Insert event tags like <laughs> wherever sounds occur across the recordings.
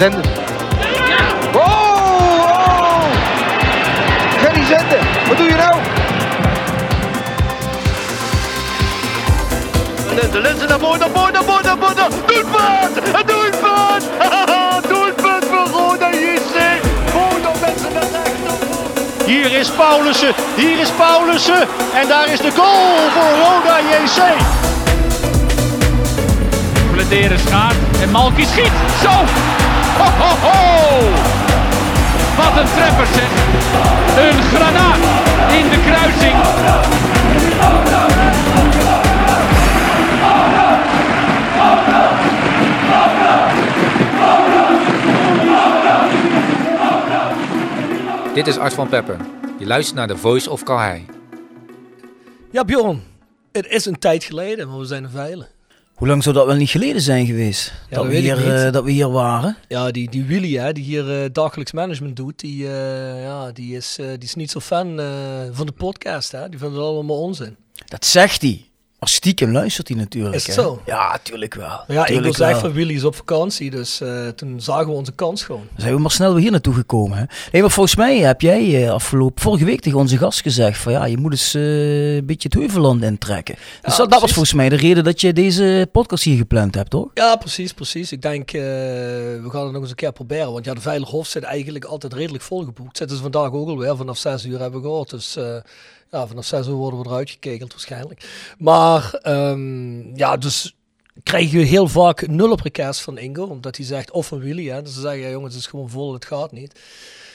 Zenden. Oh, oh! Gerry Zenden, wat doe je nou? De lenzen naar voren, naar voren, naar voren, naar voren. Doelpunt! Een doelpunt! doelpunt voor Roda JC. Roda mensen naar rechts. Hier is Paulussen, hier is Paulussen. En daar is de goal voor Roda JC. Bladeren schaart en Malky schiet. Zo! Ho, ho, ho! Wat een treffer zeg. Een granaat in de kruising. Dit is Art van Pepper. Je luistert naar de Voice of Calhei. Ja, Bjorn, het is een tijd geleden, maar we zijn er veilig. Hoe lang zou dat wel niet geleden zijn geweest? Ja, dat, dat we hier, eh, dat we hier waren. Ja, die, die Willy, hè, die hier eh, dagelijks management doet, die, eh, ja, die, is, die is niet zo fan van de podcast. Hè? Die vindt het allemaal onzin. Dat zegt hij. Maar stiekem luistert hij natuurlijk. Is het hè? zo? Ja, tuurlijk wel. Ja, ik Tuurlijk wil zeggen van Willy is op vakantie, dus eh, toen zagen we onze kans gewoon. Dan zijn we maar snel weer hier naartoe gekomen. Hè? Nee, maar volgens mij heb jij eh, afgelopen, vorige week tegen onze gast gezegd van ja, je moet eens eh, een beetje het Heuvelland intrekken. Dus Ja, dat, dat was volgens mij de reden dat je deze podcast hier gepland hebt, toch? Ja, precies, precies. Ik denk, we gaan het nog eens een keer proberen. Want ja, de Veilighof zit eigenlijk altijd redelijk volgeboekt. Zitten ze vandaag ook alweer. Vanaf 6 uur hebben we gehoord. Dus ja, vanaf 6 uur worden we eruit gekekeld waarschijnlijk. Maar ehm, ja, dus krijgen we heel vaak nul op request van Ingo. Omdat hij zegt, of van Willy. Hè. Dus ze zeggen, ja, jongens, het is gewoon vol, het gaat niet.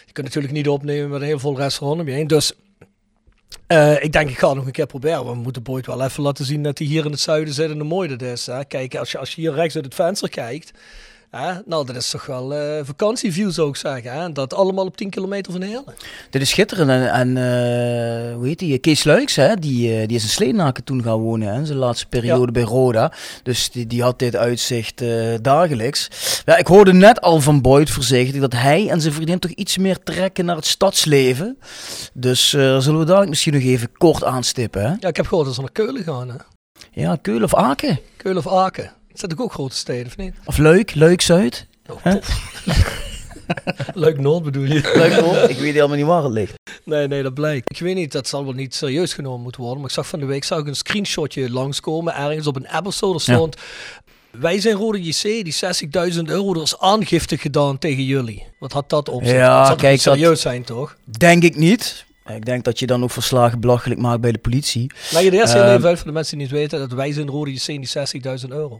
Je kunt natuurlijk niet opnemen met een heel vol restaurant om je heen. Dus eh, ik denk, ik ga nog een keer proberen. We moeten Boyd wel even laten zien dat hij hier in het zuiden zit en hoe mooi dat is. Kijk, als je, als je hier rechts uit het venster kijkt. Hè, nou, dat is toch wel eh vakantieview zou ik zeggen. Hè. Dat allemaal op 10 kilometer van Heerlen. Dit is schitterend. En, en eh, hoe heet die? Kees Luiks, hè? Die, eh, die is in Sleenaken toen gaan wonen, hè? in zijn laatste periode bij Roda. Dus die, die had dit uitzicht eh, dagelijks. Ja, ik hoorde net al van Boyd voorzichtig dat hij en zijn vriendin toch iets meer trekken naar het stadsleven. Dus eh, zullen we dadelijk misschien nog even kort aanstippen. Hè? Ja, ik heb gehoord dat ze naar Keulen gaan. Hè. Ja, Keulen of Aken? Keulen of Aken. Dat zijn ook grote steden, of niet? Of Leuk, Leuk Zuid? Oh. <laughs> Leuk Noord bedoel je? Leuk Noord? Ik weet helemaal niet waar het ligt. Nee, nee, dat blijkt. Ik weet niet, dat zal wel niet serieus genomen moeten worden. Maar ik zag van de week zag ik een screenshotje langskomen. Ergens op een. Er stond... Wij zijn Rode JC, die 60.000 euro, er is aangifte gedaan tegen jullie. Wat had dat op zich? Ja, dat zou kijk, dat- serieus zijn, toch? Denk ik niet. Ik denk dat je dan ook verslagen belachelijk maakt bij de politie. Leg je de eerste heel Ehm, even uit voor de mensen die niet weten dat wij zijn Rode JC die 60.000 euro.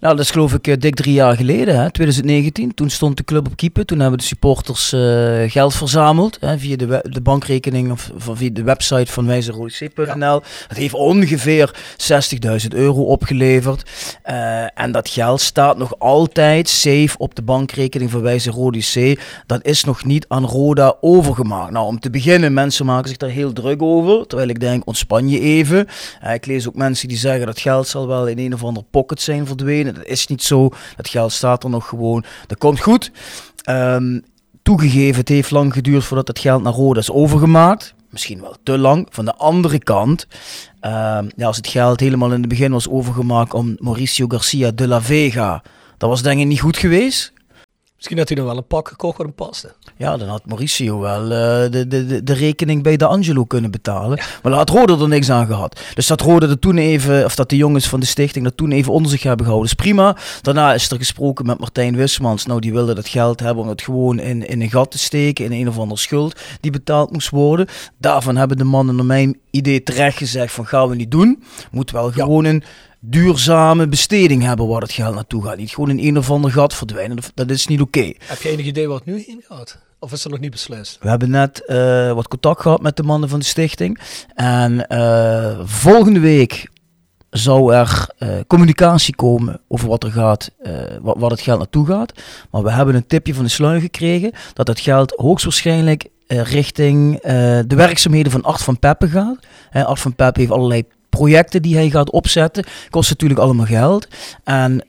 Nou, dat is geloof ik eh, dik drie jaar geleden, hè, 2019. Toen stond de club op keeper. Toen hebben de supporters eh, geld verzameld hè, via de, de bankrekening of, of via de website van wijzerodc.nl. Dat heeft ongeveer 60.000 euro opgeleverd. Eh, en dat geld staat nog altijd safe op de bankrekening van Wijze Rode C. Dat is nog niet aan Roda overgemaakt. Nou, om te beginnen, mensen maken zich daar heel druk over. Terwijl ik denk, ontspan je even. Ik lees ook mensen die zeggen dat geld zal wel in een of andere pocket zijn verdwenen. Dat is niet zo. Dat geld staat er nog gewoon. Dat komt goed. Ehm, toegegeven, het heeft lang geduurd voordat het geld naar Roda is overgemaakt. Misschien wel te lang. Van de andere kant, ehm, ja, als het geld helemaal in het begin was overgemaakt om Mauricio Garcia de la Vega, dat was denk ik niet goed geweest. Misschien had hij nog wel een pak gekocht wat hem paste. Ja, dan had Mauricio wel eh, de, de, de, rekening bij de Angelo kunnen betalen. Maar daar had Rode er niks aan gehad. Dus dat Rode er toen even, of dat de jongens van de stichting dat toen even onder zich hebben gehouden, is prima. Daarna is er gesproken met Martijn Wismans. Nou, die wilde dat geld hebben om het gewoon in, in een gat te steken, in een of andere schuld die betaald moest worden. Daarvan hebben de mannen naar mijn idee terecht gezegd van gaan we niet doen. Moet wel gewoon een duurzame besteding hebben waar het geld naartoe gaat. Niet gewoon in een of ander gat verdwijnen. Dat is niet oké. Heb je enig idee waar het nu heen gaat? Of is dat nog niet beslist? We hebben net eh, wat contact gehad met de mannen van de stichting. En eh, volgende week zou er eh, communicatie komen over wat er gaat, wat, wat het geld naartoe gaat. Maar we hebben een tipje van de sluier gekregen dat het geld hoogstwaarschijnlijk richting de werkzaamheden van Art van Peppe gaat. Art van Peppe heeft allerlei projecten die hij gaat opzetten. Kost natuurlijk allemaal geld. En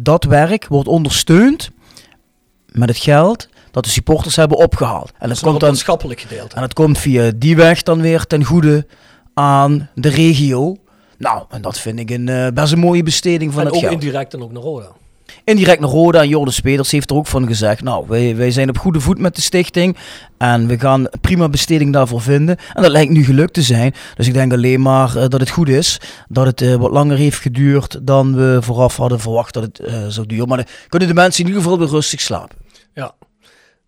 dat werk wordt ondersteund met het geld dat de supporters hebben opgehaald. En dat, komt dan maatschappelijk gedeelte. En het komt via die weg dan weer ten goede aan de regio. Nou, en dat vind ik een uh, best een mooie besteding van en het ook geld. indirect en ook naar Roda. Indirect naar Roda en Jordan Speders heeft er ook van gezegd, nou, wij, wij zijn op goede voet met de stichting en we gaan prima besteding daarvoor vinden. En dat lijkt nu gelukt te zijn. Dus ik denk alleen maar uh, dat het goed is, dat het uh, wat langer heeft geduurd dan we vooraf hadden verwacht dat het zou duren. Maar dan kunnen de mensen in ieder geval weer rustig slapen. Ja,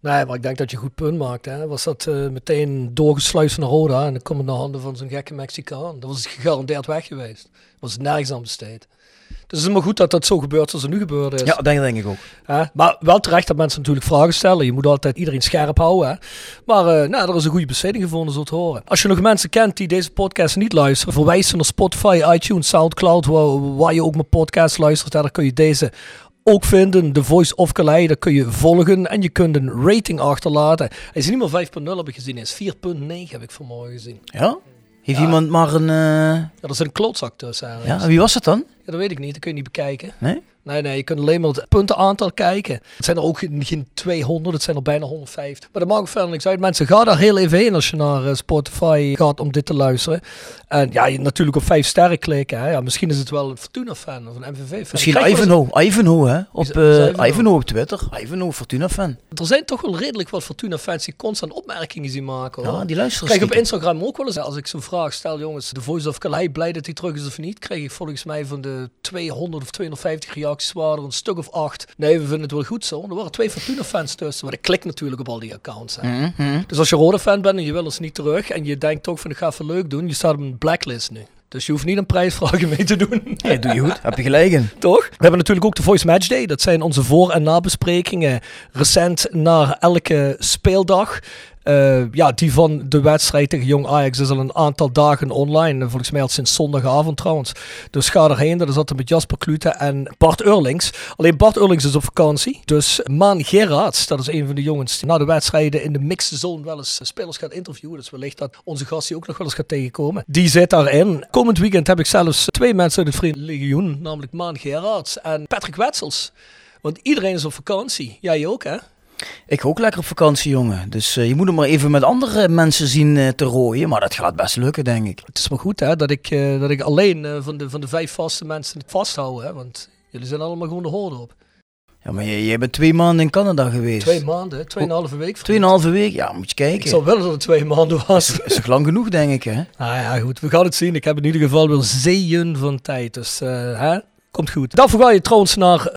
Nee, maar ik denk dat je goed punt maakt. Hè. Was dat uh, meteen doorgesluist naar Roda en dan komt het naar handen van zo'n gekke Mexicaan. Dat was gegarandeerd weg geweest. Was nergens aan besteed. Dus het is maar goed dat dat zo gebeurt zoals er nu gebeurd is. Ja, dat denk ik ook. Hè? Maar wel terecht dat mensen natuurlijk vragen stellen. Je moet altijd iedereen scherp houden. Hè? Maar uh, nou, er is een goede besteding gevonden, te horen. Als je nog mensen kent die deze podcast niet luisteren, verwijs ze naar Spotify, iTunes, Soundcloud, waar, waar je ook mijn podcast luistert. Daar kun je deze ook vinden. De Voice of Calais, daar kun je volgen en je kunt een rating achterlaten. Hij is niet meer 5.0 heb ik gezien, hij is 4.9 heb ik vanmorgen gezien. Ja? Heeft iemand maar een... Uh... Ja, er is een klootzak tussen. Ja, wie was het dan? Ja, dat weet ik niet, dat kun je niet bekijken. Nee? Nee, nee, je kunt alleen maar het puntenaantal kijken. Het zijn er ook geen 200, het zijn er bijna 150. Maar dat maakt verder niks uit. Mensen, ga daar heel even heen als je naar eh, Spotify gaat om dit te luisteren. En ja, je natuurlijk op vijf sterren klikken. Hè. Ja, misschien is het wel een Fortuna-fan of een MVV-fan. Misschien Ivanhoe, Ivanhoe hè, op, uh, Ivanhoe op Twitter. Ivanhoe, Fortuna-fan. Er zijn toch wel redelijk wat Fortuna-fans die constant opmerkingen zien maken. Hoor. Ja, die luisteren Krijg op Instagram ook wel eens, als ik zo'n vraag stel, jongens, de Voice of Calais, blij dat hij terug is of niet, krijg ik volgens mij van de 200 of 250 reacties waren een stuk of acht. Nee, we vinden het wel goed zo. Er waren twee Fortuna-fans tussen. Maar ik klik natuurlijk op al die accounts. Hè. Mm -hmm. Dus als je rode fan bent en je wil ons niet terug en je denkt toch van ik ga even leuk doen, je staat op een blacklist nu. Dus je hoeft niet een prijsvraag <laughs> mee te doen. Nee, doe je goed. Heb je gelijk in. <laughs> Toch? We hebben natuurlijk ook de Voice Match Day. Dat zijn onze voor- en nabesprekingen recent na elke speeldag. Uh, ja, die van de wedstrijd tegen Jong Ajax is al een aantal dagen online. Volgens mij al sinds zondagavond trouwens. Dus ga erheen. Dat is altijd met Jasper Klute en Bart Eurlings. Alleen Bart Eurlings is op vakantie. Dus Maan Gerards, dat is een van de jongens die na de wedstrijden in de mixed zone wel eens spelers gaat interviewen. Dus wellicht dat onze gast die ook nog wel eens gaat tegenkomen. Die zit daarin. Komend weekend heb ik zelfs twee mensen uit het Vriendelijk Legioen. Namelijk Maan Gerards en Patrick Wetsels. Want iedereen is op vakantie. Jij ook hè? Ik ook lekker op vakantie, jongen. Dus uh, je moet hem maar even met andere mensen zien uh, te rooien. Maar dat gaat best lukken, denk ik. Het is maar goed hè, dat, ik, uh, dat ik alleen van, de, van de vijf vaste mensen het vasthoud. Hè, want jullie zijn allemaal gewoon de hoorde op. Ja, maar jij, bent twee maanden in Canada geweest. Twee maanden, tweeënhalve week. Tweeënhalve week, ja, moet je kijken. Ik zou willen dat het twee maanden was. Dat is toch lang genoeg, denk ik, hè? Nou ja, goed. We gaan het zien. Ik heb in ieder geval wel zeeën van tijd. Dus, hè, komt goed. Daarvoor ga je trouwens naar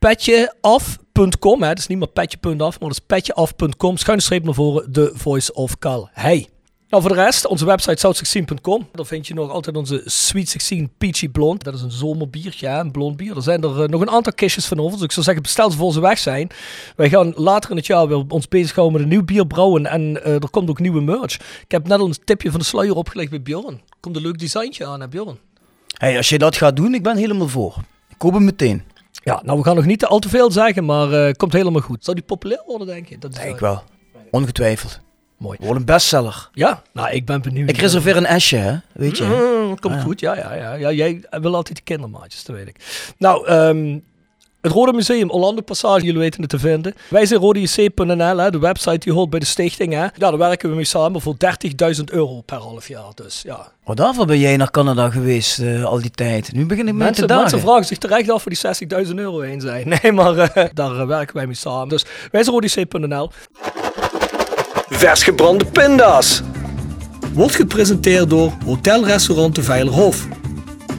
petjeaf.com. Het is niet meer petje.af, maar dat is petjeaf.com. Schuine streep naar voren, de Voice of Cal. Hey. Nou, voor de rest, onze website south16.com. Daar vind je nog altijd onze Sweet 16 Peachy Blond. Dat is een zomerbiertje, een blond bier. Er zijn er uh, nog een aantal kistjes van over. Dus ik zou zeggen, bestel ze voor ze weg zijn. Wij gaan later in het jaar weer ons bezighouden met een nieuw bier brouwen. En uh, er komt ook nieuwe merch. Ik heb net al een tipje van de sluier opgelegd bij Bjorn. Komt een leuk designtje aan, hè Bjorn? Hey, als je dat gaat doen, ik ben helemaal voor. Ik koop hem meteen. Ja, nou we gaan nog niet al te veel zeggen, maar uh, komt helemaal goed. Zou die populair worden, denk je? Dat is denk ik wel. Ongetwijfeld. Mooi. Wordt een bestseller. Ja, nou ik ben benieuwd. Ik reserveer een esje, hè? Weet je? Mm, komt ah, ja. goed, ja, ja, ja, ja. Jij wil altijd de kindermaatjes, dat weet ik. Nou, um, Het Rode Museum, Orlando Passage, jullie weten het te vinden. Wij zijn rodejc.nl, de website die hoort bij de stichting. Hè. Ja, daar werken we mee samen voor 30.000 euro per half jaar. Dus ja. Oh, daarvoor ben jij naar Canada geweest eh, al die tijd. Nu begin ik met te Mensen, dagen. mensen vragen zich terecht af waar die 60.000 euro heen zijn. <laughs> Nee, maar eh, daar eh, werken wij mee samen. Dus wij zijn rodejc.nl. Vers gebrande pinda's. Wordt gepresenteerd door Hotel Restaurant de Veilerhof.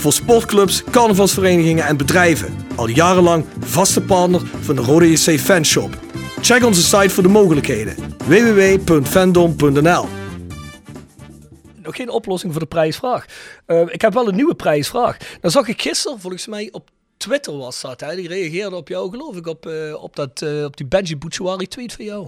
Voor sportclubs, carnavalsverenigingen en bedrijven. Al jarenlang vaste partner van de Rode JC Fanshop. Check onze site voor de mogelijkheden. www.fandom.nl Nog geen oplossing voor de prijsvraag. Eh, ik heb wel een nieuwe prijsvraag. Dan zag ik gisteren, volgens mij op Twitter was dat. Hè? Die reageerde op jou, geloof ik, op, eh, op, dat, eh, op die Benji Bouchouari tweet van jou.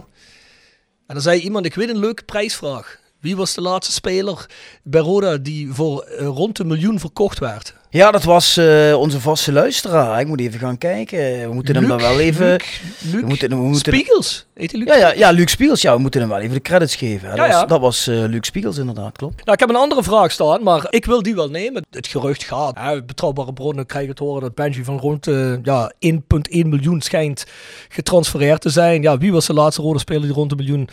En dan zei iemand, ik weet een leuke prijsvraag. Wie was de laatste speler bij Roda die voor eh, rond een miljoen verkocht werd? Ja, dat was eh, onze vaste luisteraar. Ik moet even gaan kijken. We moeten hem dan wel even... Luc, Luc we moeten, we moeten, Spiegels. Heet hij Luc? ja, ja, ja, Luc Spiegels. Ja, we moeten hem wel even de credits geven. Ja, Dat ja. was, dat was eh, Luc Spiegels inderdaad, klopt. Nou, ik heb een andere vraag staan, maar ik wil die wel nemen. Het gerucht gaat. Hè, betrouwbare bronnen krijgen te horen dat Benji van rond ja, 1,1 miljoen schijnt getransfereerd te zijn. Ja, wie was de laatste rode speler die rond een miljoen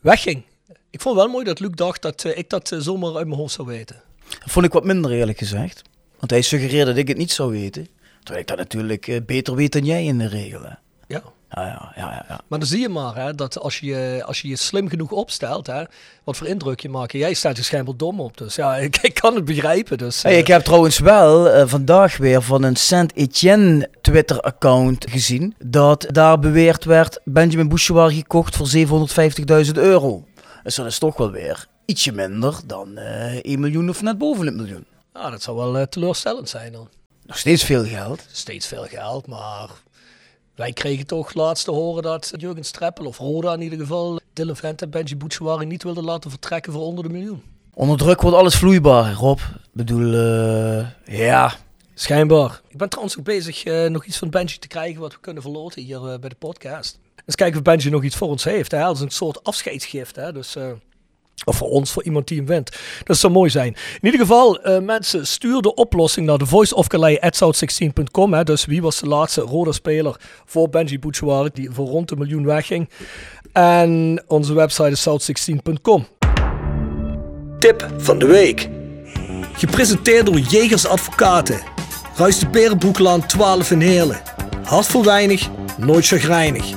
wegging? Ik vond het wel mooi dat Luc dacht dat eh, ik dat eh, zomaar uit mijn hoofd zou weten. Dat vond ik wat minder eerlijk gezegd. Want hij suggereerde dat ik het niet zou weten. Terwijl ik dat natuurlijk eh, beter weet dan jij in de regel. hè. Ja. Ja, ja, ja, ja, ja. Maar dan zie je maar hè, dat als je, je- als je je slim genoeg opstelt, hè, wat voor indruk je maakt. Jij staat er schijnbaar dom op. Dus ja, <laughs> ik, ik kan het begrijpen. Dus, Hey, ik heb trouwens wel vandaag weer van een Saint-Etienne Twitter-account gezien. Dat daar beweerd werd Benjamin Bouchouard gekocht voor 750.000 euro. Dus dat is toch wel weer ietsje minder dan eh 1 miljoen of net boven het miljoen. ja, dat zou wel eh, teleurstellend zijn dan. Nog steeds veel geld. steeds veel geld, maar wij kregen toch laatst te horen dat Jurgen Streppel, of Roda in ieder geval, Dylan Vent en Benji Bouchouari niet wilden laten vertrekken voor onder de miljoen. Onder druk wordt alles vloeibaar, Rob. Ik bedoel, eh, ja. Schijnbaar. Ik ben trouwens ook bezig nog iets van Benji te krijgen wat we kunnen verloten hier bij de podcast. Dus kijken of Benji nog iets voor ons heeft. Dat is een soort afscheidsgift. Hè? Dus, eh, of voor ons, voor iemand die hem wint. Dat zou mooi zijn. In ieder geval, eh, mensen, stuur de oplossing naar de voiceofcalais.south16.com. hè. Dus wie was de laatste rode speler voor Benji Bouchouari die voor rond een miljoen wegging. En onze website is south16.com. Tip van de week. Gepresenteerd door Jegers Advocaten. Ruist de Berenbroeklaan 12 in Heerlen. Hart voor weinig, nooit chagrijnig.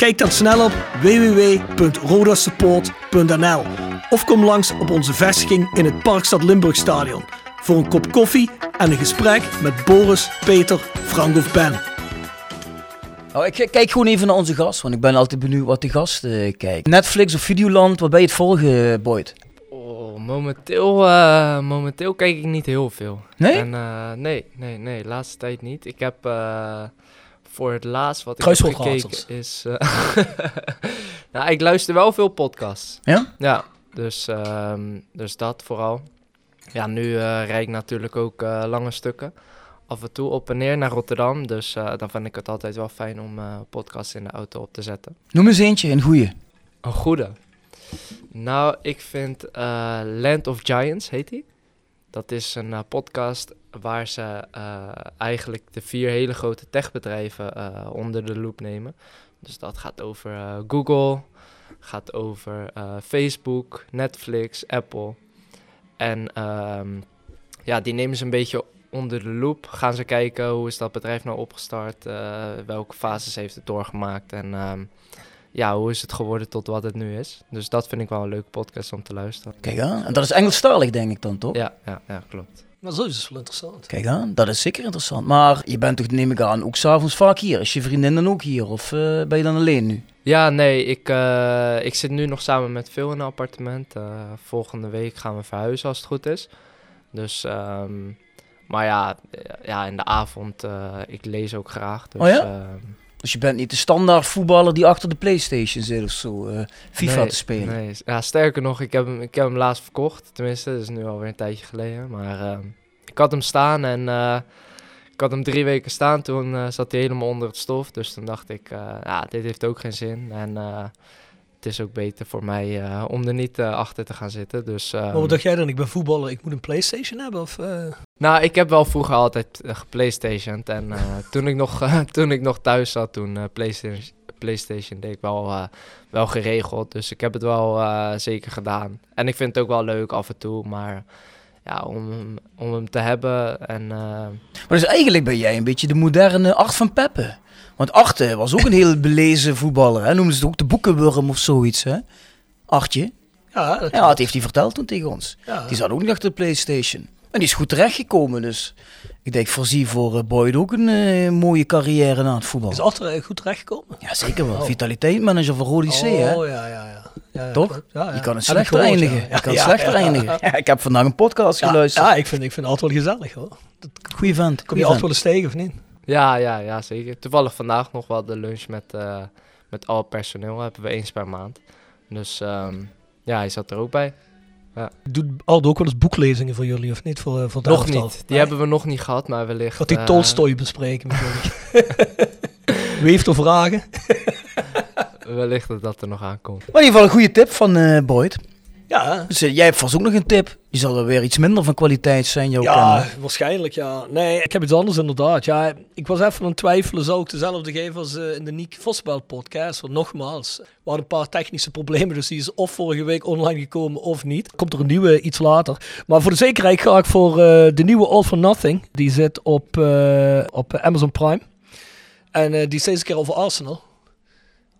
Kijk dan snel op www.rodasupport.nl of kom langs op onze vestiging in het Parkstad Limburgstadion voor een kop koffie en een gesprek met Boris, Peter, Frank of Ben. Nou, ik kijk gewoon even naar onze gast, want ik ben altijd benieuwd wat de gast eh, kijkt. Netflix of Videoland, wat ben je het volgen, Boyd? Oh, momenteel, eh, momenteel kijk ik niet heel veel. Nee? En, eh, nee, nee, nee, laatste tijd niet. Ik heb eh, voor het laatst wat ik heb gekeken is... eh, <laughs> nou, ik luister wel veel podcasts. Ja? Ja, dus, ehm, dus dat vooral. Ja, nu eh rijd ik natuurlijk ook eh, lange stukken. Af en toe op en neer naar Rotterdam. Dus dan vind ik het altijd wel fijn om podcasts in de auto op te zetten. Noem eens eentje, een goeie. Een goede. Nou, ik vind Land of Giants, heet die. Dat is een podcast waar ze eh, eigenlijk de vier hele grote techbedrijven eh, onder de loep nemen. Dus dat gaat over eh, Google, gaat over Facebook, Netflix, Apple. En ehm, ja, die nemen ze een beetje onder de loep. Gaan ze kijken hoe is dat bedrijf nou opgestart, welke fases heeft het doorgemaakt en... ehm, ja, hoe is het geworden tot wat het nu is. Dus dat vind ik wel een leuke podcast om te luisteren. Kijk aan. En dat is Engelstalig, denk ik dan, toch? Ja, ja, ja klopt. Maar zo is het wel interessant. Kijk aan, dat is zeker interessant. Maar je bent toch, neem ik aan, ook s'avonds vaak hier. Is je vriendin dan ook hier? Of eh, ben je dan alleen nu? Ja, nee, ik, eh, ik zit nu nog samen met Phil in een appartement. Eh, volgende week gaan we verhuizen als het goed is. Dus, ehm, maar ja, ja, in de avond, eh, ik lees ook graag. Dus, Oh ja? Dus je bent niet de standaard voetballer die achter de Playstation zit of zo, eh, FIFA nee, te spelen. Nee, ja, sterker nog, ik heb, hem, ik heb hem laatst verkocht. Tenminste, dat is nu alweer een tijdje geleden. Maar ehm, ik had hem staan en eh, ik had hem drie weken staan. Toen eh, zat hij helemaal onder het stof. Dus toen dacht ik, eh, ja, dit heeft ook geen zin. En eh, het is ook beter voor mij eh, om er niet achter te gaan zitten. Dus, ehm, Maar wat dacht jij dan? Ik ben voetballer, ik moet een Playstation hebben? Of, eh? Nou, ik heb wel vroeger altijd uh, geplaystationed. En eh, <laughs> toen, ik nog, eh, <laughs> toen ik nog thuis zat, toen eh, PlayStation, PlayStation deed ik wel, eh, wel geregeld. Dus ik heb het wel eh, zeker gedaan. En ik vind het ook wel leuk af en toe. Maar ja, om, hem- om hem te hebben en... eh, Maar dus eigenlijk ben jij een beetje de moderne Art van Peppe. Want Art eh, was ook een heel belezen voetballer. Hè? Noemden ze het ook de boekenwurm of zoiets, hè? Artje. ja, dat, Ja, dat heeft hij verteld toen tegen ons. ja. Die zat ook niet achter de Playstation. En die is goed terechtgekomen, dus ik denk voorzie voor eh, Boyd ook een eh, mooie carrière na het voetbal. Is achter eh, goed terechtgekomen? Ja, zeker wel. Oh. Vitaliteitsmanager van Rodi C, hè? Oh, ja, ja, ja. ja Toch? Ja, ja. Je kan het slechter gehoord, eindigen. ja. Je kan Ja, slechter ja, eindigen. Ja, ik heb vandaag een podcast Ja, geluisterd. ja, ik vind, ik vind het altijd wel gezellig hoor. Goeie vent. Kom goeie je altijd wel eens tegen of niet? ja, ja, ja, zeker. Toevallig vandaag nog wel de lunch met, eh, met al het personeel. Hebben we eens per maand. Dus ehm, ja, hij zat er ook bij. Doet Aldo ook wel eens boeklezingen voor jullie of niet? Voor, eh, voor Nog niet. Die Nee? hebben we nog niet gehad, maar wellicht... Gaat die eh, Tolstoy bespreken met jullie? <laughs> Wie heeft er vragen? <laughs> wellicht dat dat er nog aankomt. Maar in ieder geval een goede tip van eh Boyd. Ja, Dus eh, jij hebt vast ook nog een tip. Die zal er weer iets minder van kwaliteit zijn, jouw ja kennen. waarschijnlijk ja. Nee, ik heb iets anders inderdaad. Ja, ik was even aan het twijfelen, zou ik dezelfde geven als eh, in de Niek Vosbel podcast. Want nogmaals, we hadden een paar technische problemen, dus die is of vorige week online gekomen of niet. Komt er een nieuwe iets later. Maar voor de zekerheid ga ik voor eh, de nieuwe All for Nothing. Die zit op, op Amazon Prime. En die is deze keer over Arsenal.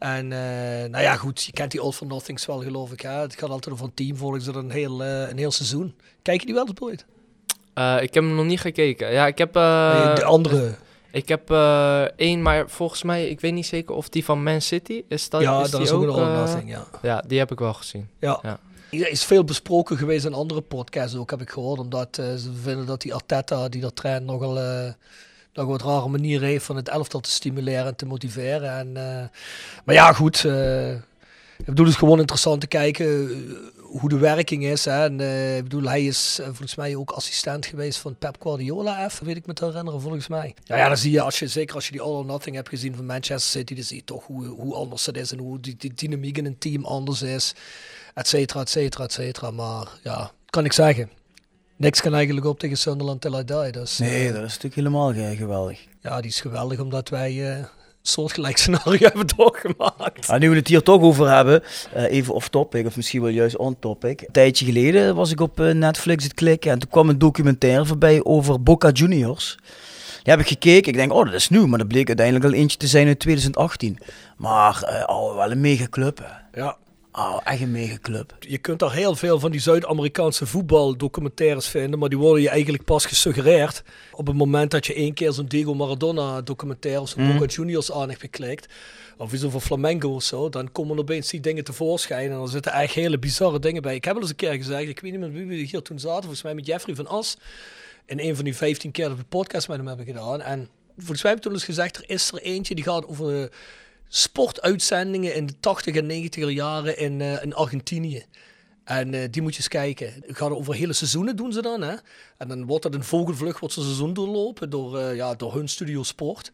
En eh, nou ja, goed, je kent die All for Nothings wel, geloof ik. Hè? Het gaat altijd over een team, volgens ze een heel, eh, een heel seizoen. Kijk je die wel eens, Boyd? Eh, ik heb hem nog niet gekeken. Ja, ik heb... de andere. Ik heb eh, één, maar volgens mij, ik weet niet zeker of die van Man City is. Dat, ja, is dat die is ook een All Nothing, ja. Ja, die heb ik wel gezien. ja. ja. Er is veel besproken geweest in andere podcasts ook, heb ik gehoord. Omdat ze vinden dat die Arteta, die dat traint, nogal, nog wat rare manieren heeft van het elftal te stimuleren en te motiveren. En, eh, maar ja, goed. eh, ik bedoel, het is gewoon interessant te kijken eh, hoe de werking is. Hè. En, ik bedoel, hij is volgens mij ook assistent geweest van Pep Guardiola, even, weet ik me te herinneren, volgens mij. Ja, ja, dan zie je, als je, zeker als je die All or Nothing hebt gezien van Manchester City, dan zie je toch hoe, hoe anders het is en hoe die, die dynamiek in een team anders is et cetera, et cetera, et cetera. Maar ja, kan ik zeggen. Niks kan eigenlijk op tegen Sunderland till I die. Dus, Nee, eh, dat is natuurlijk helemaal ge- geweldig. ja, die is geweldig omdat wij een soortgelijk scenario <laughs> hebben doorgemaakt. Ah, nu we het hier toch over hebben, eh, even off topic, of misschien wel juist on topic. Een tijdje geleden was ik op Netflix het klikken en toen kwam een documentaire voorbij over Boca Juniors. Die heb ik gekeken, ik denk, oh dat is nieuw, maar dat bleek uiteindelijk al eentje te zijn uit 2018. Maar, oh, wel een mega club. hè. Ja, Oh, echt een mega club. je kunt daar heel veel van die Zuid-Amerikaanse voetbaldocumentaires vinden, maar die worden je eigenlijk pas gesuggereerd op het moment dat je één keer zo'n Diego Maradona documentaire of zo'n Mhm. Boca Juniors aan hebt geklikt. Of iets over Flamengo of zo, dan komen opeens die dingen tevoorschijn en er zitten echt hele bizarre dingen bij. Ik heb wel eens een keer gezegd, ik weet niet met wie we hier toen zaten, volgens mij met Jeffrey van As, in een van die 15 keer dat we podcast met hem hebben gedaan. En volgens mij heb ik toen eens gezegd, er is er eentje die gaat over sportuitzendingen in de 80 en 90 jaren in, eh, in Argentinië. En eh, die moet je eens kijken. Gaat over hele seizoenen doen ze dan. Hè? En dan wordt dat een vogelvlucht, wordt zo'n seizoen doorlopen door, eh, ja, door hun studio sport.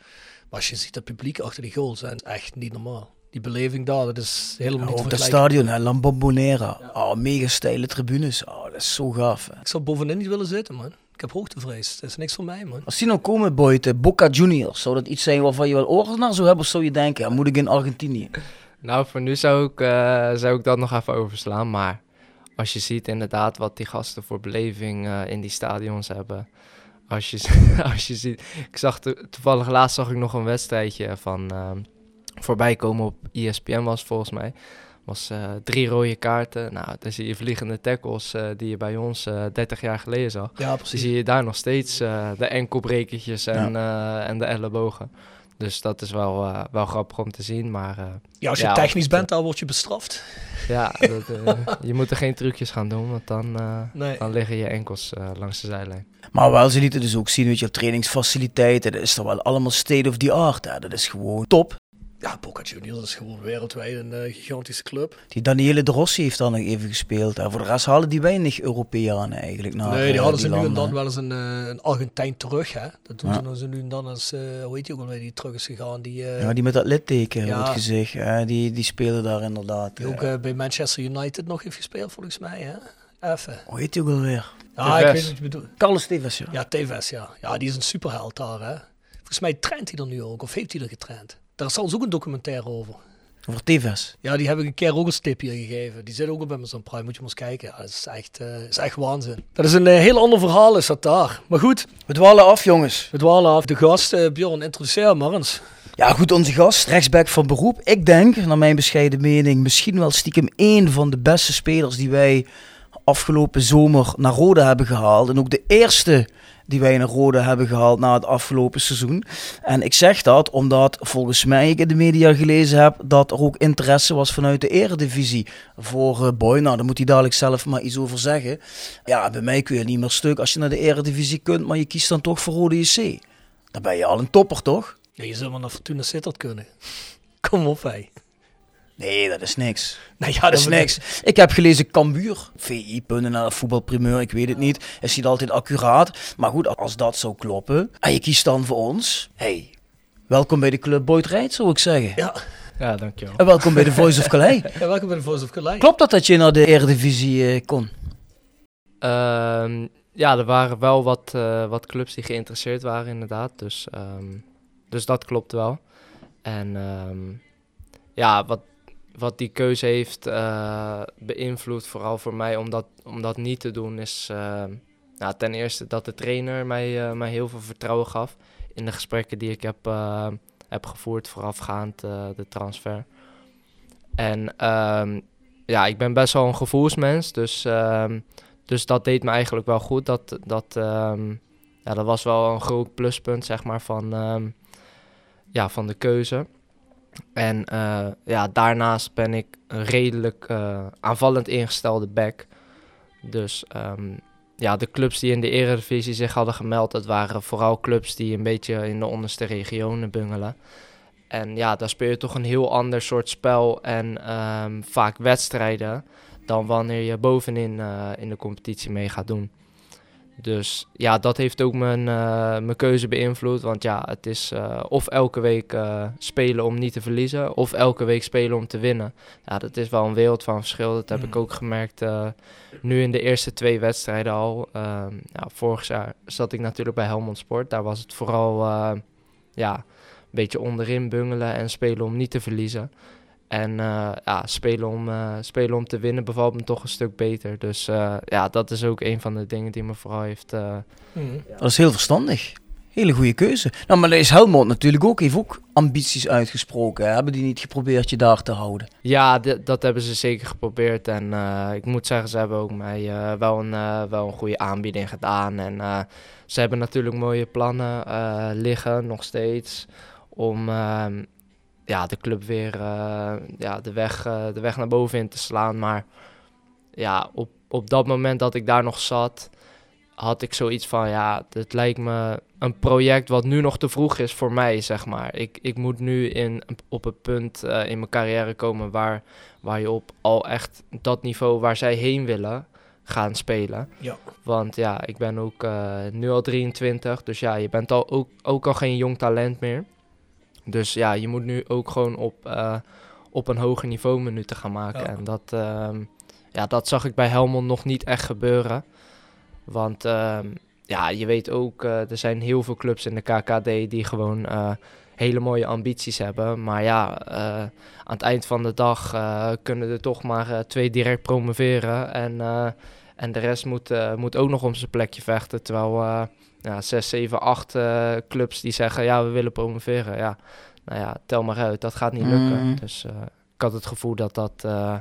Maar als je ziet dat publiek achter die goals, dat is echt niet normaal. Die beleving daar, dat is helemaal niet Oh, te dat stadion, hè, La Bombonera. Oh, mega steile tribunes. Oh, dat is zo gaaf. hè. Ik zou bovenin niet willen zitten, man. Ik heb hoogtevrees. Dat is niks voor mij, man. Als die nou komen, eh, Boca Juniors, zou dat iets zijn waarvan je wel oren naar zou hebben? Of zou je denken, ja, moet ik in Argentinië? Nou, voor nu zou ik, eh, zou ik dat nog even overslaan. Maar als je ziet inderdaad wat die gasten voor beleving eh, in die stadions hebben. Als je, <laughs> als je ziet... Ik zag to- toevallig laatst zag ik nog een wedstrijdje van, ehm, voorbij komen op ESPN was volgens mij. Was eh, drie rode kaarten. Nou, dan zie je vliegende tackles eh, die je bij ons eh 30 jaar geleden zag. Ja, Dan precies. zie je daar nog steeds de enkelbrekertjes en, en de ellebogen. Dus dat is wel, wel grappig om te zien. Maar Ja, als je Ja, technisch bent, dan word je bestraft. <laughs> ja, dat, je moet er geen trucjes gaan doen, want dan, Nee. dan liggen je enkels langs de zijlijn. Maar wel, ze lieten dus ook zien, weet je, op trainingsfaciliteiten. Dat is toch wel allemaal state of the art. Hè? Dat is gewoon top. Ja, Boca Juniors is gewoon wereldwijd een eh, gigantische club. Die Daniele De Rossi heeft dan nog even gespeeld. Hè? Voor de rest halen die weinig Europeanen eigenlijk naar nee, die eh, hadden ze nu en dan wel eens een, eh, een Argentijn terug. Hè? Dat doen Ja. ze nou nu en dan als, eh hoe heet die ook alweer, die terug is gegaan. Die, eh, Ja, die met dat litteken Ja. op het gezicht. hè, die, die spelen daar inderdaad. die ook bij Manchester United nog heeft gespeeld, volgens mij. Hè? Even. hoe heet die ook alweer? Ja, ik weet niet wat je bedoelt. Carlos Tevez, ja. Ja, Tevez, ja. Ja, die is een superheld daar, hè. Volgens mij traint hij er nu ook, of heeft hij er getraind? Daar is zelfs ook een documentaire over. Over Tevez. Ja, die heb ik een keer ook een tip hier gegeven. Die zit ook op Amazon Prime, moet je maar eens kijken. Ja, dat is echt, eh, is echt waanzin. Dat is een eh, heel ander verhaal is dat daar. Maar goed, We dwalen af, jongens. we dwalen af. De gast, eh, Bjorn, introduceer maar eens. Ja, goed, onze gast, rechtsback van beroep. Ik denk, naar mijn bescheiden mening, misschien wel stiekem één van de beste spelers die wij afgelopen zomer naar Rode hebben gehaald. En ook de eerste die wij naar Rode hebben gehaald na het afgelopen seizoen. En ik zeg dat omdat volgens mij ik in de media gelezen heb dat er ook interesse was vanuit de eredivisie voor eh, Boy. Nou, daar moet hij dadelijk zelf maar iets over zeggen. Ja, bij mij kun je niet meer stuk als je naar de eredivisie kunt, maar je kiest dan toch voor Rode JC. Dan ben je al een topper, toch? Ja, je zou maar naar Fortuna Sittard kunnen. <laughs> Kom op, hé. Nee, dat is niks. Nou ja, Dat is niks. Ik heb gelezen Cambuur, VI.nl, voetbalprimeur, ik weet het niet. Is niet altijd accuraat. Maar goed, als dat zou kloppen en je kiest dan voor ons, hey, welkom bij de Club Boyd Rijdt, zou ik zeggen. Ja, Ja, dankjewel. En welkom bij de Voice of Calais. <laughs> ja welkom bij de Voice of Calais. Klopt dat dat je naar de Eredivisie eh, kon? Ehm, ja, er waren wel wat, eh, wat clubs die geïnteresseerd waren inderdaad. Dus, ehm, dus dat klopt wel. En ehm, ja, wat, wat die keuze heeft eh, beïnvloed, vooral voor mij om dat, niet te doen, is ehm, nou, ten eerste dat de trainer mij, eh, mij heel veel vertrouwen gaf in de gesprekken die ik heb, eh, heb gevoerd voorafgaand eh, de transfer. En ehm, ja, ik ben best wel een gevoelsmens, dus, ehm, dus dat deed me eigenlijk wel goed. Dat, dat, ehm, ja, dat was wel een groot pluspunt, zeg maar, van, ja, van de keuze. En eh, ja, daarnaast ben ik een redelijk eh, aanvallend ingestelde back. Dus ehm, ja, de clubs die in de Eredivisie zich hadden gemeld, dat waren vooral clubs die een beetje in de onderste regionen bungelen. En ja, daar speel je toch een heel ander soort spel en ehm, vaak wedstrijden dan wanneer je bovenin eh, in de competitie mee gaat doen. Dus ja, dat heeft ook mijn, eh, mijn keuze beïnvloed. Want ja, het is eh, of elke week eh, spelen om niet te verliezen, of elke week spelen om te winnen. Ja, dat is wel een wereld van verschil. Dat heb ik ook gemerkt nu in de eerste twee wedstrijden al. Ehm, ja, vorig jaar zat ik natuurlijk bij Helmond Sport. Daar was het vooral ja, een beetje onderin bungelen en spelen om niet te verliezen. En eh, ja, spelen om, eh, spelen om te winnen bevalt me toch een stuk beter. Dus eh, ja, dat is ook een van de dingen die me vooral heeft... eh, Mhm. Dat is heel verstandig. Hele goede keuze. Nou, maar is Helmond natuurlijk ook, heeft ook ambities uitgesproken. hè? Hebben die niet geprobeerd je daar te houden? Ja, dat hebben ze zeker geprobeerd. En eh, ik moet zeggen, ze hebben ook mij eh, wel, een, eh, wel een goede aanbieding gedaan. En eh, ze hebben natuurlijk mooie plannen eh, liggen, nog steeds. Om ehm, ja, de club weer eh, ja, de, weg, eh, de weg naar boven in te slaan. Maar ja, op, op dat moment dat ik daar nog zat, had ik zoiets van... Ja, het lijkt me een project wat nu nog te vroeg is voor mij, zeg maar. Ik, ik moet nu in, op het punt eh, in mijn carrière komen waar, waar je op al echt dat niveau waar zij heen willen gaan spelen. Ja. Want ja, ik ben ook nu al 23, dus ja, je bent al ook, ook al geen jong talent meer. Dus ja, je moet nu ook gewoon op, eh, op een hoger niveau minuten gaan maken. Ja. En dat, ehm, ja, dat zag ik bij Helmond nog niet echt gebeuren. Want ehm, ja, je weet ook, eh, er zijn heel veel clubs in de KKD die gewoon eh, hele mooie ambities hebben. Maar ja, aan het eind van de dag kunnen er toch maar twee direct promoveren. En, en de rest moet, moet ook nog om zijn plekje vechten. Terwijl ja, 6, 7, 8 clubs die zeggen, ja, we willen promoveren. Ja, Nou ja, tel maar uit, dat gaat niet lukken. Mhm. Dus eh, ik had het gevoel dat dat eh,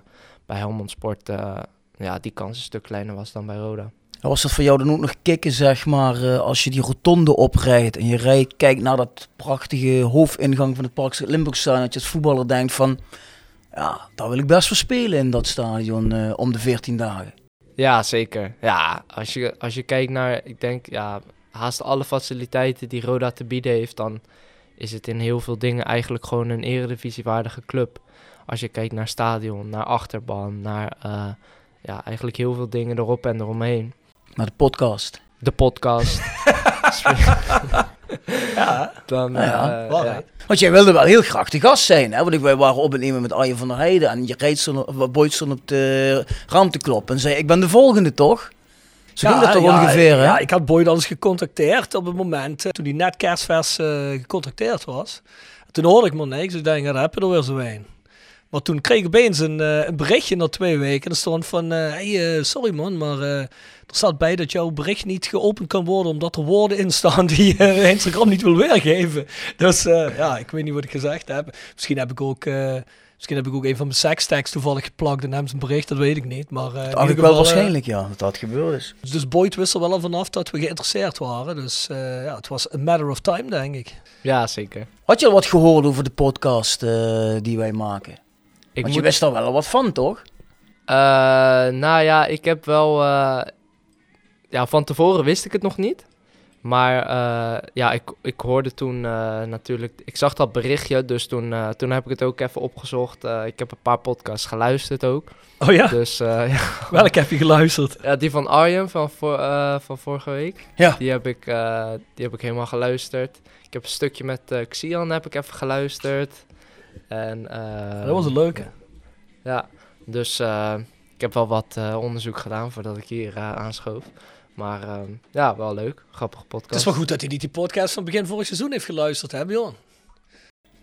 bij Helmond Sport, eh, ja, die kans een stuk kleiner was dan bij Roda. Was dat voor jou dan ook nog kicken, zeg maar, als je die rotonde oprijdt en je rijdt, kijkt naar dat prachtige hoofdingang van het Park Limburgstadion, dat je als voetballer denkt van, ja, daar wil ik best voor spelen in dat stadion om de 14 dagen. Ja, zeker. Ja, als je, als je kijkt naar, ik denk, ja, haast alle faciliteiten die Roda te bieden heeft, dan is het in heel veel dingen eigenlijk gewoon een eredivisiewaardige club. Als je kijkt naar stadion, naar achterban, naar eh, ja, eigenlijk heel veel dingen erop en eromheen. Naar de podcast. De podcast. <laughs> <laughs> Ja, dan, Ja, eh, waarheid. Want jij wilde wel heel graag de gast zijn, hè? Want ik, wij waren op en nemen met Arjen van der Heijden en je reed Boyd stond op de raam te kloppen en zei, ik ben de volgende, toch? Zo ging dat toch ja, ongeveer, hè? Ja, ik had Boyd al eens gecontacteerd op het moment eh, toen hij net kerstvers eh gecontacteerd was. Toen hoorde ik maar niks. Ik denk, ja, daar heb je er weer zo een. Maar toen kreeg ik opeens een, eh, een berichtje na twee weken. Er stond van, eh, hey, sorry man, maar er staat bij dat jouw bericht niet geopend kan worden omdat er woorden in staan die <laughs> Instagram niet wil weergeven. Dus ja, ik weet niet wat ik gezegd heb. Misschien heb ik ook... Misschien heb ik ook een van mijn sekstacks toevallig geplakt en hem zijn bericht, dat weet ik niet. Maar, eh, in Dat had ik wel geval, eh, waarschijnlijk, ja, dat dat gebeurd is. dus Boyd wist er wel al vanaf dat we geïnteresseerd waren. Dus eh, ja, het was a matter of time, denk ik. ja, zeker. Had je al wat gehoord over de podcast eh, die wij maken? Ik Want je moet- wist er wel wat van, toch? Eh, nou ja, ik heb wel. eh, ja, van tevoren wist ik het nog niet. Maar eh, ja, ik, ik hoorde toen eh, natuurlijk. Ik zag dat berichtje, dus toen, eh, toen heb ik het ook even opgezocht. Ik heb een paar podcasts geluisterd ook. Oh ja? Dus <laughs> ja, Welk heb je geluisterd? ja, die van Arjen van, voor, van vorige week. Ja. Die heb, ik, die heb ik helemaal geluisterd. Ik heb een stukje met Xian heb ik even geluisterd. En, dat was een leuke. ja, dus ik heb wel wat onderzoek gedaan voordat ik hier aanschoof. Maar ehm, ja, wel leuk. Grappige podcast. Het is wel goed dat hij niet die podcast van begin vorig seizoen heeft geluisterd, hè Bjorn?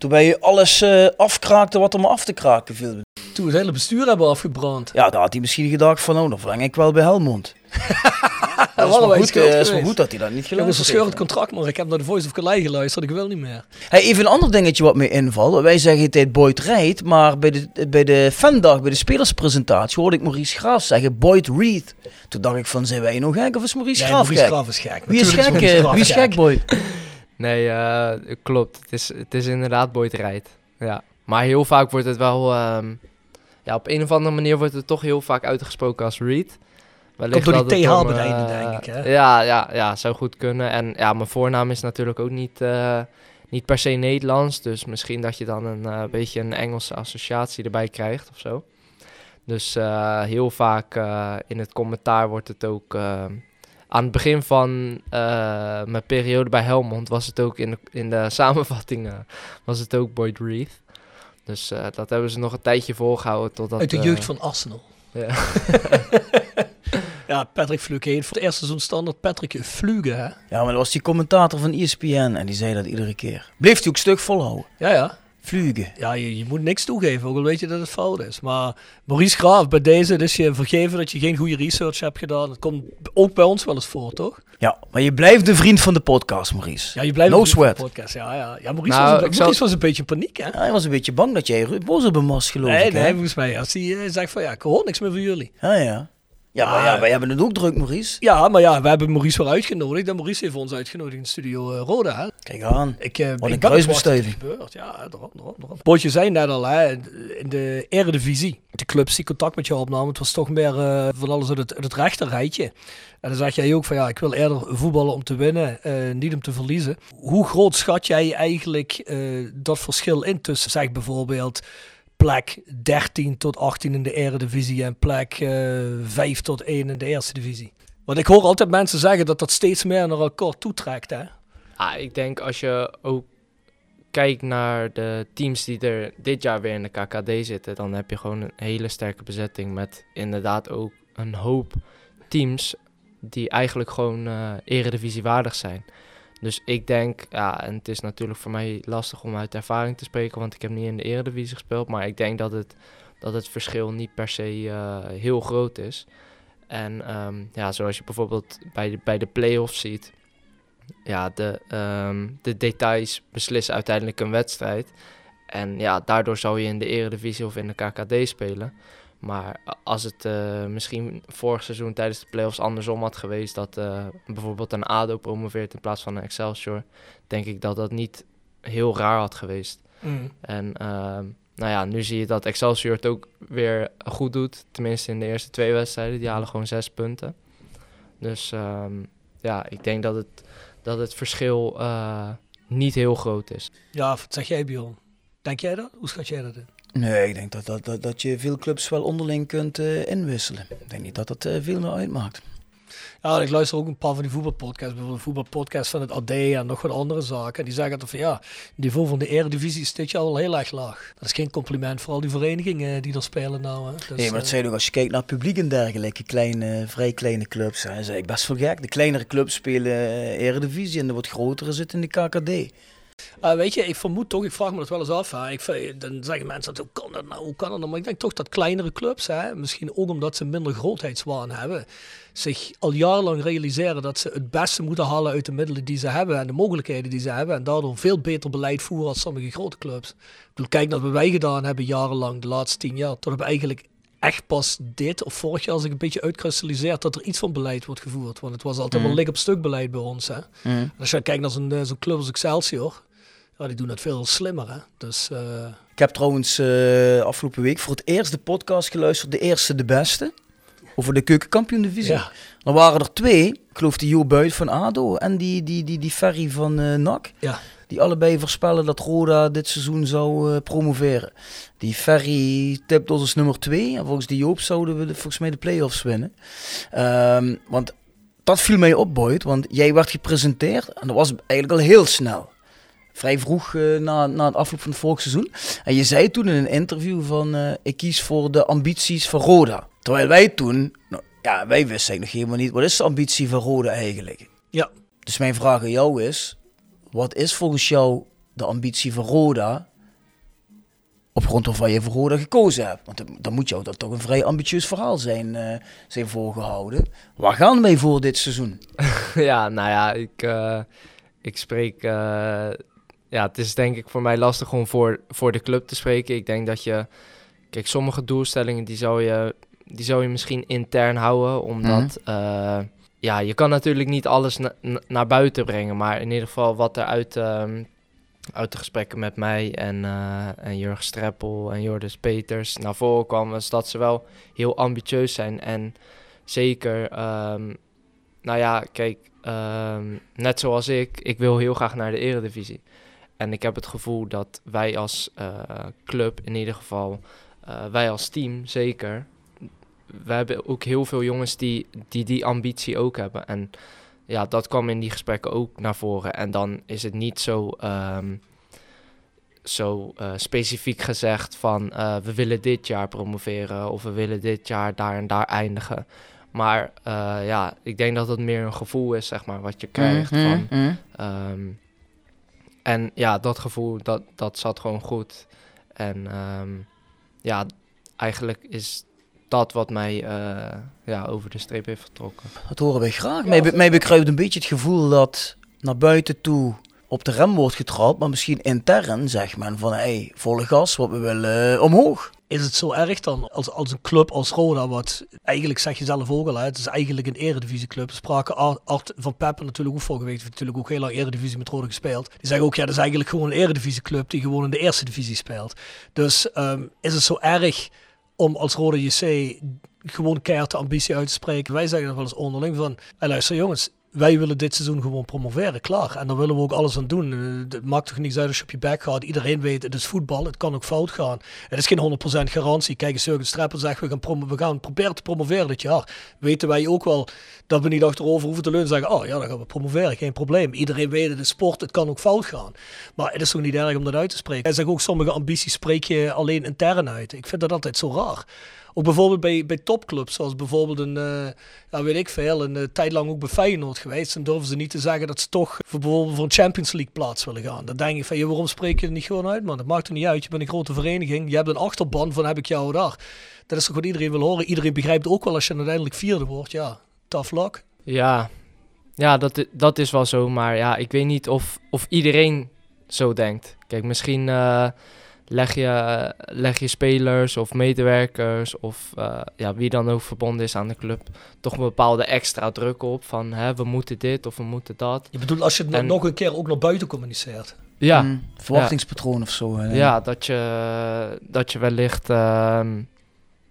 Toen wij je alles eh, afkraakte wat er maar af te kraken viel. Toen we het hele bestuur hebben afgebrand. Ja, daar had hij misschien gedacht van, oh, dan verleng ik wel bij Helmond. <laughs> dat is wel goed, eh, is goed dat hij dat niet Ik heb een geluisterd verscheurend heeft. contract, maar ik heb naar de Voice of Calais geluisterd. Ik wil niet meer. Hey, even een ander dingetje wat me invalt. Wij zeggen het Boyd rijdt, maar bij de, bij de fandag, bij de spelerspresentatie, hoorde ik Maurice Graaf zeggen Boyd Reed. Toen dacht ik van, zijn wij nog gek of is Maurice Nee, Graaf Maurice gek? Graaf is gek. Wie is gek, eh, Graaf wie is gek, Boyd? Nee, eh, klopt. Het is, het is inderdaad rijdt. Ja. Maar heel vaak wordt het wel... ehm, ja, op een of andere manier wordt het toch heel vaak uitgesproken als Reed. Wellicht Komt door die TH om, bereiden, eh, denk ik, hè? Ja, ja, ja, zou goed kunnen. En ja, mijn voornaam is natuurlijk ook niet, eh, niet per se Nederlands. Dus misschien dat je dan een beetje een Engelse associatie erbij krijgt of zo. Dus heel vaak in het commentaar wordt het ook... aan het begin van eh, mijn periode bij Helmond was het ook in de, in de <laughs> samenvattingen was het ook Boyd Reed. Dus eh, dat hebben ze nog een tijdje volgehouden totdat... Uit de eh, jeugd van Arsenal. ja. <laughs> Ja, Patrick Fluke heet voor het eerste seizoen standaard Patrick Fluge, hè? Ja, maar dat was die commentator van ESPN en die zei dat iedere keer. Bleef hij ook stuk volhouden. Ja, ja. Vlugen. Ja, je, je moet niks toegeven, ook al weet je dat het fout is. Maar Maurice Graaf, bij deze, dus je vergeven dat je geen goede research hebt gedaan. Dat komt ook bij ons wel eens voor, toch? Ja, maar je blijft de vriend van de podcast, Maurice. Ja, je blijft No een vriend van de podcast. Ja, ja. ja Maurice, Nou, was, een, ik Maurice zal- was een beetje in paniek, hè? Ja, hij was een beetje bang dat jij boos op hem was, geloof nee, ik. hè? nee, volgens mij. Als hij eh, zegt van ja, ik hoor niks meer van jullie. Ja, ja. Ja, maar ja, wij hebben het ook druk, Maurice. Ja, maar ja, we hebben Maurice wel uitgenodigd. En Maurice heeft ons uitgenodigd in studio eh, Roda. Hè? Kijk aan. Ik, eh, Wat ik een ben kruisbestuiving. gebeurt. Ja, daarom, daarom, daarom. Bootje zei net al, hè, in de eredivisie. De clubs die contact met je opnamen, het was toch meer eh, van alles uit het, uit het rechterrijtje. En dan zeg jij ook van ja, ik wil eerder voetballen om te winnen, niet om te verliezen. Hoe groot schat jij eigenlijk dat verschil in tussen, zeg bijvoorbeeld, plek 13 tot 18 in de eredivisie en plek eh 5 tot 1 in de eerste divisie? Want ik hoor altijd mensen zeggen dat dat steeds meer naar elkaar toetrekt, hè? Ah, ik denk als je ook kijkt naar de teams die er dit jaar weer in de KKD zitten, dan heb je gewoon een hele sterke bezetting met inderdaad ook een hoop teams die eigenlijk gewoon eh eredivisie waardig zijn. Dus ik denk, ja, en het is natuurlijk voor mij lastig om uit ervaring te spreken, want ik heb niet in de eredivisie gespeeld, maar ik denk dat het, dat het verschil niet per se eh, heel groot is. En ehm, ja, zoals je bijvoorbeeld bij de, bij de play-offs ziet, ja, de, ehm, de details beslissen uiteindelijk een wedstrijd. En ja, daardoor zou je in de Eredivisie of in de KKD spelen. Maar als het uh, misschien vorig seizoen tijdens de playoffs andersom had geweest, dat uh, bijvoorbeeld een ADO promoveert in plaats van een Excelsior, denk ik dat dat niet heel raar had geweest. Mm. En uh, nou ja, nu zie je dat Excelsior het ook weer goed doet. Tenminste in de eerste twee wedstrijden. Die halen gewoon zes punten. Dus um, ja, ik denk dat het, dat het verschil uh, niet heel groot is. Ja, wat zeg jij Bjorn? Denk jij dat? Hoe schat jij dat in? Nee, ik denk dat, dat, dat, dat je veel clubs wel onderling kunt uh, inwisselen. Ik denk niet dat dat uh, veel meer uitmaakt. Ja, ik luister ook een paar van die voetbalpodcasts. Bijvoorbeeld een voetbalpodcast van het AD en nog wat andere zaken. En die zeggen dat van ja, het niveau van de Eredivisie is dit jaar al heel erg laag. Dat is geen compliment voor al die verenigingen die er spelen nou. Hè. Dus, nee, maar dat zijn ook als je kijkt naar publiek en dergelijke, kleine, vrij kleine clubs. Dat is eigenlijk best wel gek. De kleinere clubs spelen Eredivisie en de wat grotere zitten in de KKD. Uh, weet je, ik vermoed toch, ik vraag me dat wel eens af. Hè. Ik, dan zeggen mensen, hoe kan dat nou, hoe kan dat nou? Maar ik denk toch dat kleinere clubs, hè, misschien ook omdat ze minder grootheidswaan hebben, zich al jarenlang realiseren dat ze het beste moeten halen uit de middelen die ze hebben en de mogelijkheden die ze hebben. En daardoor veel beter beleid voeren als sommige grote clubs. Ik bedoel, kijk naar wat wij gedaan hebben jarenlang, de laatste tien jaar. Tot we eigenlijk echt pas dit of vorig jaar als ik een beetje uitkristalliseerd dat er iets van beleid wordt gevoerd. Want het was altijd Mm. wel lik op stuk beleid bij ons. Hè. Mm. Als je kijkt naar zo'n zo'n club als Excelsior, die doen het veel slimmer. Hè. Dus uh... Ik heb trouwens uh, afgelopen week voor het eerst de podcast geluisterd, de eerste de beste, over de keukenkampioen divisie. Ja. Dan waren er twee, ik geloof die Jo Buit van ADO en die, die, die, die Ferry van uh, NAC. Ja. Die allebei voorspellen dat Roda dit seizoen zou promoveren. Die Ferry tipt ons als nummer twee. En volgens die Joop zouden we de, volgens mij de play-offs winnen. Um, want dat viel mij op, Boyd. Want jij werd gepresenteerd en dat was eigenlijk al heel snel. Vrij vroeg uh, na, na het afloop van het vorig seizoen. En je zei toen in een interview van... Uh, ik kies voor de ambities van Roda. Terwijl wij toen... Nou, ja, wij wisten eigenlijk nog helemaal niet... Wat is de ambitie van Roda eigenlijk? Ja. Dus mijn vraag aan jou is... Wat is volgens jou de ambitie van Roda op grond waarvan je voor Roda gekozen hebt? Want dan moet jou dat toch een vrij ambitieus verhaal zijn, uh, zijn voorgehouden. Waar gaan wij voor dit seizoen? <laughs> ja, nou ja, ik, uh, ik spreek... Uh, ja, het is denk ik voor mij lastig om voor, voor de club te spreken. Ik denk dat je... Kijk, sommige doelstellingen die zou je, die zou je misschien intern houden, omdat... Mm -hmm ja, je kan natuurlijk niet alles na naar buiten brengen, maar in ieder geval wat er uit, um, uit de gesprekken met mij en, uh, en Jurgen Streppel en Jordis Peters naar voren kwam, was dat ze wel heel ambitieus zijn. En zeker, um, nou ja, kijk, um, net zoals ik, ik wil heel graag naar de eredivisie. En ik heb het gevoel dat wij als uh, club, in ieder geval, uh, wij als team zeker, we hebben ook heel veel jongens die, die die ambitie ook hebben. En ja, dat kwam in die gesprekken ook naar voren. En dan is het niet zo, um, zo uh, specifiek gezegd van uh, we willen dit jaar promoveren of we willen dit jaar daar en daar eindigen. Maar uh, ja, ik denk dat het meer een gevoel is, zeg maar, wat je krijgt. Mm van, -hmm. um, en ja, dat gevoel, dat, dat zat gewoon goed. En um, ja, eigenlijk is dat wat mij uh, ja, over de streep heeft getrokken. Dat horen wij graag. Ja, mij, mij bekruipt een beetje het gevoel dat naar buiten toe op de rem wordt getrapt, maar misschien intern zegt men van hé, hey, volle gas, wat we willen uh, omhoog. Is het zo erg dan als, als een club als Roda, wat eigenlijk zeg je zelf ook al, hè, het is eigenlijk een eredivisieclub. We spraken Art van Peppen natuurlijk ook vorige week, natuurlijk ook heel lang eredivisie met Roda gespeeld. Die zeggen ook, ja, dat is eigenlijk gewoon een eredivisieclub die gewoon in de eerste divisie speelt. Dus um, is het zo erg om als Rode JC gewoon keihard ambitie uit te spreken. Wij zeggen dan wel eens onderling van, hey, luister jongens, wij willen dit seizoen gewoon promoveren, klaar. En daar willen we ook alles aan doen. Het maakt toch niks uit als je op je bek gaat. Iedereen weet, het is voetbal, het kan ook fout gaan. Het is geen 100% garantie. Kijk eens, Jurgen Streppel zegt, we gaan, we gaan proberen te promoveren dit jaar. Weten wij ook wel dat we niet achterover hoeven te leunen en zeggen, oh ja, dan gaan we promoveren, geen probleem. Iedereen weet, het is sport, het kan ook fout gaan. Maar het is toch niet erg om dat uit te spreken. Hij zegt ook, sommige ambities spreek je alleen intern uit. Ik vind dat altijd zo raar. Ook bijvoorbeeld bij, bij topclubs, zoals bijvoorbeeld een, uh, ja, weet ik veel, een uh, tijd lang ook bij Feyenoord geweest. Dan durven ze niet te zeggen dat ze toch voor bijvoorbeeld voor een Champions League plaats willen gaan. Dan denk ik van, ja, waarom spreek je niet gewoon uit, man? Dat maakt er niet uit. Je bent een grote vereniging. Je hebt een achterban van heb ik jou daar. Dat is toch wat iedereen wil horen. Iedereen begrijpt ook wel als je uiteindelijk vierde wordt. Ja, tough luck. Ja, ja, dat, dat is wel zo. Maar ja, ik weet niet of, of iedereen zo denkt. Kijk, misschien eh, leg, je, leg je spelers of medewerkers of eh, ja, wie dan ook verbonden is aan de club toch een bepaalde extra druk op. Van hè, we moeten dit of we moeten dat. Je bedoelt als je het En- nog een keer ook naar buiten communiceert. Ja, Mm, verwachtingspatroon of zo. hè. ja dat, je, dat je wellicht ehm,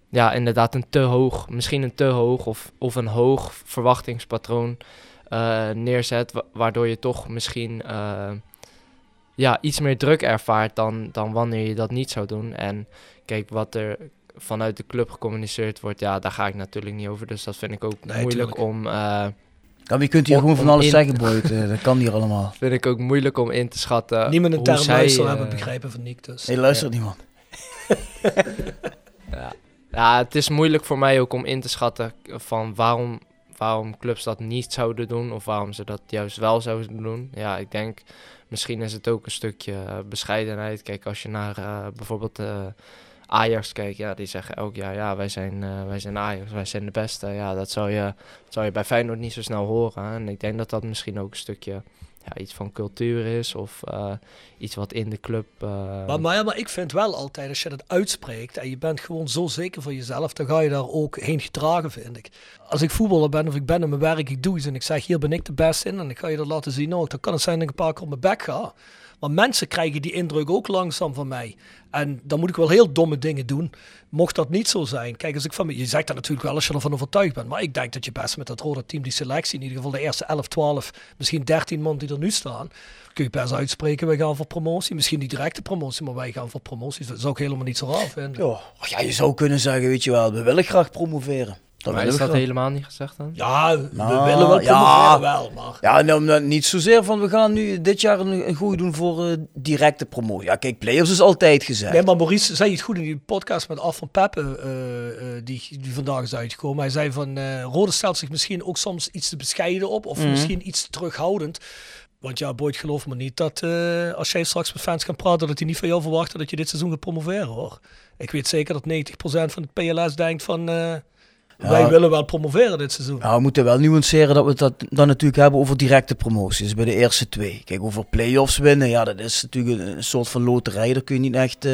ja, inderdaad een te hoog, misschien een te hoog of, of een hoog verwachtingspatroon eh, neerzet. wa- waardoor je toch misschien eh, ja, iets meer druk ervaart dan, dan wanneer je dat niet zou doen. En kijk, wat er vanuit de club gecommuniceerd wordt, ja, daar ga ik natuurlijk niet over. Dus dat vind ik ook Nee, moeilijk tuurlijk. om. eh, Ja, je kunt hier Om- gewoon van alles in- zeggen, Boyd. eh, dat kan hier allemaal. <laughs> vind ik ook moeilijk om in te schatten. Niemand een hoe term zij, eh, hebben begrepen van Nick. Dus. Hé, luistert niemand. <laughs> Ja. ja, het is moeilijk voor mij ook om in te schatten van waarom, waarom clubs dat niet zouden doen of waarom ze dat juist wel zouden doen. Ja, ik denk misschien is het ook een stukje eh, bescheidenheid. Kijk, als je naar eh, bijvoorbeeld eh, Ajax kijkt, ja, die zeggen elk jaar, ja, wij zijn, eh, wij zijn Ajax, wij zijn de beste. Ja, dat zou je, zou je bij Feyenoord niet zo snel horen. En ik denk dat dat misschien ook een stukje ja, iets van cultuur is of eh, iets wat in de club... eh, Maar, maar, ja, maar ik vind wel altijd, als je dat uitspreekt en je bent gewoon zo zeker van jezelf, dan ga je daar ook heen gedragen, vind ik. Als ik voetballer ben of ik ben in mijn werk, ik doe iets en ik zeg, hier ben ik de beste in en ik ga je dat laten zien ook, dan kan het zijn dat ik een paar keer op mijn bek ga. Maar mensen krijgen die indruk ook langzaam van mij. En dan moet ik wel heel domme dingen doen. Mocht dat niet zo zijn. Kijk, als ik van, je zegt dat natuurlijk wel als je ervan overtuigd bent. Maar ik denk dat je best met dat rode team, die selectie, in ieder geval de eerste 11, 12, misschien 13 man die er nu staan. Kun je best uitspreken, wij gaan voor promotie. Misschien niet directe promotie, maar wij gaan voor promotie. Dat zou ik helemaal niet zo raar vinden. Ja, je zou kunnen zeggen, weet je wel, we willen graag promoveren. Dat maar is we dat helemaal niet gezegd dan? Ja, we Nou, willen wel ja. promoveren wel, maar... Ja, nou, niet zozeer van we gaan nu dit jaar een, een gooi doen voor eh, directe promotie. Ja, kijk, play-offs is altijd gezegd. Nee, maar Maurice zei het goed in die podcast met Af van Peppe, eh, eh, die, die vandaag is uitgekomen. Hij zei van, eh Rode stelt zich misschien ook soms iets te bescheiden op, of Mhm. misschien iets te terughoudend. Want ja, Boyd, geloof me niet dat eh, als jij straks met fans kan praten, dat hij niet van jou verwacht dat je dit seizoen gaat promoveren, hoor. Ik weet zeker dat 90% van het PLS denkt van, wij willen wel promoveren dit seizoen. Nou, we moeten wel nuanceren dat we dat dan natuurlijk hebben over directe promoties bij de eerste twee. Kijk, over play-offs winnen, ja, dat is natuurlijk een, soort van loterij. Daar kun je niet echt eh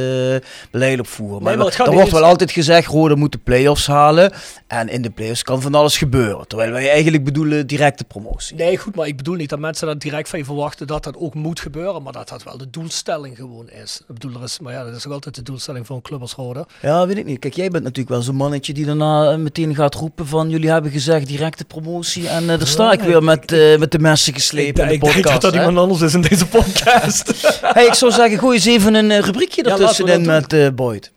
beleid op voeren. Maar, er wordt eens- wel altijd gezegd, Rode moet de play-offs halen. En in de play-offs kan van alles gebeuren. Terwijl wij eigenlijk bedoelen directe promotie. Nee, goed, maar ik bedoel niet dat mensen dat direct van je verwachten dat dat ook moet gebeuren, maar dat dat wel de doelstelling gewoon is. Ik bedoel, er is, maar ja, dat is ook altijd de doelstelling van een club als Roda. Ja, weet ik niet. Kijk, jij bent natuurlijk wel zo'n mannetje die daarna eh, meteen gaat roepen van jullie hebben gezegd directe promotie. En eh daar sta ik weer met, eh, met de messen geslepen in de ik denk podcast. dat dat hè? iemand anders is in deze podcast. <laughs> Hey, ik zou zeggen, gooi eens even een eh, rubriekje ertussenin met eh, Boyd.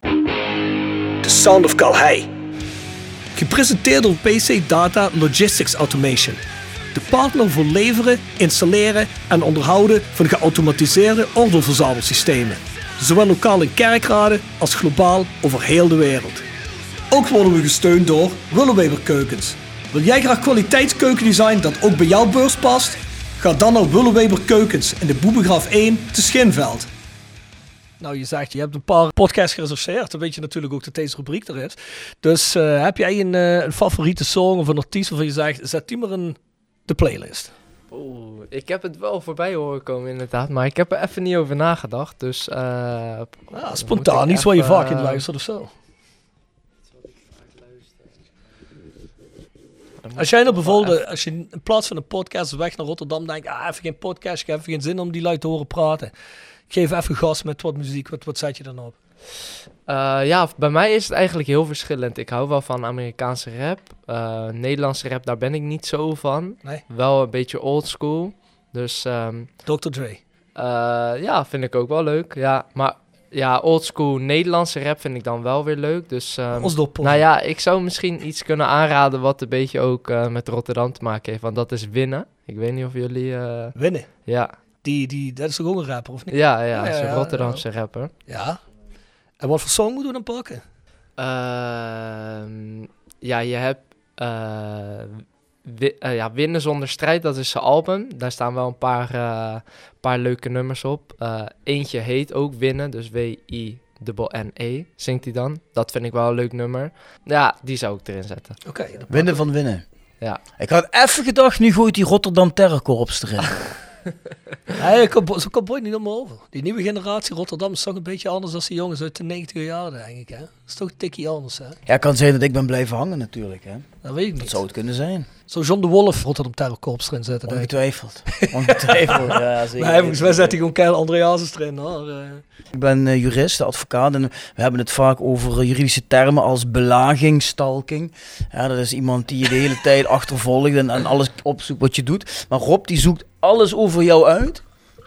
The Sound of Calhei. Gepresenteerd door PC Data Logistics Automation. De partner voor leveren, installeren en onderhouden van geautomatiseerde ordeelverzamelsystemen. Zowel lokaal in kerkraden als globaal over heel de wereld. Ook worden we gesteund door Willeweber Keukens. Wil jij graag kwaliteitskeukendesign dat ook bij jouw beurs past? Ga dan naar Willeweber Keukens in de Boebegraaf 1 te Schinveld. Nou, je zegt, je hebt een paar podcasts gereserveerd. Dan weet je natuurlijk ook dat deze rubriek er is. Dus eh, heb jij een, eh, een favoriete song of een artiest waarvan je zegt, zet die maar in de playlist? Oeh, ik heb het wel voorbij horen komen inderdaad, maar ik heb er even niet over nagedacht. Dus eh, Ah, spontaan, iets waar je vaak in luistert of zo. Moet Als jij nou bijvoorbeeld, even- als je in plaats van een podcast weg naar Rotterdam denkt, ah, even geen podcast, ik heb even geen zin om die lui te horen praten. Ik geef even gas met wat muziek, wat, wat zet je dan op? Eh, ja, bij mij is het eigenlijk heel verschillend. Ik hou wel van Amerikaanse rap. Eh, Nederlandse rap, daar ben ik niet zo van. Nee? Wel een beetje old school. Dus ehm, Dr. Dre. eh, ja, vind ik ook wel leuk. Ja, maar ja, old school Nederlandse rap vind ik dan wel weer leuk. Dus doppel. nou ja, ik zou misschien iets kunnen aanraden wat een beetje ook eh, met Rotterdam te maken heeft. Want dat is winnen. Ik weet niet of jullie... eh, Winnen. ja, Die, die, dat is toch ook een rapper, of niet? ja, ja, Ja, een ja, Rotterdamse rapper. Ja. En wat voor song moeten we dan pakken? Ehm, ja, je hebt eh, wi- ja, Winnen zonder strijd, dat is zijn album. Daar staan wel een paar, eh, paar leuke nummers op. Eh, eentje heet ook Winnen, dus W-I-N-E zingt hij dan. Dat vind ik wel een leuk nummer. Ja, die zou ik erin zetten. Oké. Winnen van winnen. Ja. Ik had even gedacht, nu gooit die Rotterdam Terrorkorps erin. <laughs> Nee, zo kan Boyd niet om over. Die nieuwe generatie Rotterdam is toch een beetje anders dan die jongens uit de 90 jaren, denk ik. Hè? Dat is toch een tikkie anders, hè? ja, kan zijn dat ik ben blijven hangen natuurlijk. Hè. Dat weet ik Dat niet. zou het kunnen zijn. Zou John de Wolf Rotterdam Terrorkorps erin zetten. Ongetwijfeld. <laughs> Ongetwijfeld, ja zeker. Nee, volgens mij zet hij gewoon Keil Andreas erin, hoor. Eh, Ik ben eh, jurist, advocaat en we hebben het vaak over eh, juridische termen als belaging, stalking. Ja, dat is iemand die je de hele <laughs> tijd achtervolgt en, en alles opzoekt wat je doet. Maar Rob die zoekt alles over jou uit.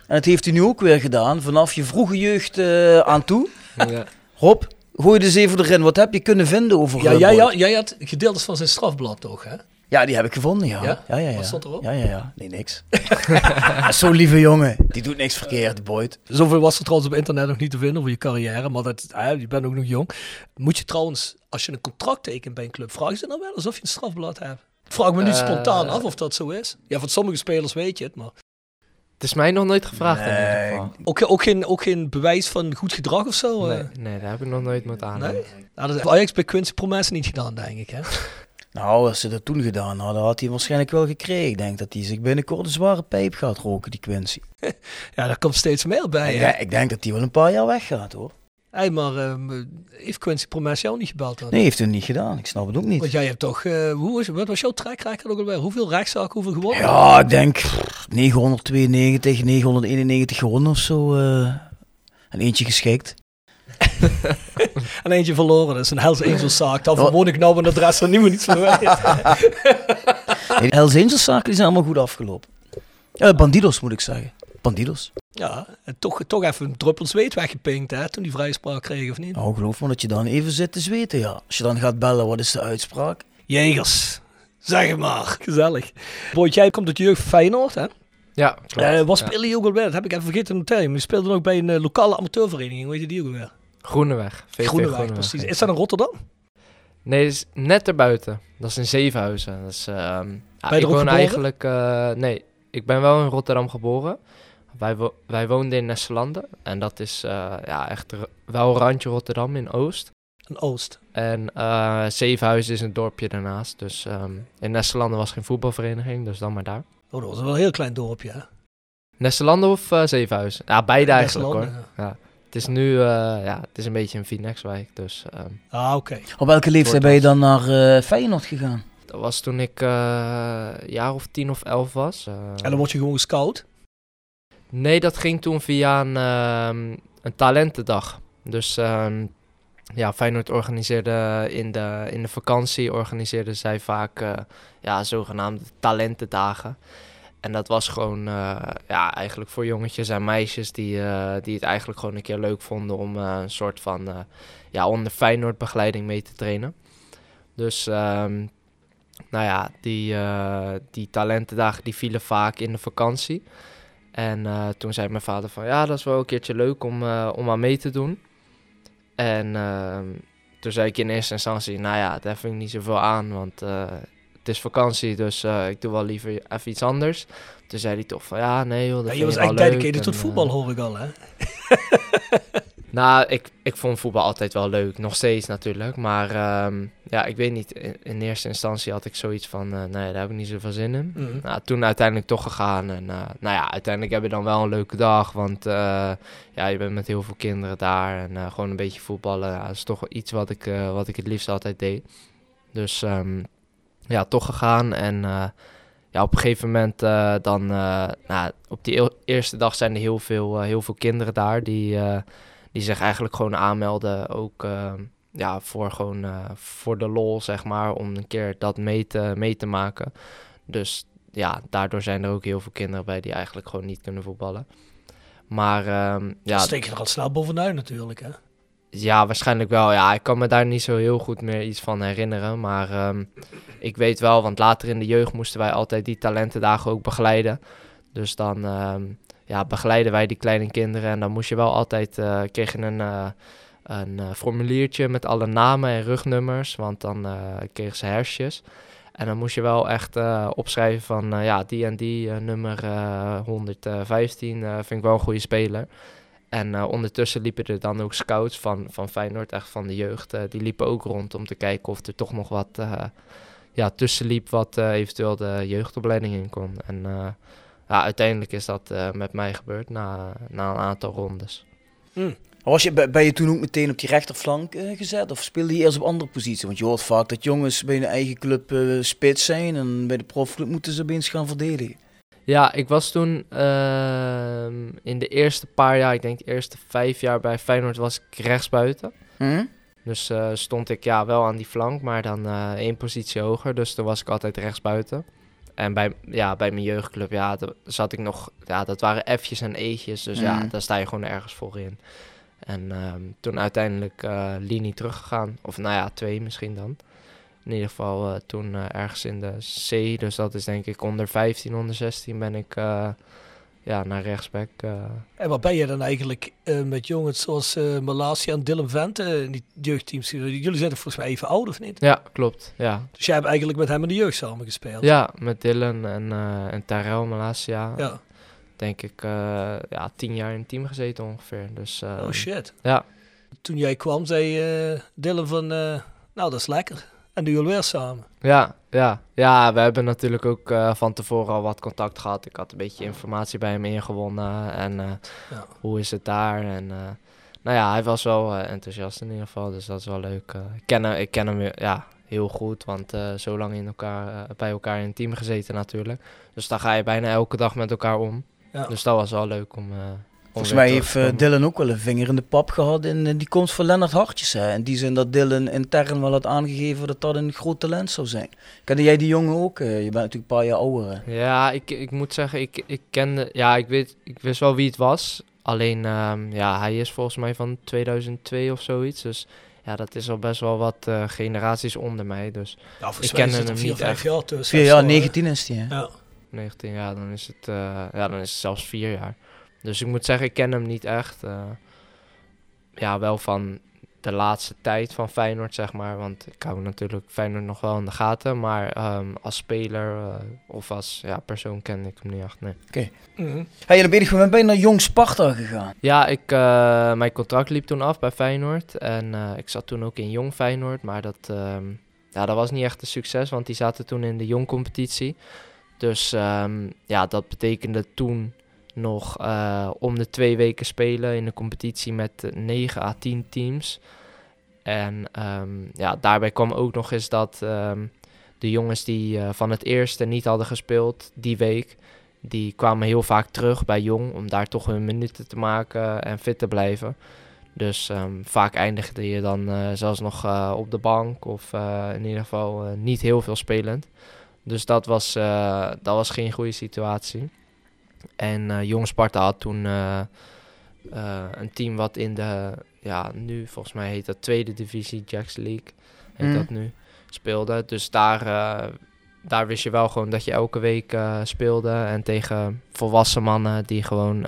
En dat heeft hij nu ook weer gedaan, vanaf je vroege jeugd eh, aan toe. Ja. <laughs> Rob, gooi eens even erin. Wat heb je kunnen vinden over Ja, eh, jij, Boyd? ja, jij had gedeeltes van zijn strafblad, toch, hè? Ja, die heb ik gevonden, ja. Ja? Ja, ja, ja. Wat stond erop? Ja, ja, ja. Nee, niks. <laughs> Zo'n lieve jongen. Die doet niks verkeerd, Boyd. Zoveel was er trouwens op internet nog niet te vinden over je carrière, maar dat, ah, je bent ook nog jong. Moet je trouwens, als je een contract tekent bij een club, vragen ze dan wel alsof je een strafblad hebt? Ik vraag me nu Eh, spontaan af of dat zo is. Ja, van sommige spelers weet je het, maar Het is mij nog nooit gevraagd in ieder Nee. geval. ook, ook, geen, ook geen bewijs van goed gedrag of zo? eh? Nee, nee, daar heb ik nog nooit moeten aannemen. Nee? Nou, dat heeft Ajax bij Quincy Promes niet gedaan, denk ik. Hè? Nou, als ze dat toen gedaan hadden, had hij waarschijnlijk wel gekregen. Ik denk dat hij zich binnenkort een zware pijp gaat roken, die Quincy. <laughs> Ja, daar komt steeds meer bij. ik, hè? ik denk dat hij wel een paar jaar weggaat, hoor. Hey, maar ehm, heeft Quincy Promes jou niet gebeld dan? Nee, heeft hij niet gedaan. Ik snap het ook niet. Want jij hebt toch, eh, hoe is, wat was jouw track record ook alweer? Hoeveel rechtszaken, hoeveel gewonnen? Ja, ik denk pff, 992, 991 gewonnen of zo. eh en eentje geschikt. <laughs> En eentje verloren, dat is een Hells Angels zaak. Daarvoor woon ik nou, de rest van niemand iets van weet. <laughs> De Hells Angels zaken die zijn allemaal goed afgelopen. Ja, bandidos moet ik zeggen. Bandidos. Ja, en toch, toch even een druppel zweet weggepinkt, hè, toen die vrijspraak kreeg, of niet? Nou, geloof me dat je dan even zit te zweten, ja. Als je dan gaat bellen, wat is de uitspraak? Jegers, zeg het maar. Gezellig. Boyd, jij komt uit jeugd van Feyenoord, hè? Ja, klopt. Eh wat Ja. spelen je ook alweer? Dat heb ik even vergeten te noteren. Maar je speelde ook bij een eh, lokale amateurvereniging. Hoe heet die ook alweer? Groeneweg. VV Groeneweg, precies. Is dat in Rotterdam? Nee, is net erbuiten. Dat is in Zevenhuizen. Dat is, ehm, ja, Ben je ik er ook woon geboren? eigenlijk... eh, nee, ik ben wel in Rotterdam geboren. Wij, wo- wij woonden in Nesselanden. En dat is eh, ja, echt wel randje Rotterdam in Oost. In Oost. En eh Zevenhuizen is een dorpje daarnaast. Dus ehm, in Nesselanden was geen voetbalvereniging, dus dan maar daar. Oh, dat was wel een heel klein dorpje, hè? Nesselanden of eh, Zevenhuizen? Ja, beide In eigenlijk hoor. Nesselanden, Het is nu, eh, ja, het is een beetje een Finex-wijk. Dus ehm, Ah, oké. Op welke leeftijd ben je dan naar eh Feyenoord gegaan? dat was toen ik eh, een jaar of tien of elf was. En dan word je gewoon gescout. Nee, dat ging toen via een, ehm, een talentendag. Dus ehm, ja, Feyenoord organiseerde in de, in de vakantie organiseerden zij vaak eh, ja, zogenaamde talentendagen. En dat was gewoon eh, ja, eigenlijk voor jongetjes en meisjes die, eh, die het eigenlijk gewoon een keer leuk vonden om een soort van ja, onder Feyenoord begeleiding mee te trainen. Dus ehm, nou ja, die, die talentendagen die vielen vaak in de vakantie. En eh, toen zei mijn vader van ja, dat is wel een keertje leuk om, eh, om aan mee te doen. En ehm, toen zei ik in eerste instantie, nou ja, daar vind ik niet zoveel aan, want eh, het is vakantie, dus ik doe wel liever even iets anders. Toen zei hij toch van ja, nee joh, dat Ja, je was eigenlijk leuk. tot voetbal, hoor ik al, hè? <laughs> nou, ik, ik vond voetbal altijd wel leuk. Nog steeds natuurlijk. Maar ehm, ja, ik weet niet. In, in eerste instantie had ik zoiets van... eh, nee, daar heb ik niet zoveel zin in. Mhm. Nou, toen uiteindelijk toch gegaan. En eh, nou ja, uiteindelijk heb je dan wel een leuke dag. Want eh, ja, je bent met heel veel kinderen daar. En gewoon een beetje voetballen. Ja, dat is toch iets wat ik, wat ik het liefst altijd deed. Dus ehm, ja, toch gegaan. En ja, op een gegeven moment dan... nou, op die eel- eerste dag zijn er heel veel, heel veel kinderen daar. Die, die zich eigenlijk gewoon aanmelden. Ook eh, ja, voor, gewoon, eh, voor de lol, zeg maar. Om een keer dat mee te, mee te maken. Dus ja, daardoor zijn er ook heel veel kinderen bij die eigenlijk gewoon niet kunnen voetballen. Maar ehm, Ja. steek je er al snel bovenuit natuurlijk, hè? ja, waarschijnlijk wel. Ja, ik kan me daar niet zo heel goed meer iets van herinneren. Maar ehm, ik weet wel, want later in de jeugd moesten wij altijd die talentendagen ook begeleiden. Dus dan ehm, ja, begeleiden wij die kleine kinderen. En dan moest je wel altijd, eh kreeg je een, eh, een eh, formuliertje met alle namen en rugnummers. Want dan kregen ze hersjes. En dan moest je wel echt opschrijven van, ja, die en die, nummer eh, 115, eh, vind ik wel een goede speler. En ondertussen liepen er dan ook scouts van, van Feyenoord, echt van de jeugd. die liepen ook rond om te kijken of er toch nog wat, ja, tussenliep wat eventueel de jeugdopleiding in kon. En ja, uiteindelijk is dat eh, met mij gebeurd na, na een aantal rondes. Was je, ben je toen ook meteen op die rechterflank eh, gezet? Of speelde je eerst op andere positie? Want je hoort vaak dat jongens bij hun eigen club eh, spits zijn en bij de profclub moeten ze opeens gaan verdedigen. Ja, ik was toen ehm, in de eerste paar jaar, ik denk de eerste vijf jaar bij Feyenoord, was ik rechtsbuiten. Hm? Dus stond ik ja, wel aan die flank, maar dan één positie hoger. Dus toen was ik altijd rechtsbuiten. En bij, ja, bij mijn jeugdclub, ja, zat ik nog... Ja, dat waren F'jes en E'tjes. Dus ja, Mhm. daar sta je gewoon ergens voor in. En ehm, toen uiteindelijk eh, linie teruggegaan. Of nou ja, twee misschien dan. In ieder geval eh, toen eh, ergens in de C. Dus dat is denk ik onder 15, onder 16 ben ik ja, naar rechtsback. eh. En wat ben je dan eigenlijk eh, met jongens zoals eh Malasia en Dylan Vente in die jeugdteams? Jullie zijn er volgens mij even oud of niet? Ja, klopt. Ja. Dus jij hebt eigenlijk met hem in de jeugd samen gespeeld? ja, met Dylan en, en Tyrell Malasia. Ja. denk ik, ja, tien jaar in het team gezeten ongeveer. Dus, Oh shit. Ja. Toen jij kwam zei eh Dylan van, nou dat is lekker. En nu alweer samen. Ja, ja. ja, we hebben natuurlijk ook eh, van tevoren al wat contact gehad. Ik had een beetje informatie bij hem ingewonnen. En eh, Ja. hoe is het daar? En eh, nou ja, hij was wel enthousiast in ieder geval. Dus dat is wel leuk. ik, ken hem, ik ken hem ja, heel goed, want zo lang in elkaar, bij elkaar in het team gezeten natuurlijk. Dus daar ga je bijna elke dag met elkaar om. Ja. Dus dat was wel leuk om. Volgens mij heeft eh. Dylan ook wel een vinger in de pap gehad in eh, die komst van Lennart Hartjes. Hè. In die zin dat Dylan intern wel had aangegeven dat dat een groot talent zou zijn. Kende jij die jongen ook? Eh, je bent natuurlijk een paar jaar ouder. hè. Ja, ik, ik moet zeggen, ik, ik kende, ja, ik, weet, ik wist wel wie het was. Alleen, ehm, ja, hij is volgens mij van 2002 of zoiets. Dus ja, dat is al best wel wat eh, generaties onder mij. Dus Ja, Ik er hem vier, niet vijf echt. jaar tussen. Vier of jaar, zo, hè? 19 is die. Hè? Ja. 19 jaar, dan is het, eh, ja, dan is het zelfs vier jaar. Dus ik moet zeggen, ik ken hem niet echt. eh, ja, wel van de laatste tijd van Feyenoord, zeg maar. Want ik hou natuurlijk Feyenoord nog wel in de gaten. Maar ehm, als speler eh, of als ja, persoon kende ik hem niet echt, nee. Mhm. Hey, en op enig moment ben je naar Jong Sparta gegaan. Ja, ik, eh, mijn contract liep toen af bij Feyenoord. En eh, ik zat toen ook in Jong Feyenoord. Maar dat, ehm, ja, dat was niet echt een succes, want die zaten toen in de Jong competitie. Dus ehm, ja, dat betekende toen nog eh, om de twee weken spelen in de competitie met eh, 9 à 10 teams. En ehm, ja, daarbij kwam ook nog eens dat ehm, de jongens die eh, van het eerste niet hadden gespeeld die week, die kwamen heel vaak terug bij Jong om daar toch hun minuten te maken en fit te blijven. Dus ehm, vaak eindigde je dan eh, zelfs nog eh, op de bank of eh, in ieder geval eh, niet heel veel spelend. Dus dat was, eh, dat was geen goede situatie. En eh Jong Sparta had toen eh, eh, een team wat in de, ja, nu volgens mij heet dat tweede divisie, Jacks League, heet Mm. dat nu, speelde. Dus daar, daar wist je wel gewoon dat je elke week speelde. En tegen volwassen mannen die gewoon,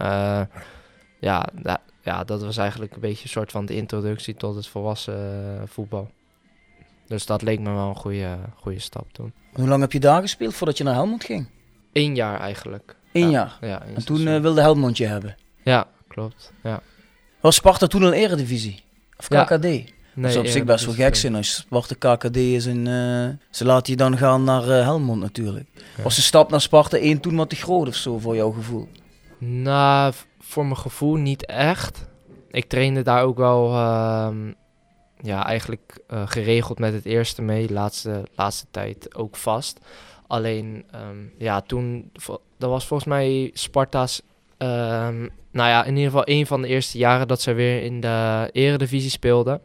ja, da- ja, dat was eigenlijk een beetje een soort van de introductie tot het volwassen voetbal. Dus dat leek me wel een goede, goede stap toen. Hoe lang heb je daar gespeeld voordat je naar Helmond ging? Eén jaar eigenlijk. Eén Ja, jaar. Ja, En toen eh, wilde Helmond je hebben. Ja, klopt. Ja. Was Sparta toen al eredivisie? Of. KKD? Nee, dat zou op zich best wel gek zijn als Sparta KKD is en eh, ze laten je dan gaan naar eh, Helmond natuurlijk. Was de stap naar Sparta 1 toen wat te groot of zo voor jouw gevoel? Nou, voor mijn gevoel niet echt. Ik trainde daar ook wel ehm, ja, eigenlijk geregeld met het eerste mee. Laatste, laatste tijd ook vast. Alleen, ehm, ja, toen... Dat was volgens mij Sparta's... ehm, nou ja, in ieder geval een van de eerste jaren dat ze weer in de eredivisie speelden.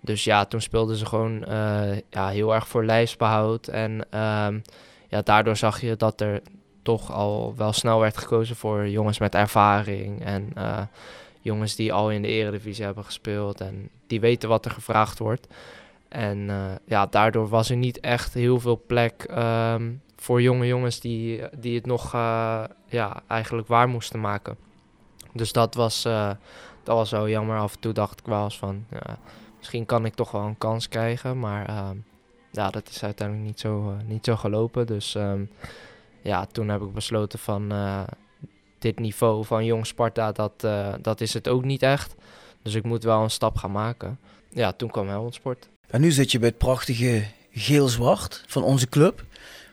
Dus ja, toen speelden ze gewoon eh, ja, heel erg voor lijfsbehoud. En ehm, ja, daardoor zag je dat er toch al wel snel werd gekozen voor jongens met ervaring. En eh, jongens die al in de eredivisie hebben gespeeld. En die weten wat er gevraagd wordt. En eh, ja, daardoor was er niet echt heel veel plek ehm, voor jonge jongens die, die het nog eh, ja, eigenlijk waar moesten maken. Dus dat was, eh, dat was wel jammer. Af en toe dacht ik wel eens van, misschien kan ik toch wel een kans krijgen. Maar ehm, ja, dat is uiteindelijk niet zo, niet zo gelopen. Dus ehm, ja, toen heb ik besloten van dit niveau van jong Sparta, dat, dat is het ook niet echt. Dus ik moet wel een stap gaan maken. Ja, toen kwam Helmond Sport. En nu zit je bij het prachtige geel-zwart van onze club.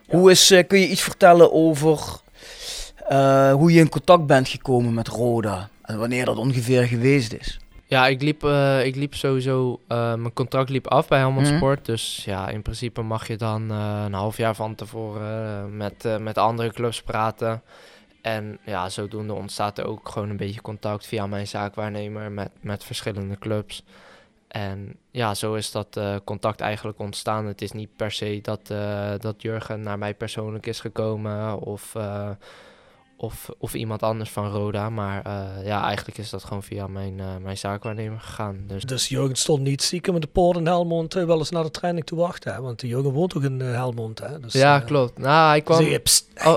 Hoe is, eh, kun je iets vertellen over eh, hoe je in contact bent gekomen met Roda en wanneer dat ongeveer geweest is? Ja, ik liep, eh, ik liep sowieso, mijn contract liep af bij Helmond Mhm. Sport. Dus ja, in principe mag je dan een half jaar van tevoren met, met andere clubs praten. En ja, zodoende ontstaat er ook gewoon een beetje contact via mijn zaakwaarnemer met, met verschillende clubs. En ja, zo is dat eh, contact eigenlijk ontstaan. Het is niet per se dat, eh, dat Jurgen naar mij persoonlijk is gekomen of, eh, of, of iemand anders van Roda. Maar eh, ja, eigenlijk is dat gewoon via mijn, eh, mijn zaakwaarnemer gegaan. Dus Dus Jurgen stond niet stiekem met de poort in Helmond eh, wel eens naar de training te wachten. Hè? Want Jurgen woont toch in Helmond. Hè? Dus, ja, klopt. Nou, hij kwam je,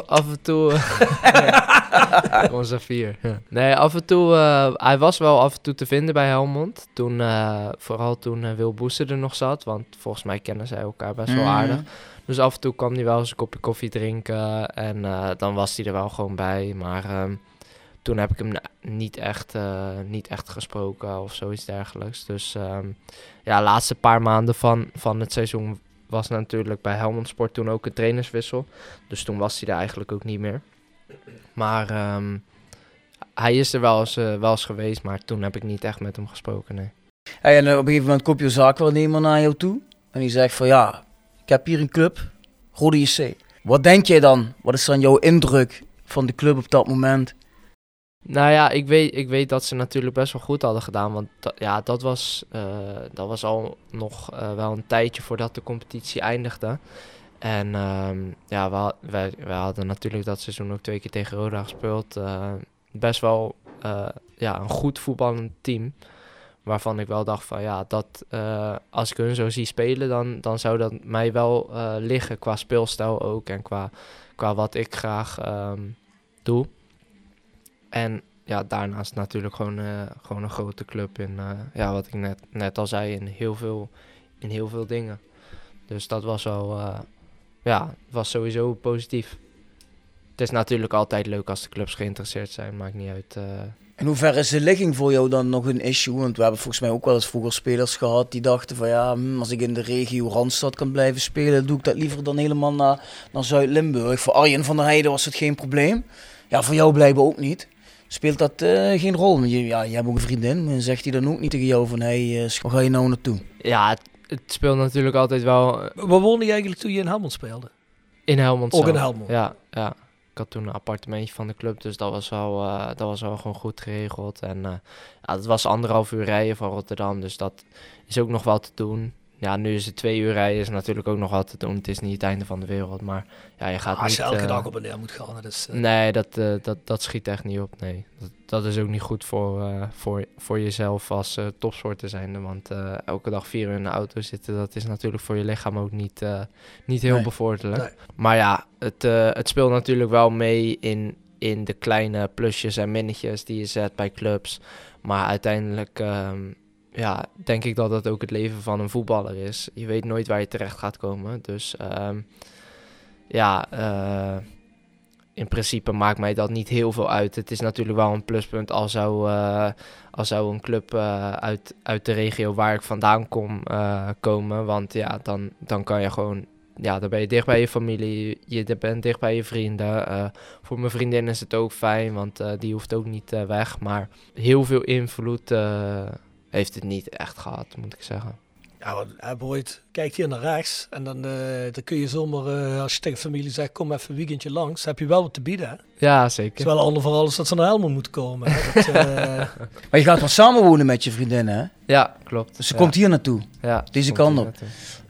af en toe... <laughs> Onze vier. Ja. Nee, af en toe... eh, hij was wel af en toe te vinden bij Helmond. Toen, eh, vooral toen Wil Boeser er nog zat. Want volgens mij kennen zij elkaar best wel Mhm. aardig. Dus af en toe kwam hij wel eens een kopje koffie drinken. En eh, dan was hij er wel gewoon bij. Maar ehm, toen heb ik hem niet echt, eh, niet echt gesproken of zoiets dergelijks. Dus ehm, ja, laatste paar maanden van, van het seizoen was natuurlijk bij Helmond Sport toen ook een trainerswissel. Dus toen was hij er eigenlijk ook niet meer. Maar ehm, hij is er wel eens, eh, wel eens geweest, maar toen heb ik niet echt met hem gesproken, nee. Hey, en op een gegeven moment komt je zaakwaarnemer naar jou toe en die zegt van ja, ik heb hier een club, Rode JC. Wat denk jij dan? Wat is dan jouw indruk van de club op dat moment? Nou ja, ik weet, ik weet dat ze natuurlijk best wel goed hadden gedaan. Want da- ja, dat was, eh, dat was al nog eh, wel een tijdje voordat de competitie eindigde. En ehm, ja, we, wij, wij hadden natuurlijk dat seizoen ook twee keer tegen Roda gespeeld. Eh, best wel ja, een goed voetballend team. Waarvan ik wel dacht van ja, dat eh, als ik hun zo zie spelen, dan, dan zou dat mij wel eh, liggen qua speelstijl ook. En qua, qua wat ik graag ehm, doe. En ja, daarnaast natuurlijk gewoon, eh, gewoon een grote club in, ja, wat ik net, net al zei, in heel, veel, in heel veel dingen. Dus dat was wel, ja, was sowieso positief. Het is natuurlijk altijd leuk als de clubs geïnteresseerd zijn, maakt niet uit. In hoeverre is de ligging voor jou dan nog een issue? Want we hebben volgens mij ook wel eens vroeger spelers gehad die dachten van ja, hm, als ik in de regio Randstad kan blijven spelen, doe ik dat liever dan helemaal naar, naar Zuid-Limburg. Voor Arjen van der Heijden was het geen probleem. Ja, voor jou blijkbaar ook niet. Speelt dat eh, geen rol? Je, ja, je hebt ook een vriendin, maar zegt hij dan ook niet tegen jou van hey, eh, waar ga je nou naartoe? ja, het, het speelt natuurlijk altijd wel eh, Waar woonde je eigenlijk toen je in Helmond speelde? in Helmond Ook in. Helmond. Ja, ja. Had toen een appartementje van de club, dus dat was wel, eh, dat was wel gewoon goed geregeld. En eh, ja, het was anderhalf uur rijden van Rotterdam, dus dat is ook nog wel te doen. Ja, nu is het twee uur rijden, is natuurlijk ook nog te doen. Het is niet het einde van de wereld, maar ja, je gaat Als je niet... elke eh, dag op en neer moet gaan. Dat is, eh, Nee, dat, eh, dat, dat schiet echt niet op. Nee, dat, dat is ook niet goed voor, voor, voor jezelf als eh topsporter zijnde. Want elke dag vier uur in de auto zitten, dat is natuurlijk voor je lichaam ook niet, niet heel Nee. bevorderlijk. Nee. Maar ja, het, het speelt natuurlijk wel mee in, in de kleine plusjes en minnetjes die je zet bij clubs. Maar uiteindelijk ehm, ja, denk ik dat dat ook het leven van een voetballer is. Je weet nooit waar je terecht gaat komen. Dus ehm, ja, eh, in principe maakt mij dat niet heel veel uit. Het is natuurlijk wel een pluspunt als zou, eh, als zou een club eh, uit, uit de regio waar ik vandaan kom komen. Want ja, dan, dan kan je gewoon, ja, dan ben je dicht bij je familie, je bent dicht bij je vrienden. Voor mijn vriendin is het ook fijn, want die hoeft ook niet eh, weg. Maar heel veel invloed heeft het niet echt gehad, moet ik zeggen. Ja, want hij Boyd kijkt hier naar rechts en dan, eh, dan kun je zomaar, eh, als je tegen familie zegt, kom even een weekendje langs, heb je wel wat te bieden. Hè? Ja, is zeker. wel ander verhaal als dat ze naar Helmond moeten komen. Hè? Dat, <laughs> eh, Maar je gaat wel samenwonen met je vriendin hè? Ja, klopt. Dus ze ja. komt hier naartoe. ja, deze kant op.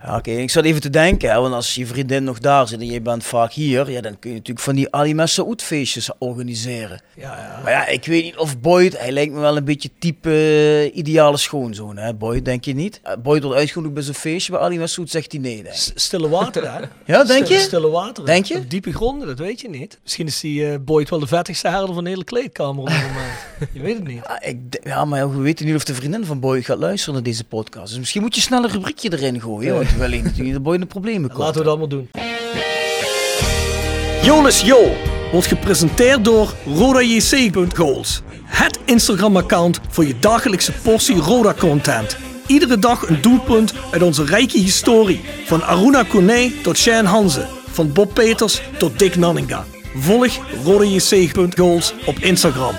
Ja, oké. Ik zat even te denken, hè, want als je vriendin nog daar zit en je bent vaak hier, ja, dan kun je natuurlijk van die Ali Messaoud feestjes organiseren. ja, ja. Maar ja, ik weet niet of Boyd, hij lijkt me wel een beetje type ideale schoonzoon, hè? Boyd, denk je niet? Boyd wordt uitgenodigd bij zo'n feestje, bij Ali Messaoud zegt hij nee, denk ik. Stille water, hè? Ja, denk Stille- je? Stille water. Denk je? Op diepe gronden, dat weet je niet. Misschien is die eh Boyd wel de vettigste herder van de hele kleedkamer op dit moment. <laughs> je weet het niet. Ja, ik, d- ja, maar we weten niet of de vriendin van Boyd gaat luisteren naar deze podcast. Dus misschien moet je snel een rubriekje erin gooien, want we willen natuurlijk niet dat Boyd in de problemen komt. Laten we dat allemaal doen. Jolis Jo wordt gepresenteerd door RodaJC.goals. Het Instagram-account voor je dagelijkse portie Roda-content. Iedere dag een doelpunt uit onze rijke historie. Van Aruna Kone tot Shane Hanze. Van Bob Peters tot Dick Nanninga. Volg rodejc.goals op Instagram.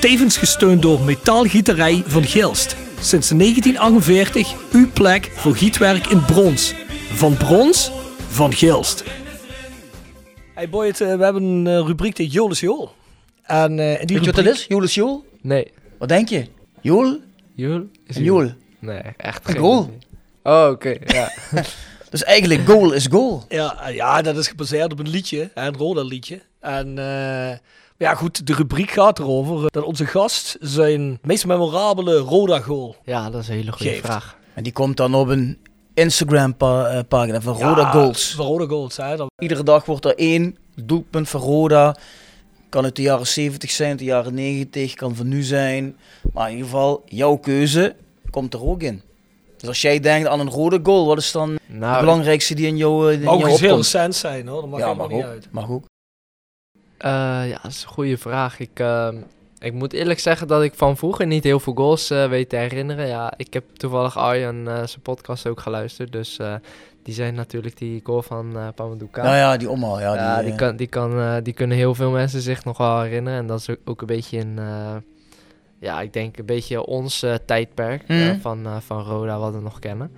Tevens gesteund door Metaalgieterij van Gilst. Sinds 1948 uw plek voor gietwerk in brons. Van brons, van Gilst. Hey Boyd, eh, we hebben een eh, rubriek die Jolis Jool. En eh, in die Weet je wat dat is? Joel is Joel? Nee. Wat denk je? Joel? Joel? Is Joel. Nee, echt Een geen goal. idee. Oh, oké. ja. <laughs> <laughs> Dus eigenlijk goal is goal. Ja, eh, ja, dat is gebaseerd op een liedje, een Roda liedje. En eh, ja, goed, de rubriek gaat erover eh, dat onze gast zijn meest memorabele Roda goal. ja, dat is een hele goede Geeft. vraag. En die komt dan op een Instagram pa- eh, pagina van Roda Ja, Goals. Van Roda Goals, hè. Iedere dag wordt er één doelpunt van Roda. Kan uit de jaren 70 zijn, uit de jaren 90, kan van nu zijn. Maar in ieder geval, jouw keuze komt er ook in. Dus als jij denkt aan een rode goal, wat is dan de Nou, belangrijkste die in jou, in mag ook heel recent zijn, hoor. Dat mag ja, helemaal mag niet ook, uit. mag ook. Eh, ja, dat is een goede vraag. Ik, ehm, ik moet eerlijk zeggen dat ik van vroeger niet heel veel goals eh, weet te herinneren. Ja, ik heb toevallig Arjan eh, zijn podcast ook geluisterd. Dus eh, die zijn natuurlijk die goal van eh Pamadouka. Ja, ja, die omhaal. Ja, Ja, die, die, eh, kan, die, kan, eh, die kunnen heel veel mensen zich nog wel herinneren. En dat is ook, ook een beetje een, eh, ja, ik denk een beetje ons eh, tijdperk eh, Mhm. van, eh, van Roda wat we nog kennen.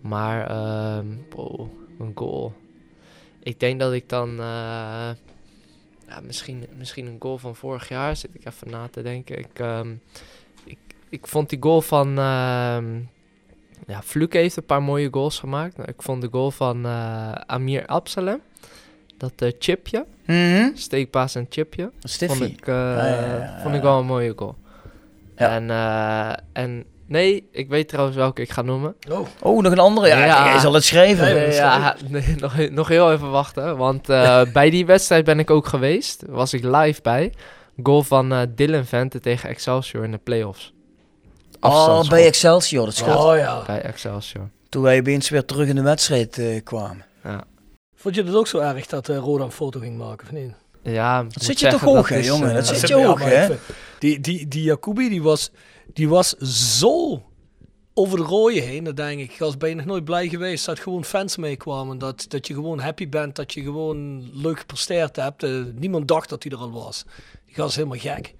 Maar, ehm een goal. Ik denk dat ik dan, ja, misschien, misschien een goal van vorig jaar, zit ik even na te denken. Ik, ehm, ik, ik vond die goal van, ehm ja, Fluke heeft een paar mooie goals gemaakt. Nou, ik vond de goal van eh, Amir Absalem, dat chipje, steekpaas en chipje, vond ik, Ja, ja, ja, vond ik wel een mooie goal. Ja. En, eh, en nee, ik weet trouwens welke ik ga noemen. Oh, Oh, nog een andere? Ja, Ja. jij zal het schrijven. Nee, dat ja, <laughs> nee, nog, nog heel even wachten. Want eh, <laughs> bij die wedstrijd ben ik ook geweest. Was ik live bij. Goal van eh, Dylan Vente tegen Excelsior in de playoffs. Oh, bij Excelsior, dat schot. oh ja. bij Excelsior. Toen wij opeens weer terug in de wedstrijd eh, kwamen. Vond je het ook zo erg dat eh, Roda een foto ging maken, of niet? Ja, Dat zit je toch hoog, hè, jongen? Dat zit je hoog, hè? Die, die, die Jacobi, die was, die was zo over de rode heen. Dan denk ik, gast, ben je nog nooit blij geweest dat gewoon fans meekwamen. Dat, dat je gewoon happy bent, dat je gewoon leuk gepresteerd hebt. Eh, niemand dacht dat hij er al was. Die gast is helemaal gek.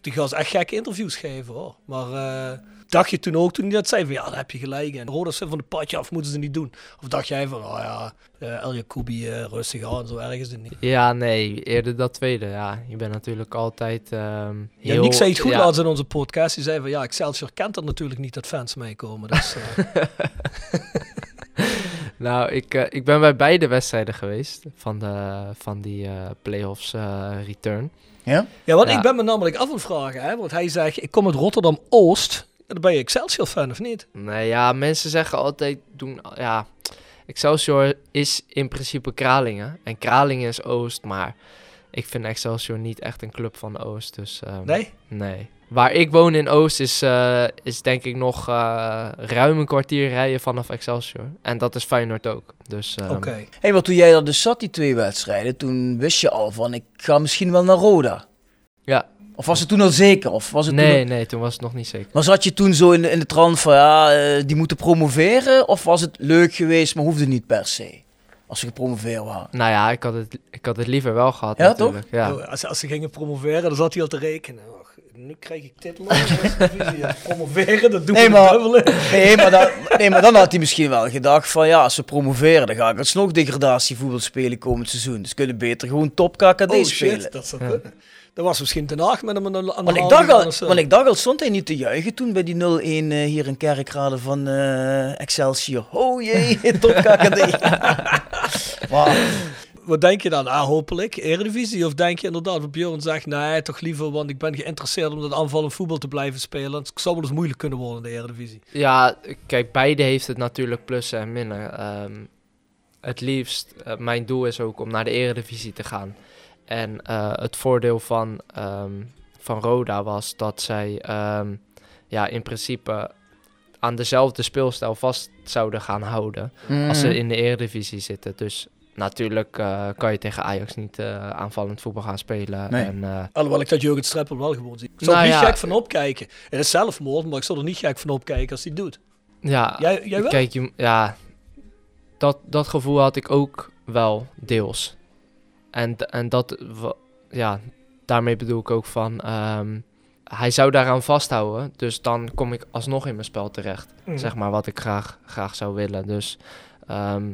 Die gast echt gekke interviews geven, hoor. Maar eh, dacht je toen ook, toen hij dat zei, van ja, daar heb je gelijk. En Rodas van de padje af, moeten ze niet doen. Of dacht jij van, oh ja, eh, El Jacobi, eh, rustig aan, zo erg is het niet. Ja, nee, eerder dat tweede. Ja, je bent natuurlijk altijd ehm Ja, heel... Nick zei het goed ja, laatst in onze podcast. Die zei van ja, Excelsior kent dat natuurlijk niet dat fans meekomen. Dus, eh, <laughs> Nou, ik, ik ben bij beide wedstrijden geweest van, de, van die eh playoffs eh, return. Ja? ja, want Ja. ik ben me namelijk af aan het vragen. Hè, want hij zegt, ik kom uit Rotterdam-Oost. Dan ben je Excelsior fan of niet? Nee, ja, mensen zeggen altijd, doen, ja, Excelsior is in principe Kralingen. En Kralingen is Oost, maar ik vind Excelsior niet echt een club van Oost. Dus, ehm, Nee? Nee. Waar ik woon in Oost is, eh, is denk ik nog eh, ruim een kwartier rijden vanaf Excelsior. En dat is Feyenoord ook. Dus, ehm, Oké. Hé, maar toen jij er dus zat, die twee wedstrijden, toen wist je al van, ik ga misschien wel naar Roda. Ja. Of was het toen al zeker? Of was het Nee, toen nee, toen was het nog niet zeker. maar zat je toen zo in, de- in de trant van, ja, eh, die moeten promoveren? Of was het leuk geweest, maar hoefde niet per se? Als ze gepromoveerd waren. Nou ja, ik had het, ik had het liever wel gehad Ja, natuurlijk. Ja, Oh, Als, als ze gingen promoveren, dan zat hij al te rekenen. Och, nu krijg ik. Ja, Promoveren, dat doen Nee, we maar- dubbele. Nee maar, dan, nee, maar dan had hij misschien wel gedacht van, ja, als ze promoveren, dan ga ik alsnog degradatievoetbal spelen komend seizoen. Dus kunnen beter gewoon top KKD Oh spelen. shit, dat zou Ja. kunnen. Dat was misschien ten Haag met hem aan de Want ik, dacht al, want ik dacht al, stond hij niet te juichen toen bij die 0-1 eh, hier in Kerkrade van eh, Excelsior. Oh jee, top KKD. maar, Wat denk je dan? Ah, hopelijk, Eredivisie? Of denk je inderdaad wat Björn zegt, nee, toch liever, want ik ben geïnteresseerd om dat aanvallend voetbal te blijven spelen. Het zou wel eens moeilijk kunnen worden in de Eredivisie. Ja, kijk, beide heeft het natuurlijk plussen en minnen. Ehm, het liefst, eh, mijn doel is ook om naar de eredivisie te gaan. En eh, het voordeel van, ehm, van Roda was dat zij ehm, ja, in principe aan dezelfde speelstijl vast zouden gaan houden als ze Mhm. in de eredivisie zitten. Dus natuurlijk eh, kan je tegen Ajax niet eh, aanvallend voetbal gaan spelen. Nee. En, eh, Alhoewel ik dat Jurgen Streppel wel gewoon zie. Ik zou Nou er niet ja. gek van opkijken. Het is zelfmoord, maar ik zou er niet gek van opkijken als hij het doet. Ja, Jij, jij wel? kijk, je, ja, dat, dat gevoel had ik ook wel deels. En, en dat, ja, daarmee bedoel ik ook van, ehm, hij zou daaraan vasthouden, dus dan kom ik alsnog in mijn spel terecht. Mm. Zeg maar wat ik graag, graag zou willen. Dus ehm,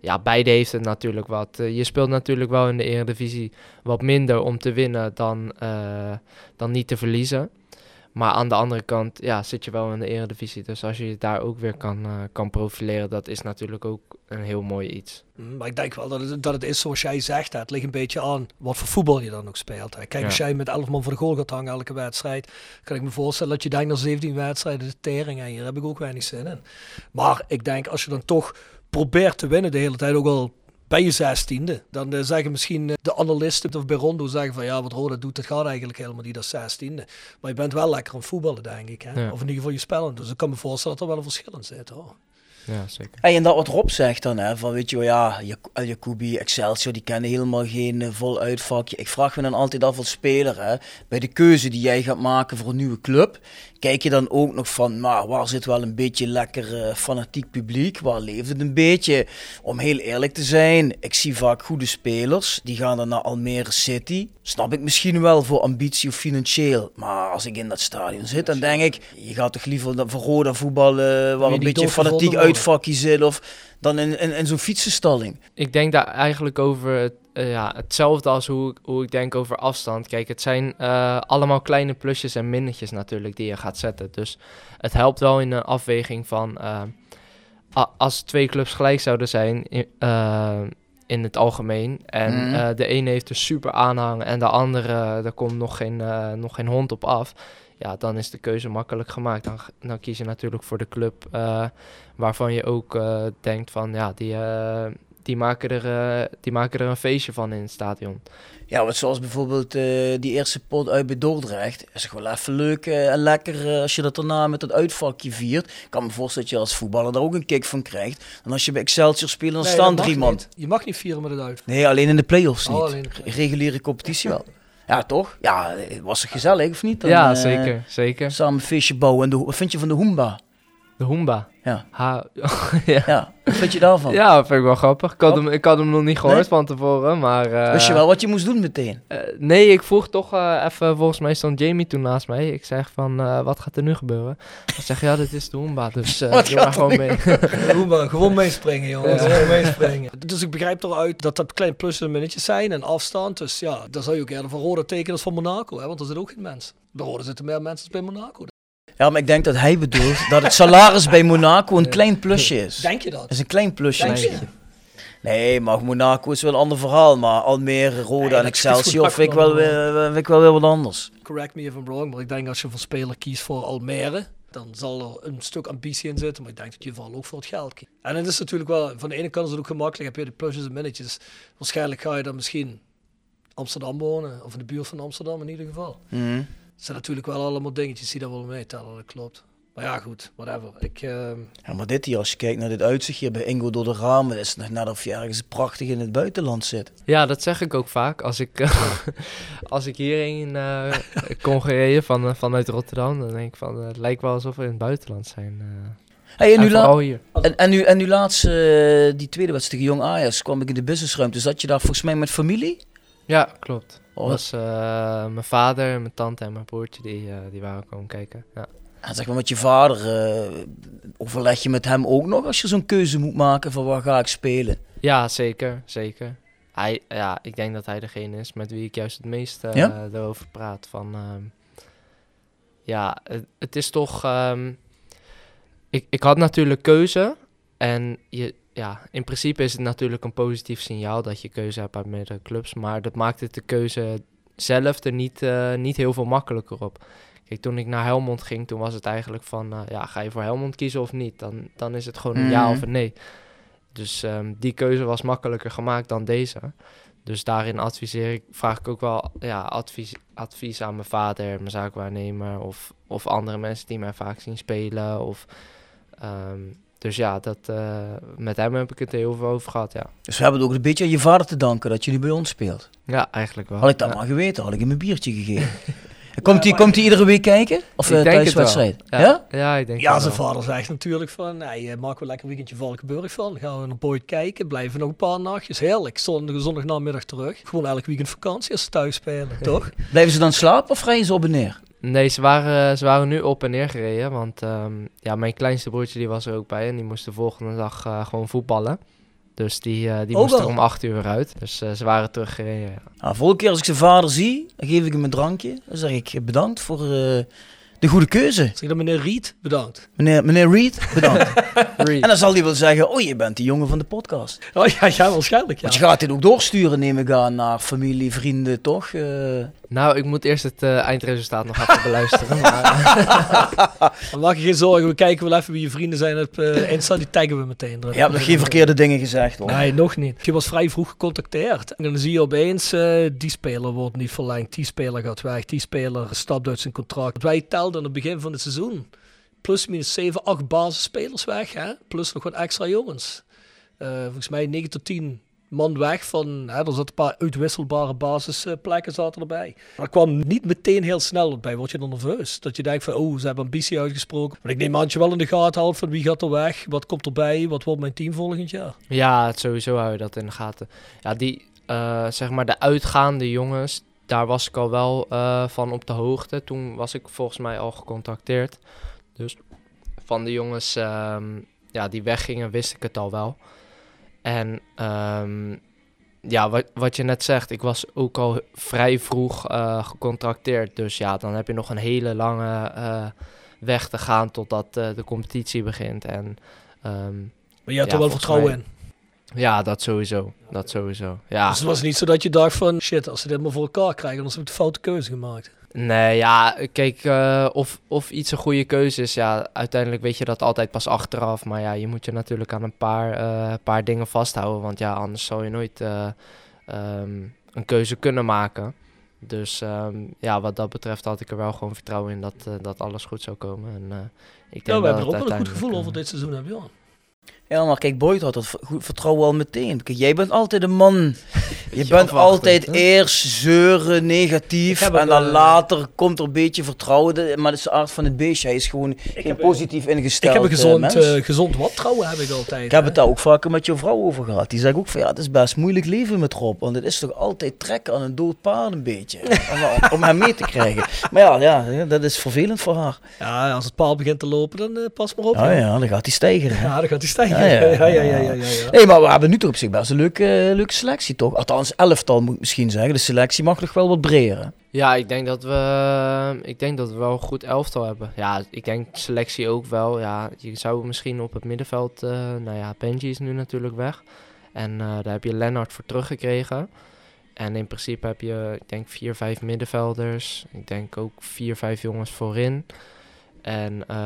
ja, beide heeft het natuurlijk wat. Eh, je speelt natuurlijk wel in de Eredivisie wat minder om te winnen dan, eh, dan niet te verliezen. Maar aan de andere kant ja, zit je wel in de Eredivisie. Dus als je je daar ook weer kan, eh, kan profileren, dat is natuurlijk ook een heel mooi iets. Mm, Maar ik denk wel dat het, dat het is zoals jij zegt. hè. Het ligt een beetje aan wat voor voetbal je dan ook speelt. hè. Kijk, Ja. als jij met 11 man voor de goal gaat hangen elke wedstrijd, kan ik me voorstellen dat je denkt na 17 wedstrijden de tering. En hier heb ik ook weinig zin in. Maar ik denk als je dan toch probeert te winnen de hele tijd, ook al bij je zestiende, dan eh, zeggen misschien eh, de analisten of bij Rondo zeggen van ja, wat Roda doet, dat gaat eigenlijk helemaal niet als zestiende. Maar je bent wel lekker aan het voetballen, denk ik. Hè? Ja. Of in ieder geval je spellen. Dus ik kan me voorstellen dat er wel een verschil in zit. Hoor. Ja, zeker. Hey, en dat wat Rob zegt dan, hè, van weet je wel, ja, El Jacoubi, Excelsior, die kennen helemaal geen eh, vol uitvakje. Ik vraag me dan altijd af als speler, hè, bij de keuze die jij gaat maken voor een nieuwe club, kijk je dan ook nog van, maar waar zit wel een beetje lekker eh, fanatiek publiek, waar leeft het een beetje? Om heel eerlijk te zijn, ik zie vaak goede spelers, die gaan dan naar Almere City. Snap ik misschien wel voor ambitie of financieel, maar als ik in dat stadion zit, dan denk ik, je gaat toch liever voor Roda voetballen, waar je een beetje fanatiek uitvakje zit, of dan in, in, in zo'n fietsenstalling. Ik denk daar eigenlijk over het, eh, ja, hetzelfde als hoe, ik- hoe ik denk over afstand. Kijk, het zijn eh, allemaal kleine plusjes en minnetjes natuurlijk die je gaat zetten. Dus het helpt wel in een afweging van eh, als twee clubs gelijk zouden zijn in, in het algemeen. En Mhm. de ene heeft een super aanhang en de andere, daar komt nog geen, nog geen hond op af. Ja, dan is de keuze makkelijk gemaakt. Dan, dan kies je natuurlijk voor de club eh, waarvan je ook eh, denkt van ja, die, eh, die, maken er, eh, die maken er een feestje van in het stadion. Ja, wat zoals bijvoorbeeld eh, die eerste pot uit bij Dordrecht. Is gewoon even leuk eh, en lekker als je dat daarna met dat uitvakje viert. Ik kan me voorstellen dat je als voetballer daar ook een kick van krijgt. En als je bij Excelsior speelt, dan Nee, staan drie man. niet. Je mag niet vieren met het uit. Nee, alleen in de play-offs niet. Oh, alleen in de play-offs. Reguliere competitie wel. Ja, toch? Ja, was het gezellig of niet? Dan, ja, eh, zeker, zeker. Samen een feestje bouwen. En de, wat vind je van de Hoomba? De Hoomba. Ja. Ha <laughs> ja. Ja, wat vind je daarvan? ja, vind ik wel grappig. Ik had, hem, ik had hem nog niet gehoord Nee? van tevoren, maar... eh, Wist je wel wat je moest doen meteen? eh, nee, ik vroeg toch eh, even, volgens mij stond Jamie toen naast mij. Ik zeg van, eh, wat gaat er nu gebeuren? Hij zegt, ja, dit is de Hoomba, dus eh <laughs> Wat doe maar gaat gewoon mee. <laughs> Maar, gewoon meespringen, jongens. Gewoon meespringen. Dus ik begrijp eruit dat dat kleine plussen en minnetjes zijn en afstand. Dus ja, dan zou je ook eerder van Roda tekenen als van Monaco, hè, want er zitten ook geen mensen. Bij Roda zitten meer mensen dan bij Monaco. Ja, maar ik denk dat hij bedoelt dat het salaris bij Monaco een klein plusje is. Denk je Dat dat? is een klein plusje. Denk je? Nee, maar Monaco is wel een ander verhaal. Maar Almere, Roda Nee, en Excelsior vind ik, wel vind ik wel weer wat anders. Correct me if I'm wrong, maar ik denk als je voor speler kiest voor Almere, dan zal er een stuk ambitie in zitten. Maar ik denk dat je vooral ook voor het geld kiest. En het is natuurlijk wel, van de ene kant is het ook gemakkelijk, heb je de plusjes en minnetjes. Waarschijnlijk ga je dan misschien Amsterdam wonen, of in de buurt van Amsterdam in ieder geval. Mhm. Het zijn natuurlijk wel allemaal dingetjes die daar wel meetellen, dat klopt. Maar ja, goed, whatever. Ik, ehm, Ja, maar dit hier, als je kijkt naar dit uitzicht hier bij Ingo door de ramen, is het nog net of je ergens prachtig in het buitenland zit. Ja, dat zeg ik ook vaak. Als ik, <laughs> als ik hierheen eh <laughs> kon gereden van, eh, vanuit Rotterdam, dan denk ik van, eh, het lijkt wel alsof we in het buitenland zijn. eh. Hey, en, En nu la- vooral hier. en, en, nu, en nu laatst, eh, die tweede wedstrijd tegen Jong Ajax, kwam ik in de businessruimte. Zat je daar volgens mij met familie? Ja, klopt. Was eh, mijn vader, mijn tante en mijn broertje, die, eh, die waren komen kijken. Ja. En zeg maar met je vader, eh, overleg je met hem ook nog als je zo'n keuze moet maken van waar ga ik spelen? ja, zeker, zeker. Hij, ja, ik denk dat hij degene is met wie ik juist het meest Ja? erover praat. Van, ehm, ja, het, het is toch... ehm, ik, ik had natuurlijk keuze. En je, ja, in principe is het natuurlijk een positief signaal dat je keuze hebt uit meerdere clubs. Maar dat maakt het de keuze zelf er niet, eh, niet heel veel makkelijker op. Kijk, toen ik naar Helmond ging, toen was het eigenlijk van... eh, ja, ga je voor Helmond kiezen of niet? Dan, dan is het gewoon een ja Mhm. of een nee. Dus ehm, die keuze was makkelijker gemaakt dan deze. Dus daarin adviseer ik, vraag ik ook wel ja, advies, advies aan mijn vader, mijn zaakwaarnemer of, of andere mensen die mij vaak zien spelen. Of, ehm, dus ja, dat, eh, met hem heb ik het heel veel over gehad, ja. Dus we hebben het ook een beetje aan je vader te danken dat je nu bij ons speelt. Ja, eigenlijk wel. Had ik dat Ja. maar geweten, had ik hem een biertje gegeven. <laughs> Komt hij maar- komt hij iedere week kijken? Of Ik eh, thuiswedstrijd? wel. Ja? Ja, ik denk Ja, zijn wel. vader zegt natuurlijk van, nee, eh, maken we lekker een weekendje Valkenburg van. Dan gaan we naar Boyd kijken, blijven nog een paar nachtjes. Heerlijk, zondag, zondagnamiddag terug. Gewoon elk weekend vakantie als ze thuis spelen, <laughs> toch? Blijven ze dan slapen of rijden ze op en neer? Nee, ze waren, ze waren nu op en neer gereden. Want ehm, ja, mijn kleinste broertje die was er ook bij. En die moest de volgende dag eh, gewoon voetballen. Dus die, eh, die Ook moest er om acht uur uit. Dus eh, ze waren teruggereden. Ja. Nou, volgende keer als ik zijn vader zie, dan geef ik hem een drankje. Dan zeg ik bedankt voor de goede keuze. Zeg dan meneer Riet, bedankt. Meneer, meneer Reed, bedankt. <laughs> Reed. en dan zal hij wel zeggen, oh je bent die jongen van de podcast. Oh ja, ja waarschijnlijk ja. Want je gaat dit ook doorsturen, neem ik aan, naar familie, vrienden, toch? Eh, Nou, ik moet eerst het eh, eindresultaat nog even beluisteren. Maar, <laughs> maak je geen zorgen, we kijken wel even wie je vrienden zijn op eh Insta, die taggen we meteen. je hebt nog geen verkeerde dingen gezegd hoor. Nee, nog niet. Je was vrij vroeg gecontacteerd. En dan zie je opeens, eh, die speler wordt niet verlengd, die speler gaat weg, die speler stapt uit zijn contract. Wij telden aan het begin van het seizoen plus minus 7, 8 basisspelers weg, hè? plus nog wat extra jongens. Eh, volgens mij 9 tot 10 man weg van, hè, er zaten een paar uitwisselbare basisplekken zaten erbij. Maar kwam niet meteen heel snel bij, word je dan nerveus. Dat je denkt van, oh, ze hebben ambitie uitgesproken. Maar ik neem aan je wel in de gaten houdt van wie gaat er weg, wat komt erbij, wat wordt mijn team volgend jaar. ja, sowieso hou je dat in de gaten. Ja, die, eh, zeg maar, de uitgaande jongens, daar was ik al wel eh, van op de hoogte. Toen was ik volgens mij al gecontacteerd. Dus van de jongens ehm, ja, die weggingen, wist ik het al wel. En ehm, ja, wat, wat je net zegt, ik was ook al vrij vroeg eh, gecontracteerd. Dus ja, dan heb je nog een hele lange eh, weg te gaan totdat de competitie begint. En ehm, Maar je Ja, er wel vertrouwen in. Ja, dat sowieso. Dat sowieso. Ja. Dus het was niet zo dat je dacht van shit, als ze dit maar voor elkaar krijgen, dan heb ik de foute keuze gemaakt. Nee, ja, kijk, eh, of, of iets een goede keuze is, ja, uiteindelijk weet je dat altijd pas achteraf. Maar ja, je moet je natuurlijk aan een paar, eh, paar dingen vasthouden, want ja, anders zou je nooit eh, ehm, een keuze kunnen maken. Dus ehm, ja, wat dat betreft had ik er wel gewoon vertrouwen in dat, dat alles goed zou komen. En, ik denk Ja, we dat hebben er ook het wel een goed gevoel over dit seizoen hebben, ja. Ja, maar kijk, Boyd had dat vertrouwen al meteen. Kijk, jij bent altijd een man. Je bent altijd hè? eerst zeuren, Ik negatief. En dan eh, later komt er een beetje vertrouwen. Maar dat is de aard van het beestje. Hij is gewoon geen heb- positief Ik ingesteld heb een eh, gezond, eh, gezond wantrouwen, heb ik altijd. Ik heb het daar ook vaker met jouw vrouw over gehad. Die zegt ook van ja, het is best moeilijk leven met Rob. Want het is toch altijd trekken aan een dood paard een beetje. <laughs> om, om hem mee te krijgen. Maar ja, ja, dat is vervelend voor haar. Ja, als het paal begint te lopen, dan pas maar op. Ja, ja, dan gaat hij stijgen. hè. Ja, dan gaat hij stijgen. Ja, Ja, ja, ja. Nee, maar we hebben nu toch op zich best een leuke, eh, leuke selectie, toch? Althans, elftal moet ik misschien zeggen. De selectie mag nog wel wat breder. Ja, ik denk dat we, ik denk dat we wel een goed elftal hebben. Ja, ik denk selectie ook wel. Ja, je zou misschien op het middenveld, eh, nou ja, Benji is nu natuurlijk weg. En eh, daar heb je Lennart voor teruggekregen. En in principe heb je, ik denk, vier, vijf middenvelders. Ik denk ook vier, vijf jongens voorin. En eh,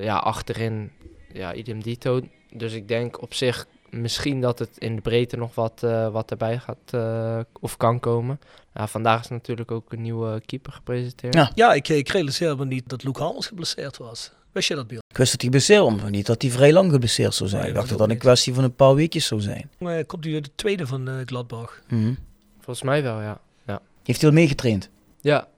ja, achterin, ja, idem dito. Dus ik denk op zich misschien dat het in de breedte nog wat, eh, wat erbij gaat eh, of kan komen. Ja, vandaag is natuurlijk ook een nieuwe keeper gepresenteerd. Ja. Ja, ik, ik realiseer me niet dat Luke Hamels geblesseerd was. Wist je dat, Biel? Ik wist dat hij geblesseerd was, maar niet dat hij vrij lang geblesseerd zou zijn. Nee, ik dacht dat dat een kwestie van een paar weekjes zou zijn. Eh, komt hij de tweede van Gladbach? Mhm. Volgens mij wel, ja. Heeft hij al meegetraind? Ja,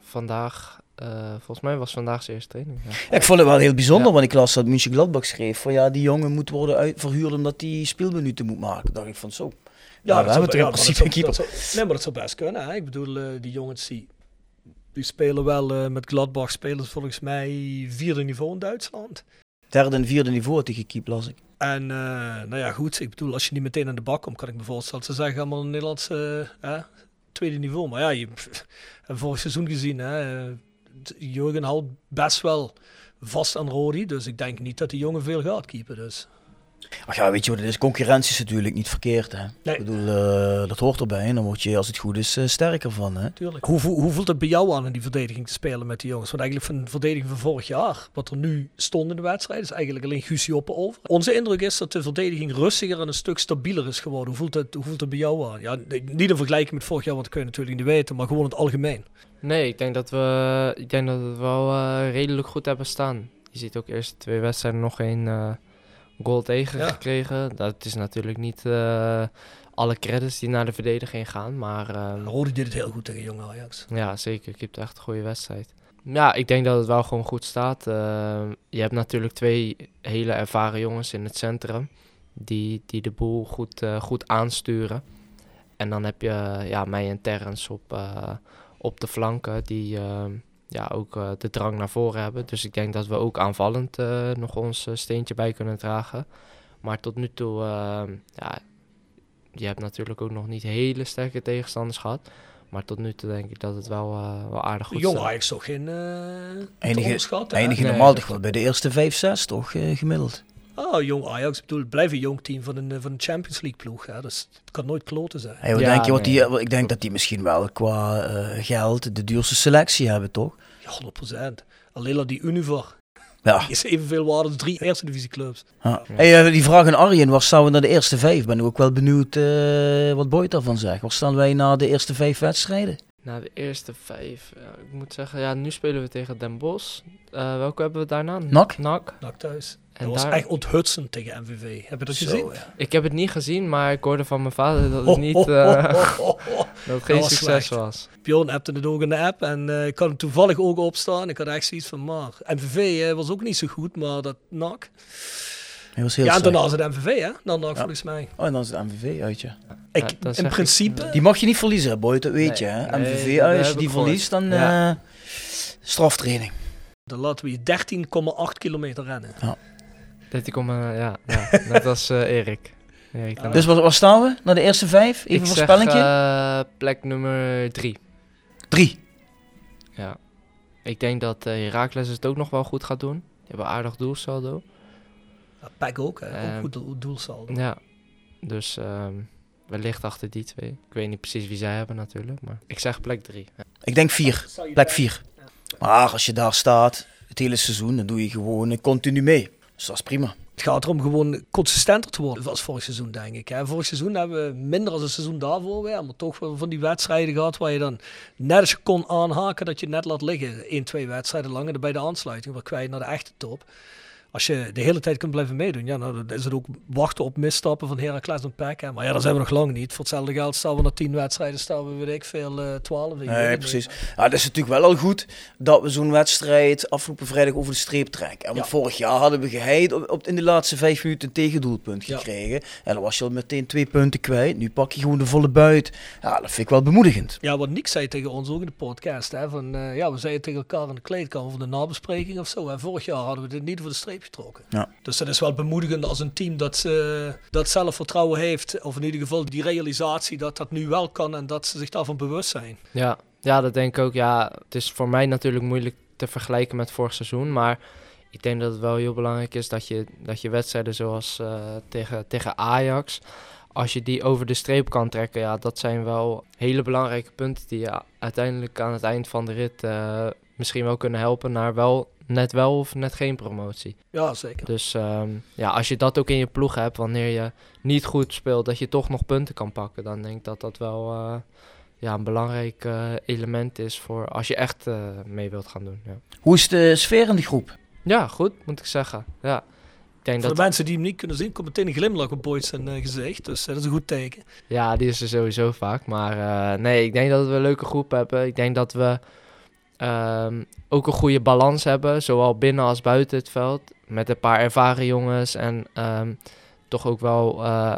vandaag, eh, volgens mij was vandaag zijn eerste training. Ja. Ja, ik vond het wel heel bijzonder, Ja. want ik las dat München Gladbach schreef van ja, die jongen moet worden uit, verhuurd omdat hij speelminuten moet maken. dacht ik van zo. Ja, we dat hebben toch in principe een zou- Nee, maar dat zou best kunnen. Hè? Ik bedoel, eh, die jongens die, die spelen wel eh, met Gladbach, spelen volgens mij vierde niveau in Duitsland. Derde en vierde niveau had hij gekiept, las ik. En eh, nou ja, goed. Ik bedoel, als je niet meteen aan de bak komt, kan ik me voorstellen. Ze zeggen allemaal een Nederlands eh, hè, tweede niveau. Maar ja, je <laughs> hebt vorig seizoen gezien. Hè, Jurgen houdt best wel vast aan Rodi. Dus ik denk niet dat die jongen veel gaat keepen. Dus. Ach ja, weet je wat het is? Concurrentie is natuurlijk niet verkeerd. Hè? Nee. Ik bedoel, eh, dat hoort erbij en dan word je als het goed is eh, sterker van. Hè? Tuurlijk. Hoe, voel- hoe voelt het bij jou aan in die verdediging te spelen met die jongens? Want eigenlijk van de verdediging van vorig jaar, wat er nu stond in de wedstrijd, is eigenlijk alleen Guus over. Onze indruk is dat de verdediging rustiger en een stuk stabieler is geworden. Hoe voelt het, hoe voelt het bij jou aan? Ja, niet in vergelijking met vorig jaar, want dat kun je natuurlijk niet weten, maar gewoon in het algemeen. Nee, ik denk dat we, ik denk dat we het wel eh, redelijk goed hebben staan. Je ziet ook eerst twee wedstrijden nog één eh, goal tegen Ja. gekregen. Dat is natuurlijk niet eh, alle credits die naar de verdediging gaan. Maar ehm, Rode deed het heel goed tegen Jong Ajax. ja, zeker. Ik heb echt een goede wedstrijd. Ja, ik denk dat het wel gewoon goed staat. Je hebt natuurlijk twee hele ervaren jongens in het centrum. Die, die de boel goed, goed aansturen. En dan heb je ja, mij en Terrence op, op de flanken. Die ehm, ja, ook eh, de drang naar voren hebben. Dus ik denk dat we ook aanvallend eh, nog ons eh, steentje bij kunnen dragen. Maar tot nu toe, ehm, ja, je hebt natuurlijk ook nog niet hele sterke tegenstanders gehad. Maar tot nu toe denk ik dat het wel, eh, wel aardig goed Jong staat. Ajax toch geen uh? Eindigen Nee, normaal toch wel bij de eerste 5, 6 toch eh, gemiddeld. Oh, Jong Ajax. Ik bedoel, het blijft een jong team van een, eh, van een Champions League ploeg. Hè? Dus het kan nooit kloten zijn. Hey, wat Ja, denk je, wat nee. die, ik denk dat die misschien wel qua eh, geld de duurste selectie hebben, toch? Ja, 100%. Alleen al die Univar. Ja. Die is evenveel waard als drie eerste divisieclubs. ja. Hey, eh, die vraag aan Arjen, waar staan we naar de eerste vijf? Ben ik ook wel benieuwd eh, wat Boyd daarvan zegt. Waar staan wij na de eerste vijf wedstrijden? Na de eerste vijf, ja, ik moet zeggen, ja, nu spelen we tegen Den Bosch. Eh, welke hebben we daarna? NAC? NAC. Nak thuis. En dat was echt onthutsend tegen MVV. Heb je dat Zo, gezien? ja. Ik heb het niet gezien, maar ik hoorde van mijn vader dat het niet, eh, ho, ho, ho. dat het geen was succes slecht. was. Bjorn appte het ook in de app en eh, ik had hem toevallig ook opstaan. Ik had echt zoiets van, maar MVV eh, was ook niet zo goed, maar dat NAC. Hij was heel Ja, en daarna is het MVV, hè? Dan NAC volgens mij. Oh, en dan is het MVV uit, ja. Ik, Ja, in principe, Die mag je niet verliezen, hè, Boyd, dat weet Nee, je. Hè? nee, MVV als je die verliest, dan Ja. eh, straftraining. dan laten we je 13,8 kilometer rennen. 13, ja, ja, net als eh, Erik. Dus waar, staan we? Naar de eerste vijf? Even een voorspellingje? eh, plek nummer drie. Drie. Ja. Ik denk dat eh Heracles het ook nog wel goed gaat doen. Die hebben een aardig doelsaldo. Ja, ook, hè? Ehm, ook goed doel, doelsaldo. Ja. Dus ehm, wellicht achter die twee. Ik weet niet precies wie zij hebben natuurlijk. Maar ik zeg plek drie. Ja. Ik denk vier. Plek vier. Maar als je daar staat, het hele seizoen, dan doe je gewoon eh, continu mee. Dus dat is prima. Het gaat erom gewoon consistenter te worden als vorig seizoen, denk ik. Vorig seizoen hebben we minder als een seizoen daarvoor weer, maar toch van die wedstrijden gehad waar je dan net als je kon aanhaken dat je het net laat liggen. 1, twee wedstrijden lang en dan bij de aansluiting weer kwijt naar de echte top. Als je de hele tijd kunt blijven meedoen, ja, nou, dan is het ook wachten op misstappen van Heracles en. Hè. Maar ja, daar zijn we nog lang niet. Voor hetzelfde geld staan we na 10 wedstrijden, staan we, weet ik veel, eh 12. Nee, precies. Ja, het is natuurlijk wel al goed dat we zo'n wedstrijd afgelopen vrijdag over de streep trekken. Want Ja. vorig jaar hadden we geheid op, op, in de laatste vijf minuten een tegendoelpunt gekregen. En dan was je al meteen twee punten kwijt. Nu pak je gewoon de volle buit. Ja, dat vind ik wel bemoedigend. Ja, wat Nick zei tegen ons ook in de podcast. Hè, van, eh, ja, we zeiden tegen elkaar in de kleedkamer van de nabespreking of zo. En vorig jaar hadden we dit niet voor de streep getrokken. Ja. Dus dat is wel bemoedigend als een team dat, eh, dat zelfvertrouwen heeft. Of in ieder geval die realisatie dat dat nu wel kan en dat ze zich daarvan bewust zijn. Ja, ja, dat denk ik ook. Ja, het is voor mij natuurlijk moeilijk te vergelijken met vorig seizoen. Maar ik denk dat het wel heel belangrijk is dat je, dat je wedstrijden zoals eh, tegen, tegen Ajax... Als je die over de streep kan trekken, ja, dat zijn wel hele belangrijke punten die je uiteindelijk aan het eind van de rit eh, misschien wel kunnen helpen naar wel net wel of net geen promotie. Ja, zeker. Dus ehm, ja, als je dat ook in je ploeg hebt, wanneer je niet goed speelt, dat je toch nog punten kan pakken, dan denk ik dat dat wel eh, ja, een belangrijk eh, element is voor als je echt eh, mee wilt gaan doen. Ja. Hoe is de sfeer in de groep? ja, goed, moet ik zeggen. Ja. Ik denk Voor dat, de mensen die hem niet kunnen zien, komt meteen een glimlach op Boyd zijn gezicht. Dus dat is een goed teken. ja, die is er sowieso vaak. Maar eh, nee, ik denk dat we een leuke groep hebben. Ik denk dat we ehm, ook een goede balans hebben, zowel binnen als buiten het veld. Met een paar ervaren jongens en ehm, toch ook wel eh,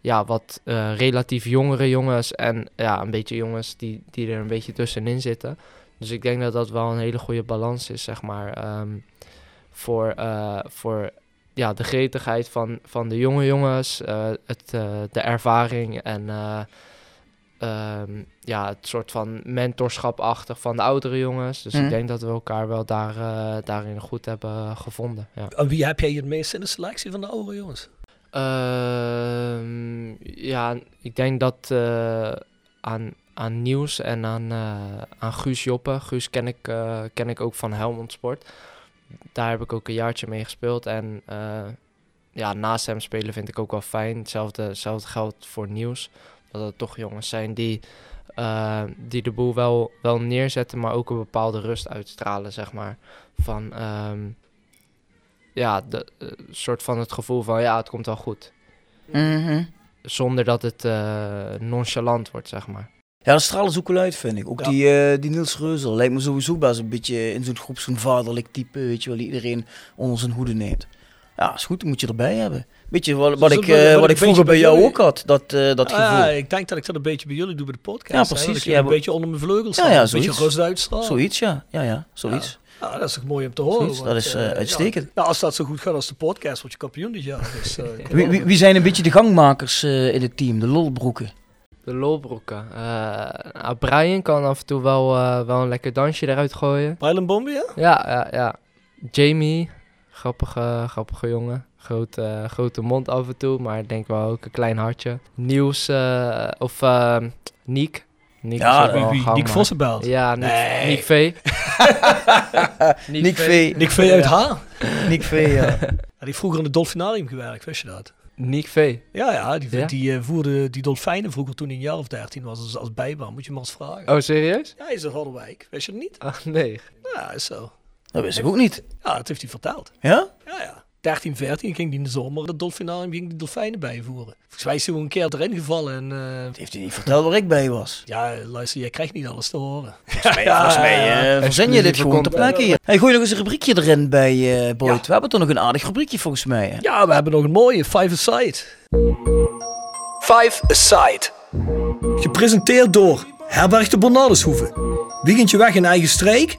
ja, wat eh, relatief jongere jongens. En ja, een beetje jongens die, die er een beetje tussenin zitten. Dus ik denk dat dat wel een hele goede balans is, zeg maar. ehm, voor, eh, voor ja, de gretigheid van, van de jonge jongens, het, de ervaring en eh, ehm, ja, het soort van mentorschapachtig van de oudere jongens. Dus Mhm. ik denk dat we elkaar wel daar, eh, daarin goed hebben gevonden. Ja. En wie heb jij het meest in de selectie van de oude jongens? Ehm, ja, ik denk dat eh, aan, aan Nieuws en aan, eh, aan Guus Joppe. Guus ken ik, eh, ken ik ook van Helmond Sport. Daar heb ik ook een jaartje mee gespeeld. En eh, ja, naast hem spelen vind ik ook wel fijn. Hetzelfde, hetzelfde geldt voor Nieuws. Dat het toch jongens zijn die, eh, die de boel wel, wel neerzetten, maar ook een bepaalde rust uitstralen, zeg maar. Van, ehm, ja, de, eh, soort van het gevoel van, ja, het komt wel goed. Mhm. zonder dat het eh, nonchalant wordt, zeg maar. Ja, dat stralen ze ook wel uit, vind ik. Ook Ja. die, eh, die Niels Reuzel lijkt me sowieso best een beetje in zo'n groep zo'n vaderlijk type, weet je wel, die iedereen onder zijn hoede neemt. Ja, is goed, die moet je erbij hebben. Weet je wat, wat ik, wat- eh, wat wat ik vroeger beetje bij bij jou jullie- ook had, dat, eh, dat Ah, gevoel. ja, ik denk dat ik dat een beetje bij jullie doe bij de podcast. Ja, hè, precies. dat ik Ja, een beetje onder mijn vleugels Ja, ja, een beetje zoiets. rust uitstralen. Zoiets, ja. Ja, ja, zoiets. Ja, dat is toch mooi om te horen. Zoiets, want, dat is, eh, uitstekend. Ja, als dat zo goed gaat als de podcast, word je kampioen dit jaar. Dus, eh, <laughs> Wie, wie, wie zijn een beetje de gangmakers eh, in het team, de lolbroeken? De lolbroeken. Eh, nou, Brian kan af en toe wel, eh, wel een lekker dansje eruit gooien. Byron Bombi, ja? Ja, ja, ja. Jamie, grappige, grappige jongen. Grote, grote mond af en toe, maar ik denk wel ook een klein hartje. Nieuws, eh, of uh, Niek. Niek Ja, Wie, wie, Nick Vossenbelt. Ja, Nick, Nee. Nick V. Nick V. Nick V uit H. Nick V, ja. <laughs> Ja, die heeft vroeger in het dolfinarium gewerkt, wist je dat? Nick V. Ja, ja, die, Ja? die eh, voerde die dolfijnen vroeger toen hij een jaar of 13 was als, als bijbaan. Moet je maar eens vragen. Oh, serieus? Ja, hij is uit Harderwijk. Wist je het niet? Ah, nee. Ja, is zo. Dat wist ik ook niet. Ja, dat heeft hij verteld. Ja? Ja, ja. 13, 14 ging hij in de zomer het dolfinarium ging die dolfijnen bijvoeren. Volgens mij is hij een keer erin gevallen en... eh, heeft hij niet verteld waar ik bij was. ja, luister, jij krijgt niet alles te horen. <laughs> Ja, volgens mij eh, verzin je dit gewoon ter content. plekke hier. Hey, gooi nog eens een rubriekje erin bij eh Boyd. We hebben toch nog een aardig rubriekje volgens mij. Hè? Ja, we hebben nog een mooie Five Aside. Five Aside. Gepresenteerd door Herberg de Bernardeshoeve. Weekendje weg in eigen streek?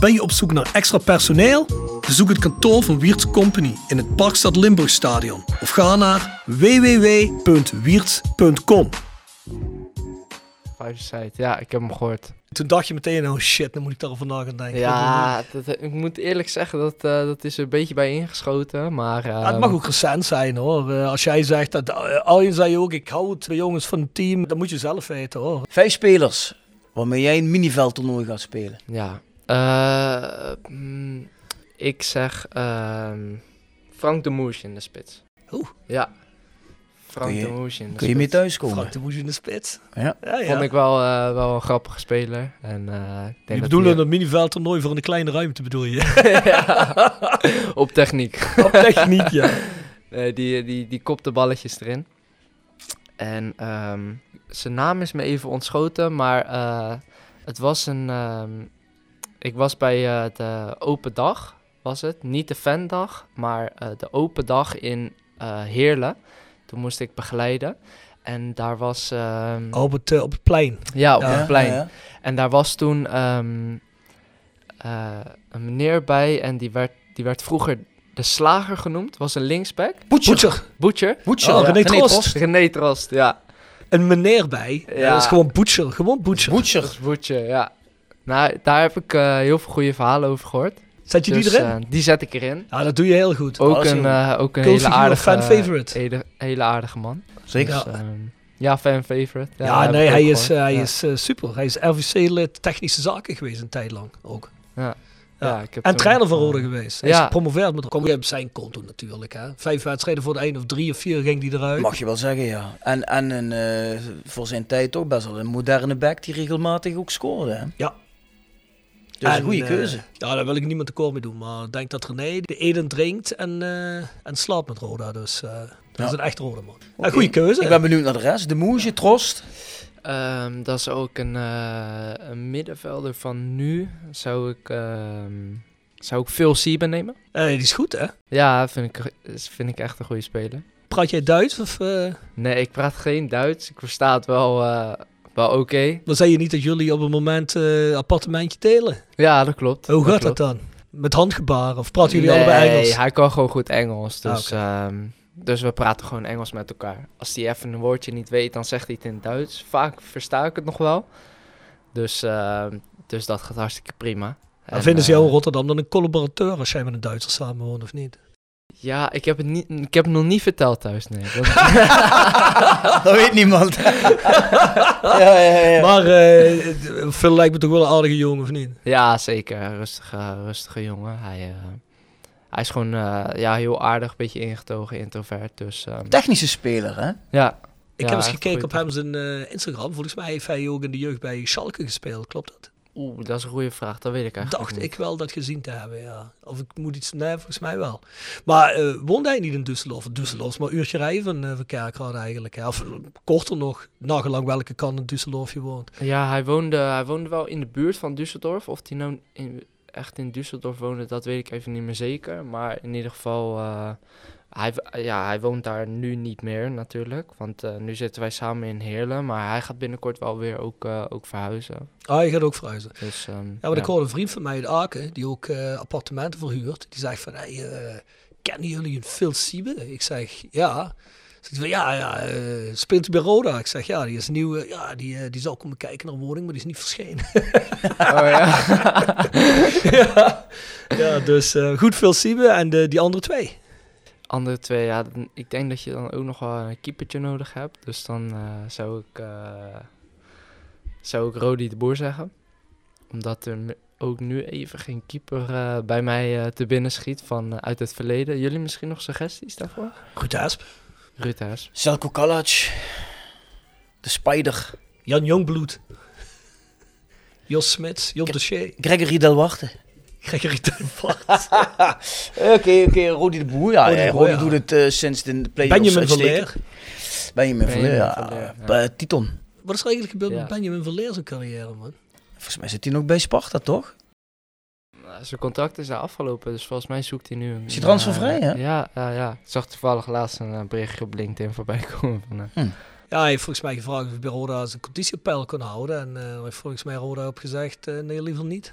Ben je op zoek naar extra personeel? Bezoek het kantoor van Wiert's Company in het Parkstad Limburgstadion of ga naar www.wierts.com. Five. Ja, ik heb hem gehoord. Toen dacht je meteen, oh shit, dan moet ik daarover na gaan denken. Ja, dat, ik moet eerlijk zeggen, dat, eh, dat is er een beetje bij ingeschoten. Maar Ja, het ehm, mag ook recent zijn hoor. Eh, Als jij zegt dat, uh, Arjen zei ook, ik hou het bij jongens van het team, dan moet je zelf weten hoor. Vijf spelers waarmee jij een miniveldtoernooi gaat spelen. Ja. Eh, mm, ik zeg ehm, Frank de Moes in de spits. Oeh. Ja. Frank Kun je- de Moes in de Kun je mee thuiskomen? Frank de Woes in de spits. Ja. Ja, ja. Vond ik wel, eh, wel een grappige speler. En, eh, ik denk Je hij- dat miniveld toernooi voor een kleine ruimte bedoel je? <laughs> Ja. Op techniek. Op techniek, ja. <laughs> Nee, die, die, die kopte balletjes erin. En ehm, zijn naam is me even ontschoten, maar eh, het was een... ehm, ik was bij eh, de open dag, was het. Niet de fandag, maar eh, de open dag in eh Heerlen. Toen moest ik begeleiden. En daar was... ehm, Op het, op het plein. ja, op Ja, het plein. Ja, ja. En daar was toen ehm, eh, een meneer bij en die werd, die werd vroeger de slager genoemd. Was een linksback. Butcher. Butcher. Butcher. Oh, ja. René René Trost. Trost. René Trost, ja. Een meneer bij. Ja. Dat is gewoon Butcher. Gewoon Butcher. Butcher. Dat is Butcher, ja. Nou, daar heb ik eh, heel veel goede verhalen over gehoord. Zet je die Dus, erin? eh, die zet ik erin. ja, dat doe je heel goed. Ook een, eh, ook een hele aardige... fan favorite. Hele, hele aardige man. Zeker. Dus, ehm, ja, fan favorite. Ja, nee, hij is, gehoord. hij Ja. is super. Hij is RVC-lid technische zaken geweest een tijd lang ook. Ja. Ja. Ik heb En trainer van Rode geweest. Hij ja. is gepromoveerd met kom je op zijn konto natuurlijk. Hè. Vijf wedstrijden voor de eind of drie of vier ging die eruit. Mag je wel zeggen, ja. En, en een, eh, voor zijn tijd ook best wel een moderne back die regelmatig ook scoorde. Hè? Ja. Dus En, een goede eh, keuze. ja, daar wil ik niemand tekort mee doen. Maar ik denk dat René de eden drinkt en, eh, en slaapt met Roda. Dus eh, dat Ja. is een echt Roda man. Een goede keuze. Ik ben benieuwd naar de rest. De Moesje, Trost. Ehm, dat is ook een, eh, een middenvelder van nu. Zou ik, ehm, zou ik Phil Sieben nemen? Eh, die is goed hè. Ja, vind ik, vind ik echt een goede speler. Praat jij Duits of uh, Nee, ik praat geen Duits. Ik versta het wel, eh, wel oké. dan zei je niet dat jullie op een moment eh appartementje delen? Ja, dat klopt. Hoe gaat klopt. dat dan? Met handgebaren of praten jullie nee, allebei Engels? hij kan gewoon goed Engels. Ah, Dus, ehm, dus we praten gewoon Engels met elkaar. Als hij even een woordje niet weet, dan zegt hij het in Duits. Vaak versta ik het nog wel. Dus, ehm, dus dat gaat hartstikke prima. Dan En, vinden ze jou in eh, Rotterdam dan een collaborateur als jij met een Duitser samenwoont of niet? Ja, ik heb, het niet, ik heb het nog niet verteld thuis, nee. Dat- <laughs> Dat weet niemand. <laughs> ja, ja, ja. Maar eh Phil lijkt me toch wel een aardige jongen of niet? ja, zeker. Rustige, rustige jongen. Hij, eh, hij is gewoon eh, ja, heel aardig, beetje ingetogen, introvert. Dus ehm, Technische speler, hè? ja. Ik Ja, heb eens gekeken op hem zijn eh, Instagram. Volgens mij heeft hij ook in de jeugd bij Schalke gespeeld. Klopt dat? Oeh, dat is een goede vraag. Dat weet ik eigenlijk Dacht niet. ik wel dat gezien te hebben, ja. Of ik moet iets... Nee, volgens mij wel. Maar eh woonde hij niet in Düsseldorf? Düsseldorf maar een uurtje rijden van, uh, van Kerkrade eigenlijk. hè. Of eh, korter nog, nagelang welke kant in Düsseldorf je woont. Ja, hij woonde, hij woonde wel in de buurt van Düsseldorf. Of hij nou in, echt in Düsseldorf woonde, dat weet ik even niet meer zeker. Maar in ieder geval, hij, ja, hij woont daar nu niet meer natuurlijk. Want eh, nu zitten wij samen in Heerlen. Maar hij gaat binnenkort wel weer ook, eh, ook verhuizen. Ah, je gaat ook verhuizen. Dus, ehm, Ja, want ik hoorde een vriend van mij in Aken, die ook eh, appartementen verhuurt. Die zegt van, hey, eh, kennen jullie een Phil Siebe? Ik zeg, ja. Zegt hij van, ja, ja eh, speelt hij bij Roda? Ik zeg, ja, die is nieuw. eh, ja, die, eh, die zal komen kijken naar een woning, maar die is niet verschenen. <laughs> Oh ja. <laughs> ja. ja, dus eh, goed Phil Siebe en de, die andere twee. Andere twee, ja, dan- ik denk dat je dan ook nog wel een keepertje nodig hebt. Dus dan eh, zou ik, eh zou ik Rodi de Boer zeggen. Omdat er ook nu even geen keeper eh, bij mij eh, te binnen schiet van uit het verleden. Jullie misschien nog suggesties daarvoor? Goed Asp. Ruud Haas. Zelko Kalac. De Spider. Jan Jongbloed. Jos Smits, Job de Shea, Gregory Del. Gregory Tuinvaart, <laughs> <laughs> Oké, oké, Rodi de Boer. Ja, Rodi de ja, Boer, Rodi ja. doet het eh, sinds de play-offs Benjamin. Verleer. Benjamin Verleer, ja. Verleer, ja. Eh, Titon. Wat is er eigenlijk gebeurd Ja. met Benjamin Verleer zijn carrière, man? Volgens mij zit hij nog bij Sparta, toch? Nou, zijn contract is daar afgelopen, dus volgens mij zoekt hij nu... een, Is hij transfervrij, eh, hè? Ja, ja, ja. Ik zag toevallig laatst een eh, berichtje op LinkedIn voorbij <laughs> komen. Van, eh, Ja, hij heeft volgens mij gevraagd of hij bij Roda zijn conditie op peil kon houden. En eh heeft volgens mij Roda op gezegd, eh, nee, liever niet.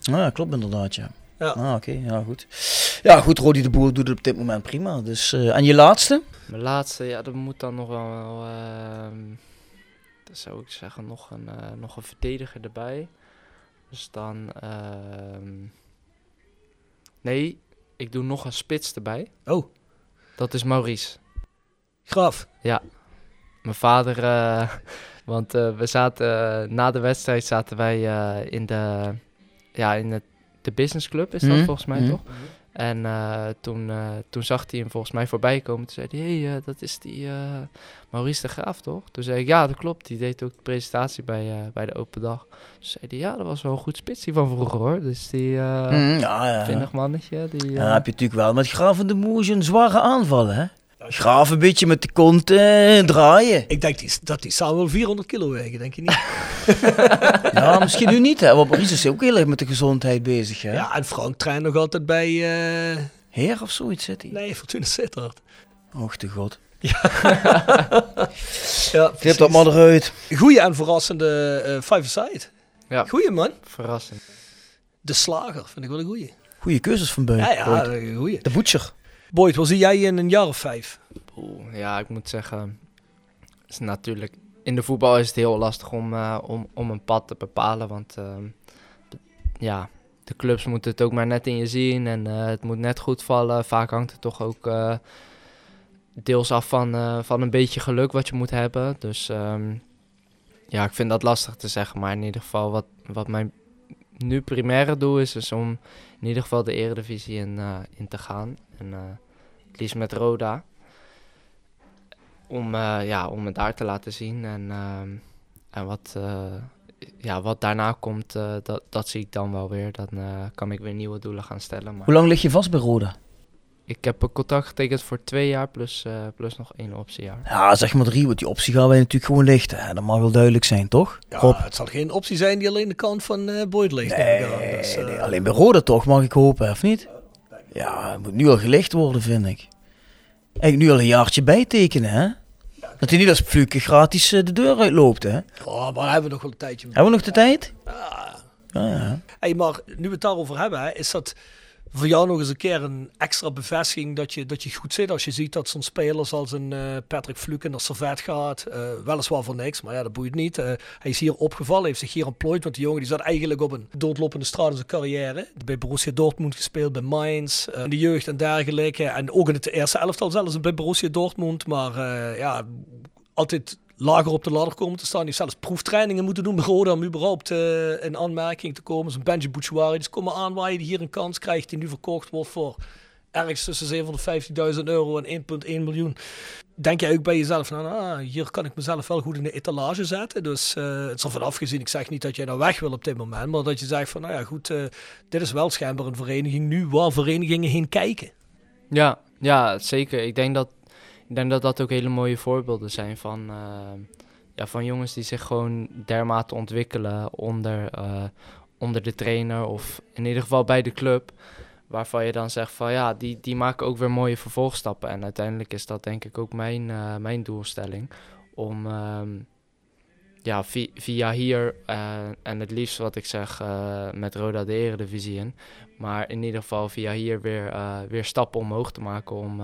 Ja, klopt inderdaad, ja. Ja. Ah, oké, ja, goed. Ja, goed, Rodi de Boer doet het op dit moment prima. Dus, eh, en je laatste? Mijn laatste, ja, dat moet dan nog wel... wel ehm, dat zou ik zeggen, nog een, eh, nog een verdediger erbij. Dus dan... ehm, nee, ik doe nog een spits erbij. Oh, Dat is Maurice. Graf. Mijn vader, eh, <laughs> want eh, we zaten na de wedstrijd zaten wij eh, in de, ja, in het, de business club is dat Mhm, volgens mij mhm. toch? En eh, toen, eh, toen zag hij hem volgens mij voorbij komen. Toen zei hij, hé, hey, eh, dat is die eh, Maurice de Graaf, toch? Toen zei ik, ja, dat klopt. Die deed ook de presentatie bij, eh, bij de open dag. Toen zei hij, ja, dat was wel een goed spits die van vroeger, hoor. Dus die uh, Mm, ja, ja. vinnig mannetje. Die, Ja, heb je natuurlijk wel met Graven de Moes een zware aanval, hè? Graven een beetje met de kont eh, draaien. Ik denk die, dat die samen wel 400 kilo wegen, denk je niet? <laughs> Ja, misschien nu niet, hè? Want Maurice is ook heel erg met de gezondheid bezig, hè? Ja, en Frank traint nog altijd bij... eh, Heer of zoiets zit hij. nee, Fortuna Sittard. Och, de god. <laughs> Ja, Knip dat maar eruit. Goeie en verrassende eh five-a-side. Ja. Goeie, man. Verrassend. De Slager vind ik wel een goeie. Goeie keuzes van Beun. Ja, ja, Boyd. een goeie. De Butcher. Boyd, waar zie jij in een jaar of vijf? Oeh, ja, ik moet zeggen, is natuurlijk in de voetbal is het heel lastig om, eh, om, om een pad te bepalen, want de- ja, de clubs moeten het ook maar net in je zien en eh, het moet net goed vallen. Vaak hangt het toch ook eh, deels af van, eh, van een beetje geluk wat je moet hebben. Dus ehm, ja, ik vind dat lastig te zeggen, maar in ieder geval wat, wat mijn nu primaire doel is, is om in ieder geval de eredivisie in, eh, in te gaan. En, eh, het liefst met Roda. Om, eh, ja, om het daar te laten zien. En, ehm, en wat, eh, ja, wat daarna komt, eh, dat, dat zie ik dan wel weer. Dan eh, kan ik weer nieuwe doelen gaan stellen. Maar Hoe lang lig je vast bij Roda? ik heb een contract getekend voor twee jaar plus, eh, plus nog één optiejaar. Ja, zeg maar drie, want die optie gaan wij natuurlijk gewoon lichten. hè. Dat mag wel duidelijk zijn, toch? Ja, Rob? het zal geen optie zijn die alleen de kant van eh Boyd ligt. denk ik aan. Dus, eh, nee, alleen bij Roda toch, mag ik hopen, of niet? Ja, het moet nu al gelicht worden, vind ik. Eigenlijk nu al een jaartje bijtekenen, hè? Dat hij niet als fluke gratis eh, de deur uitloopt, hè? oh, maar hebben we nog wel een tijdje. Hebben we nog de tijd? Ah. Ja, ja. Hey, maar nu we het daarover hebben, hè, is dat voor jou nog eens een keer een extra bevestiging dat je, dat je goed zit. Als je ziet dat zo'n spelers als een eh, Patrick Fluke naar Servet gaat. eh, weliswaar voor niks, maar ja, dat boeit niet. Eh, hij is hier opgevallen, heeft zich hier ontplooid. Want die jongen die zat eigenlijk op een doodlopende straat in zijn carrière. Bij Borussia Dortmund gespeeld, bij Mainz, in de jeugd en dergelijke. En ook in het eerste elftal zelfs bij Borussia Dortmund. Maar ja, altijd lager op de ladder komen te staan. Die zelfs proeftrainingen moeten doen bij Roda om überhaupt eh, in aanmerking te komen. Zo'n Benji Bouchouari, die is komen aanwaaien, die hier een kans krijgt, die nu verkocht wordt voor ergens tussen 750.000 euro en 1,1 miljoen. Denk jij ook bij jezelf, ah, hier kan ik mezelf wel goed in de etalage zetten. Dus eh, het is ervan afgezien, ik zeg niet dat jij nou weg wil op dit moment, maar dat je zegt van, nou ja goed, eh, dit is wel schijnbaar een vereniging nu waar verenigingen heen kijken. Ja, ja, zeker. Ik denk dat, ik denk dat dat ook hele mooie voorbeelden zijn van, eh, ja, van jongens die zich gewoon dermate ontwikkelen onder, eh, onder de trainer of in ieder geval bij de club. Waarvan je dan zegt van ja, die, die maken ook weer mooie vervolgstappen. En uiteindelijk is dat denk ik ook mijn, eh, mijn doelstelling. Om ehm, ja, vi- via hier en het liefst wat ik zeg eh, met Roda de Eredivisie in. Maar in ieder geval via hier weer, weer stappen omhoog te maken om,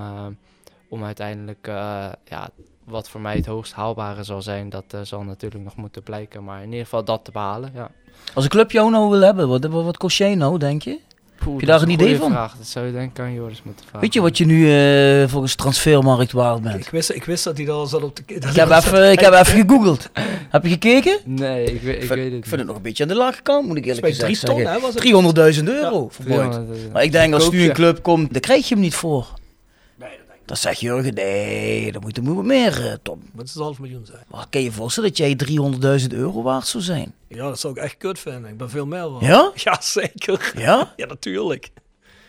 om uiteindelijk eh, ja, wat voor mij het hoogst haalbare zal zijn. Dat eh, zal natuurlijk nog moeten blijken. Maar in ieder geval dat te behalen. Ja. Als een club jou nou wil hebben, wat, wat, wat kost jij nou, denk je? Poeh, je dat daar een idee van? Vraag. Dat zou je denk ik aan Joris moeten vragen. Weet je wat je nu eh, volgens transfermarkt waard bent? Ik wist, ik wist dat hij daar zat op de... Ik heb even, ik heb even gegoogeld. Heb je gekeken? Nee, ik, weet- ik vind, weet het ik vind het nog een beetje aan de lage kant, moet ik eerlijk Bij gezegd ton, zeggen. hè? Was het? 300.000 euro voor Boyd. Maar ik denk als nu je. een club komt, dan krijg je hem niet voor. Dan zegt Jurgen, nee, dan moet er moet meer, eh, Tom. Dat is een half miljoen zijn. Maar kan je je voorstellen dat jij 300.000 euro waard zou zijn? Ja, dat zou ik echt kut vinden. Ik ben veel meer waard. Ja? <laughs> Ja, zeker. Ja? <laughs> Ja, natuurlijk.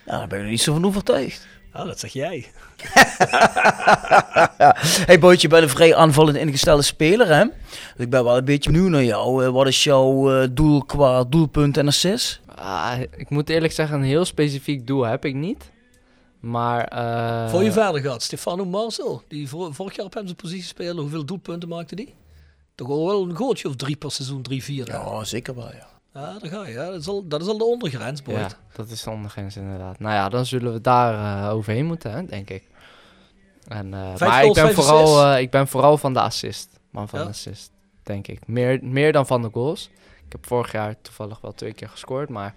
Nou, daar ben ik er niet zo van overtuigd. Ja, dat zeg jij. <laughs> hey Boyd, je bent een vrij aanvallend ingestelde speler, hè? Dus ik ben wel een beetje benieuwd naar jou. Eh, Wat is jouw eh, doel qua doelpunt en assist? Ah, ik moet eerlijk zeggen, een heel specifiek doel heb ik niet. Maar... eh, Voor je verder gaat, Stefano Marcel, die vor- vorig jaar op hem zijn positie speelde, hoeveel doelpunten maakte die? Toch al wel een gootje of drie per seizoen, drie, vier. Ja, zeker wel, ja. Ja, daar ga je. Ja. Dat, is al, dat is al de ondergrens, boy. Ja, dat is de ondergrens inderdaad. Nou ja, dan zullen we daar eh, overheen moeten, hè, denk ik. En, eh, Vijf maar ik goals, ben, vijf vooral, assists. eh, ik ben vooral van de assist. Man van Ja? de assist, denk ik. Meer, meer dan van de goals. Ik heb vorig jaar toevallig wel twee keer gescoord, maar...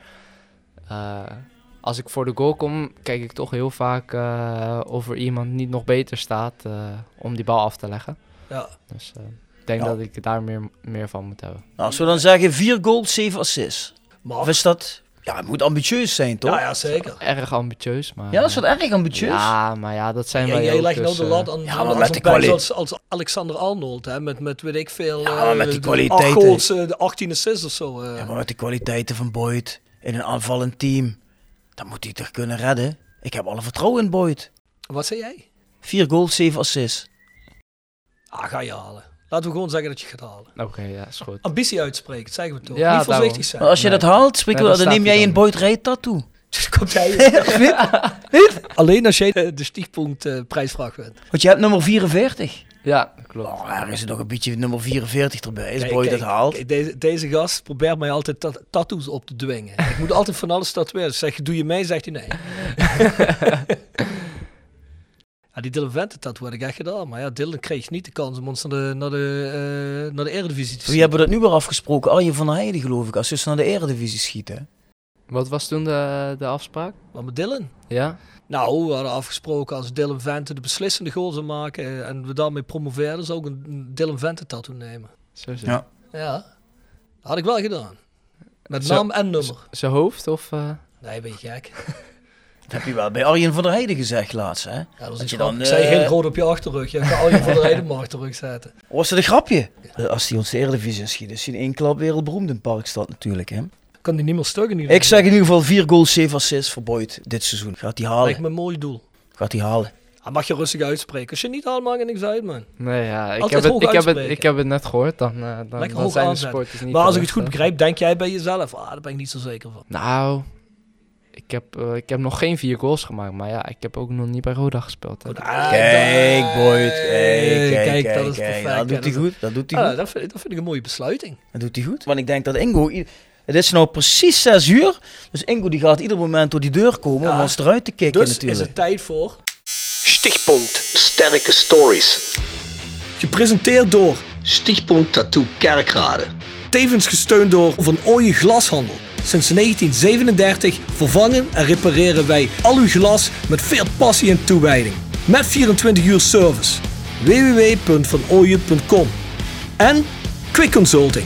als ik voor de goal kom, kijk ik toch heel vaak eh, of er iemand niet nog beter staat eh, om die bal af te leggen. Ja. Dus eh, ik denk Ja. dat ik daar meer, meer van moet hebben. Nou, als we dan zeggen 4 goals, 7 assists. Maar, Of is dat... Ja, het moet ambitieus zijn, toch? ja, ja, zeker. Erg ambitieus, maar... Ja, dat is wat erg ambitieus. Ja, maar ja, dat zijn Ja, wij jij ook, legt nou dus, de lat aan, ja, aan maar zo'n als, als Alexander Arnold, hè, met, met weet ik veel. Ja, maar met die de goals, de 18 assists of zo. eh. Ja, maar met de kwaliteiten van Boyd in een aanvallend team, dan moet hij toch kunnen redden. Ik heb alle vertrouwen in Boyd. Wat zei jij? 4 goals, 7 assists. Ah, ga je halen. Laten we gewoon zeggen dat je gaat halen. Oké, ja, is goed. Ambitie uitspreken, dat zeggen we toch. Ja, Niet daarom. voorzichtig zijn. Maar als je Nee. dat haalt, spreek Nee, we- dan dan neem jij een. Boyd Rijt tattoo. <laughs> Dus komt hij <laughs> Alleen als jij de, de stiefpunt eh, prijsvraag bent. Want je hebt nummer 44. Ja, klopt. Oh, er is er nog een beetje nummer 44 erbij. Als Boyd kijk, dat haalt. kijk, deze, deze gast probeert mij altijd ta- tattoos op te dwingen. ik moet altijd van alles tatoeëren. Zeg doe je mee? Zegt hij nee. <laughs> ja, die Dylan Vente tattoo had ik echt gedaan. Maar ja, Dylan kreeg niet de kans om ons naar de, naar de, eh, naar de Eredivisie te Wie zien. hebben dat nu weer afgesproken? Arjen van der Heijden geloof ik. Als ze naar de Eredivisie schieten. Wat was toen de, de afspraak? Maar met Dylan? Ja? Nou, we hadden afgesproken als Dylan Vente de beslissende goal zou maken eh, en we daarmee promoveerden, zou ik een- Dylan Vente tattoo nemen. Zo zo. Ja. Ja, dat had ik wel gedaan. Met Zo- naam en nummer. Zijn hoofd of... eh, Nee, ben je gek. <laughs> Dat heb je wel bij Arjen van der Heijden gezegd laatst, hè? Ja, dat was Dat je dan, Ik zei eh, heel groot op je achterrug. Je kan al je van de rijden op mijn achterrug zetten. Was dat een grapje? Eh, Als hij ons de Eredivisie schiet, is hij in één klap wereldberoemd in Parkstad natuurlijk, hè? Kan die niet meer in ieder Ik zeg in ieder geval 4 goals, 7 assists voor Boyd dit seizoen. Gaat hij Lijkt halen? me een mooi doel. Gaat hij halen? Hij mag je rustig uitspreken. Als je niet haalt, maakt er niks uit, man. Nee, ja, ik, Altijd heb het, hoog ik, heb het, uitspreken. ik heb het net gehoord. Dan, eh, dan, Lekker dan hoog zijn de aanzetten. supporters niet Maar als ik het goed hè. begrijp, denk jij bij jezelf, ah, daar ben ik niet zo zeker van. Nou, ik heb, eh, ik heb nog geen vier goals gemaakt. Maar ja, ik heb ook nog niet bij Roda gespeeld. hè. Ah, Kijk, dat- Boyd. Kijk, kijk, Kijk, kijk. dat is perfect. Dat doet hij dat- goed. Dat doet hij Ah, goed. dat, vind, dat vind ik een mooie besluiting. Dat doet hij goed. Want ik denk dat Ingo... Het is nou precies 6 uur. Dus Ingo die gaat ieder moment door die deur komen om ons eruit te kicken Dus natuurlijk. is het tijd voor... Stichtpunt Sterke Stories. Gepresenteerd door... Stichtpunt Tattoo Kerkrade. Tevens gesteund door Van Ooyen Glashandel. Sinds 1937 vervangen en repareren wij al uw glas met veel passie en toewijding. Met 24 uur service. www.vanooyen.com En Quick Consulting.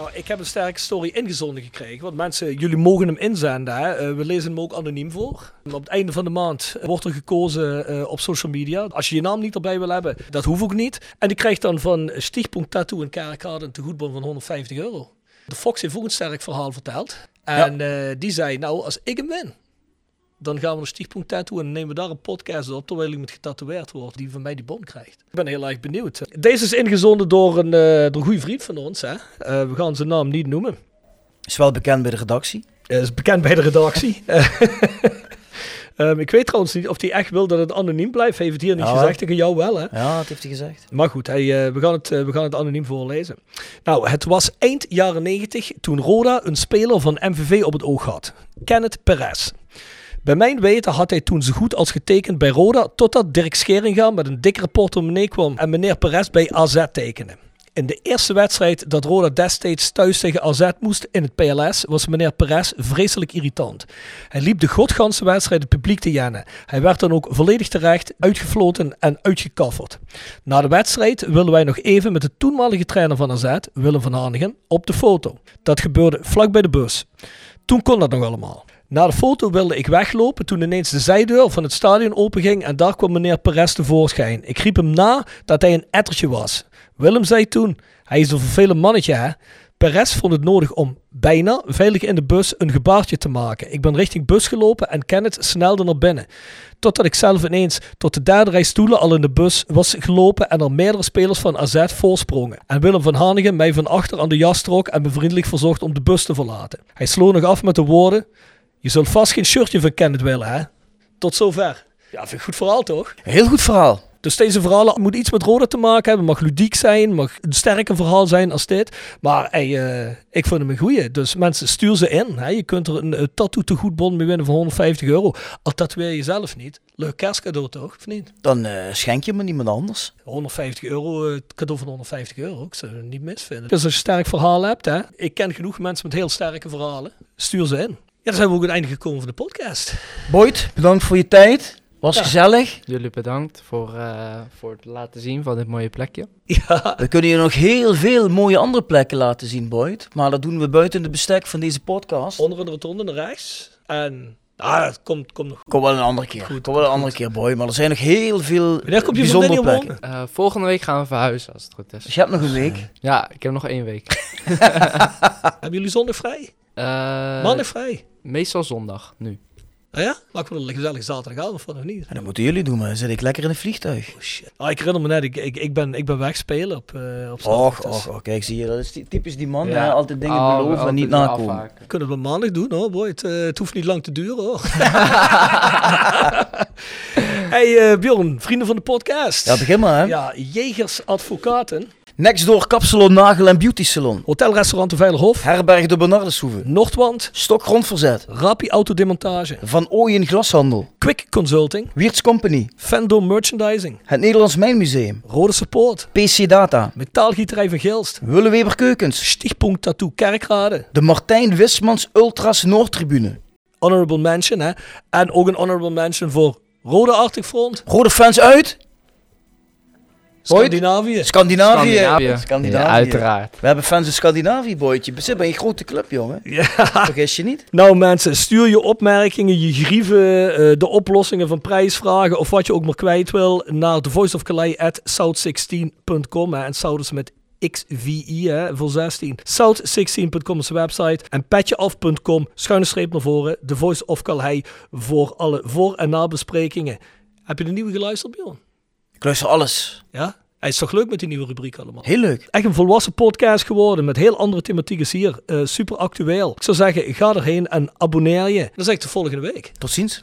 Nou, ik heb een sterke story ingezonden gekregen. Want mensen, jullie mogen hem inzenden. Hè? Eh, we lezen hem ook anoniem voor. Op het einde van de maand wordt er gekozen eh, op social media. Als je je naam niet erbij wil hebben, dat hoeft ook niet. En die krijgt dan van Stichtpunt Tattoo in Kerkrade een tegoedbon van 150 euro. De Fox heeft ook een sterk verhaal verteld. En eh, die zei, nou, als ik hem win, dan gaan we naar Stichtpunt Tattoo en nemen we daar een podcast op terwijl iemand getatoeëerd wordt die van mij die bon krijgt. Ik ben heel erg benieuwd. Deze is ingezonden door een, eh, door een goede vriend van ons. Hè? Eh, we gaan zijn naam niet noemen. Is wel bekend bij de redactie. Eh, is bekend bij de redactie. <laughs> Ehm, ik weet trouwens niet of hij echt wil dat het anoniem blijft. Hij heeft het hier niet Ja. gezegd, tegen jou wel hè. Ja, dat heeft hij gezegd. Maar goed, we, gaan het, we gaan het anoniem voorlezen. Nou, het was eind jaren 90 toen Roda een speler van MVV op het oog had. Kenneth Perez. Bij mijn weten had hij toen zo goed als getekend bij Roda, totdat Dirk Scheringa met een dikkere portemonnee kwam en meneer Perez bij AZ tekende. In de eerste wedstrijd dat Roda destijds thuis tegen AZ moest in het PLS was meneer Perez vreselijk irritant. Hij liep de godganse wedstrijd het publiek te jennen. Hij werd dan ook volledig terecht uitgefloten en uitgekafferd. Na de wedstrijd wilden wij nog even met de toenmalige trainer van AZ, Willem van Hanegem, op de foto. Dat gebeurde vlak bij de bus. Toen kon dat nog allemaal. Na de foto wilde ik weglopen toen ineens de zijdeur van het stadion openging en daar kwam meneer Perez tevoorschijn. Ik riep hem na dat hij een ettertje was. Willem zei toen, hij is een vervelend mannetje hè. Perez vond het nodig om bijna veilig in de bus een gebaartje te maken. Ik ben richting bus gelopen en Kenneth snelde naar binnen. Totdat ik zelf ineens tot de derde rij stoelen al in de bus was gelopen en er meerdere spelers van AZ voorsprongen. En Willem van Hanegem mij van achter aan de jas trok en me vriendelijk verzocht om de bus te verlaten. Hij sloot nog af met de woorden, je zult vast geen shirtje van Kenneth willen hè. Tot zover. Ja, vind ik een goed verhaal toch? Heel goed verhaal. Dus deze verhalen moet iets met Roda te maken hebben. Mag ludiek zijn, mag een sterker verhaal zijn als dit. Maar hey, eh, ik vind hem een goeie. Dus mensen, stuur ze in. Hè. Je kunt er een, eh, tattoo te goedbon mee winnen van 150 euro. Al tatoeëer je zelf niet. Leuk kerstcadeau toch, of niet? Dan eh, schenk je me niemand anders. 150 euro, eh, cadeau van 150 euro. Ik zou het niet misvinden. Dus als je een sterk verhaal hebt, hè. Ik ken genoeg mensen met heel sterke verhalen. Stuur ze in. Ja, dan zijn we ook aan het einde gekomen van de podcast. Boyd, bedankt voor je tijd. Was Ja. gezellig. Jullie bedankt voor, eh, voor het laten zien van dit mooie plekje. Ja, We kunnen je nog heel veel mooie andere plekken laten zien, Boyd. Maar dat doen we buiten de bestek van deze podcast. onder de rotonde naar rechts. En, ah, het komt, komt nog Kom wel een andere keer. Goed, Kom wel een goed. andere keer, Boy. Maar er zijn nog heel veel Wanneer komt je bijzondere plekken. Eh, volgende week gaan we verhuizen als het goed is. Dus je hebt nog een week. Ja, ik heb nog één week. <laughs> <laughs> Hebben jullie zondag vrij? Eh, Maandag vrij? Meestal zondag, nu. Ah ja? Laten we er een gezellig zaterdagavond van, of niet? En dat moeten jullie doen, maar dan zit ik lekker in een vliegtuig. Oh shit. Ah, ik herinner me net, ik, ik, ik, ben, ik ben wegspelen op, eh op Och, zaterdag, dus och, och, kijk, zie je, dat is ty- typisch die man. Ja. hè, altijd dingen Oh, beloven en niet nakomen. afhaken. We kunnen wel maandag doen hoor, boy. Het, eh, het hoeft niet lang te duren hoor. <laughs> hey eh, Bjorn, vrienden van de podcast. Ja, begin maar, hè. Ja, Jegers Advocaten, Nextdoor Kapsalon, Nagel en Beauty Salon. Hotelrestaurant de Veilerhof, Herberg de Bernardeshoeve. Noordwand, Stok Grondverzet. Rapi Autodemontage, Van Ooyen Glashandel. Quick Consulting, Wiertz Company. Fendo Merchandising, Het Nederlands Mijnmuseum. Rode Support, PC Data. Metaalgieterij van Gilst, Willeweber Keukens. Stichtpunt Tattoo Kerkrade, De Martijn Wismans Ultras Noordtribune. honorable mention hè. En ook een honorable mention voor Rode Arctic Front, Rode fans uit? Scandinavië. Scandinavië. Scandinavië. Scandinavië. Ja, uiteraard. We hebben fans in Scandinavië, boytje. We zitten bij een grote club, jongen. Ja. Vergis je niet. Nou mensen, stuur je opmerkingen, je grieven, eh, de oplossingen van prijsvragen of wat je ook maar kwijt wil naar thevoiceofcalais@south16.com hè. en South is met XVI hè, voor 16. South16.com is de website en petjeaf.com schuine streep naar voren. The Voice of Calais voor alle voor- en nabesprekingen. Heb je de nieuwe geluisterd, Bjorn? Ik luister alles. Ja? Hij is toch leuk met die nieuwe rubriek allemaal? Heel leuk. Echt een volwassen podcast geworden met heel andere thematieken hier. Eh, super actueel. Ik zou zeggen, ga erheen en abonneer je. Dan zeg ik de volgende week. Tot ziens.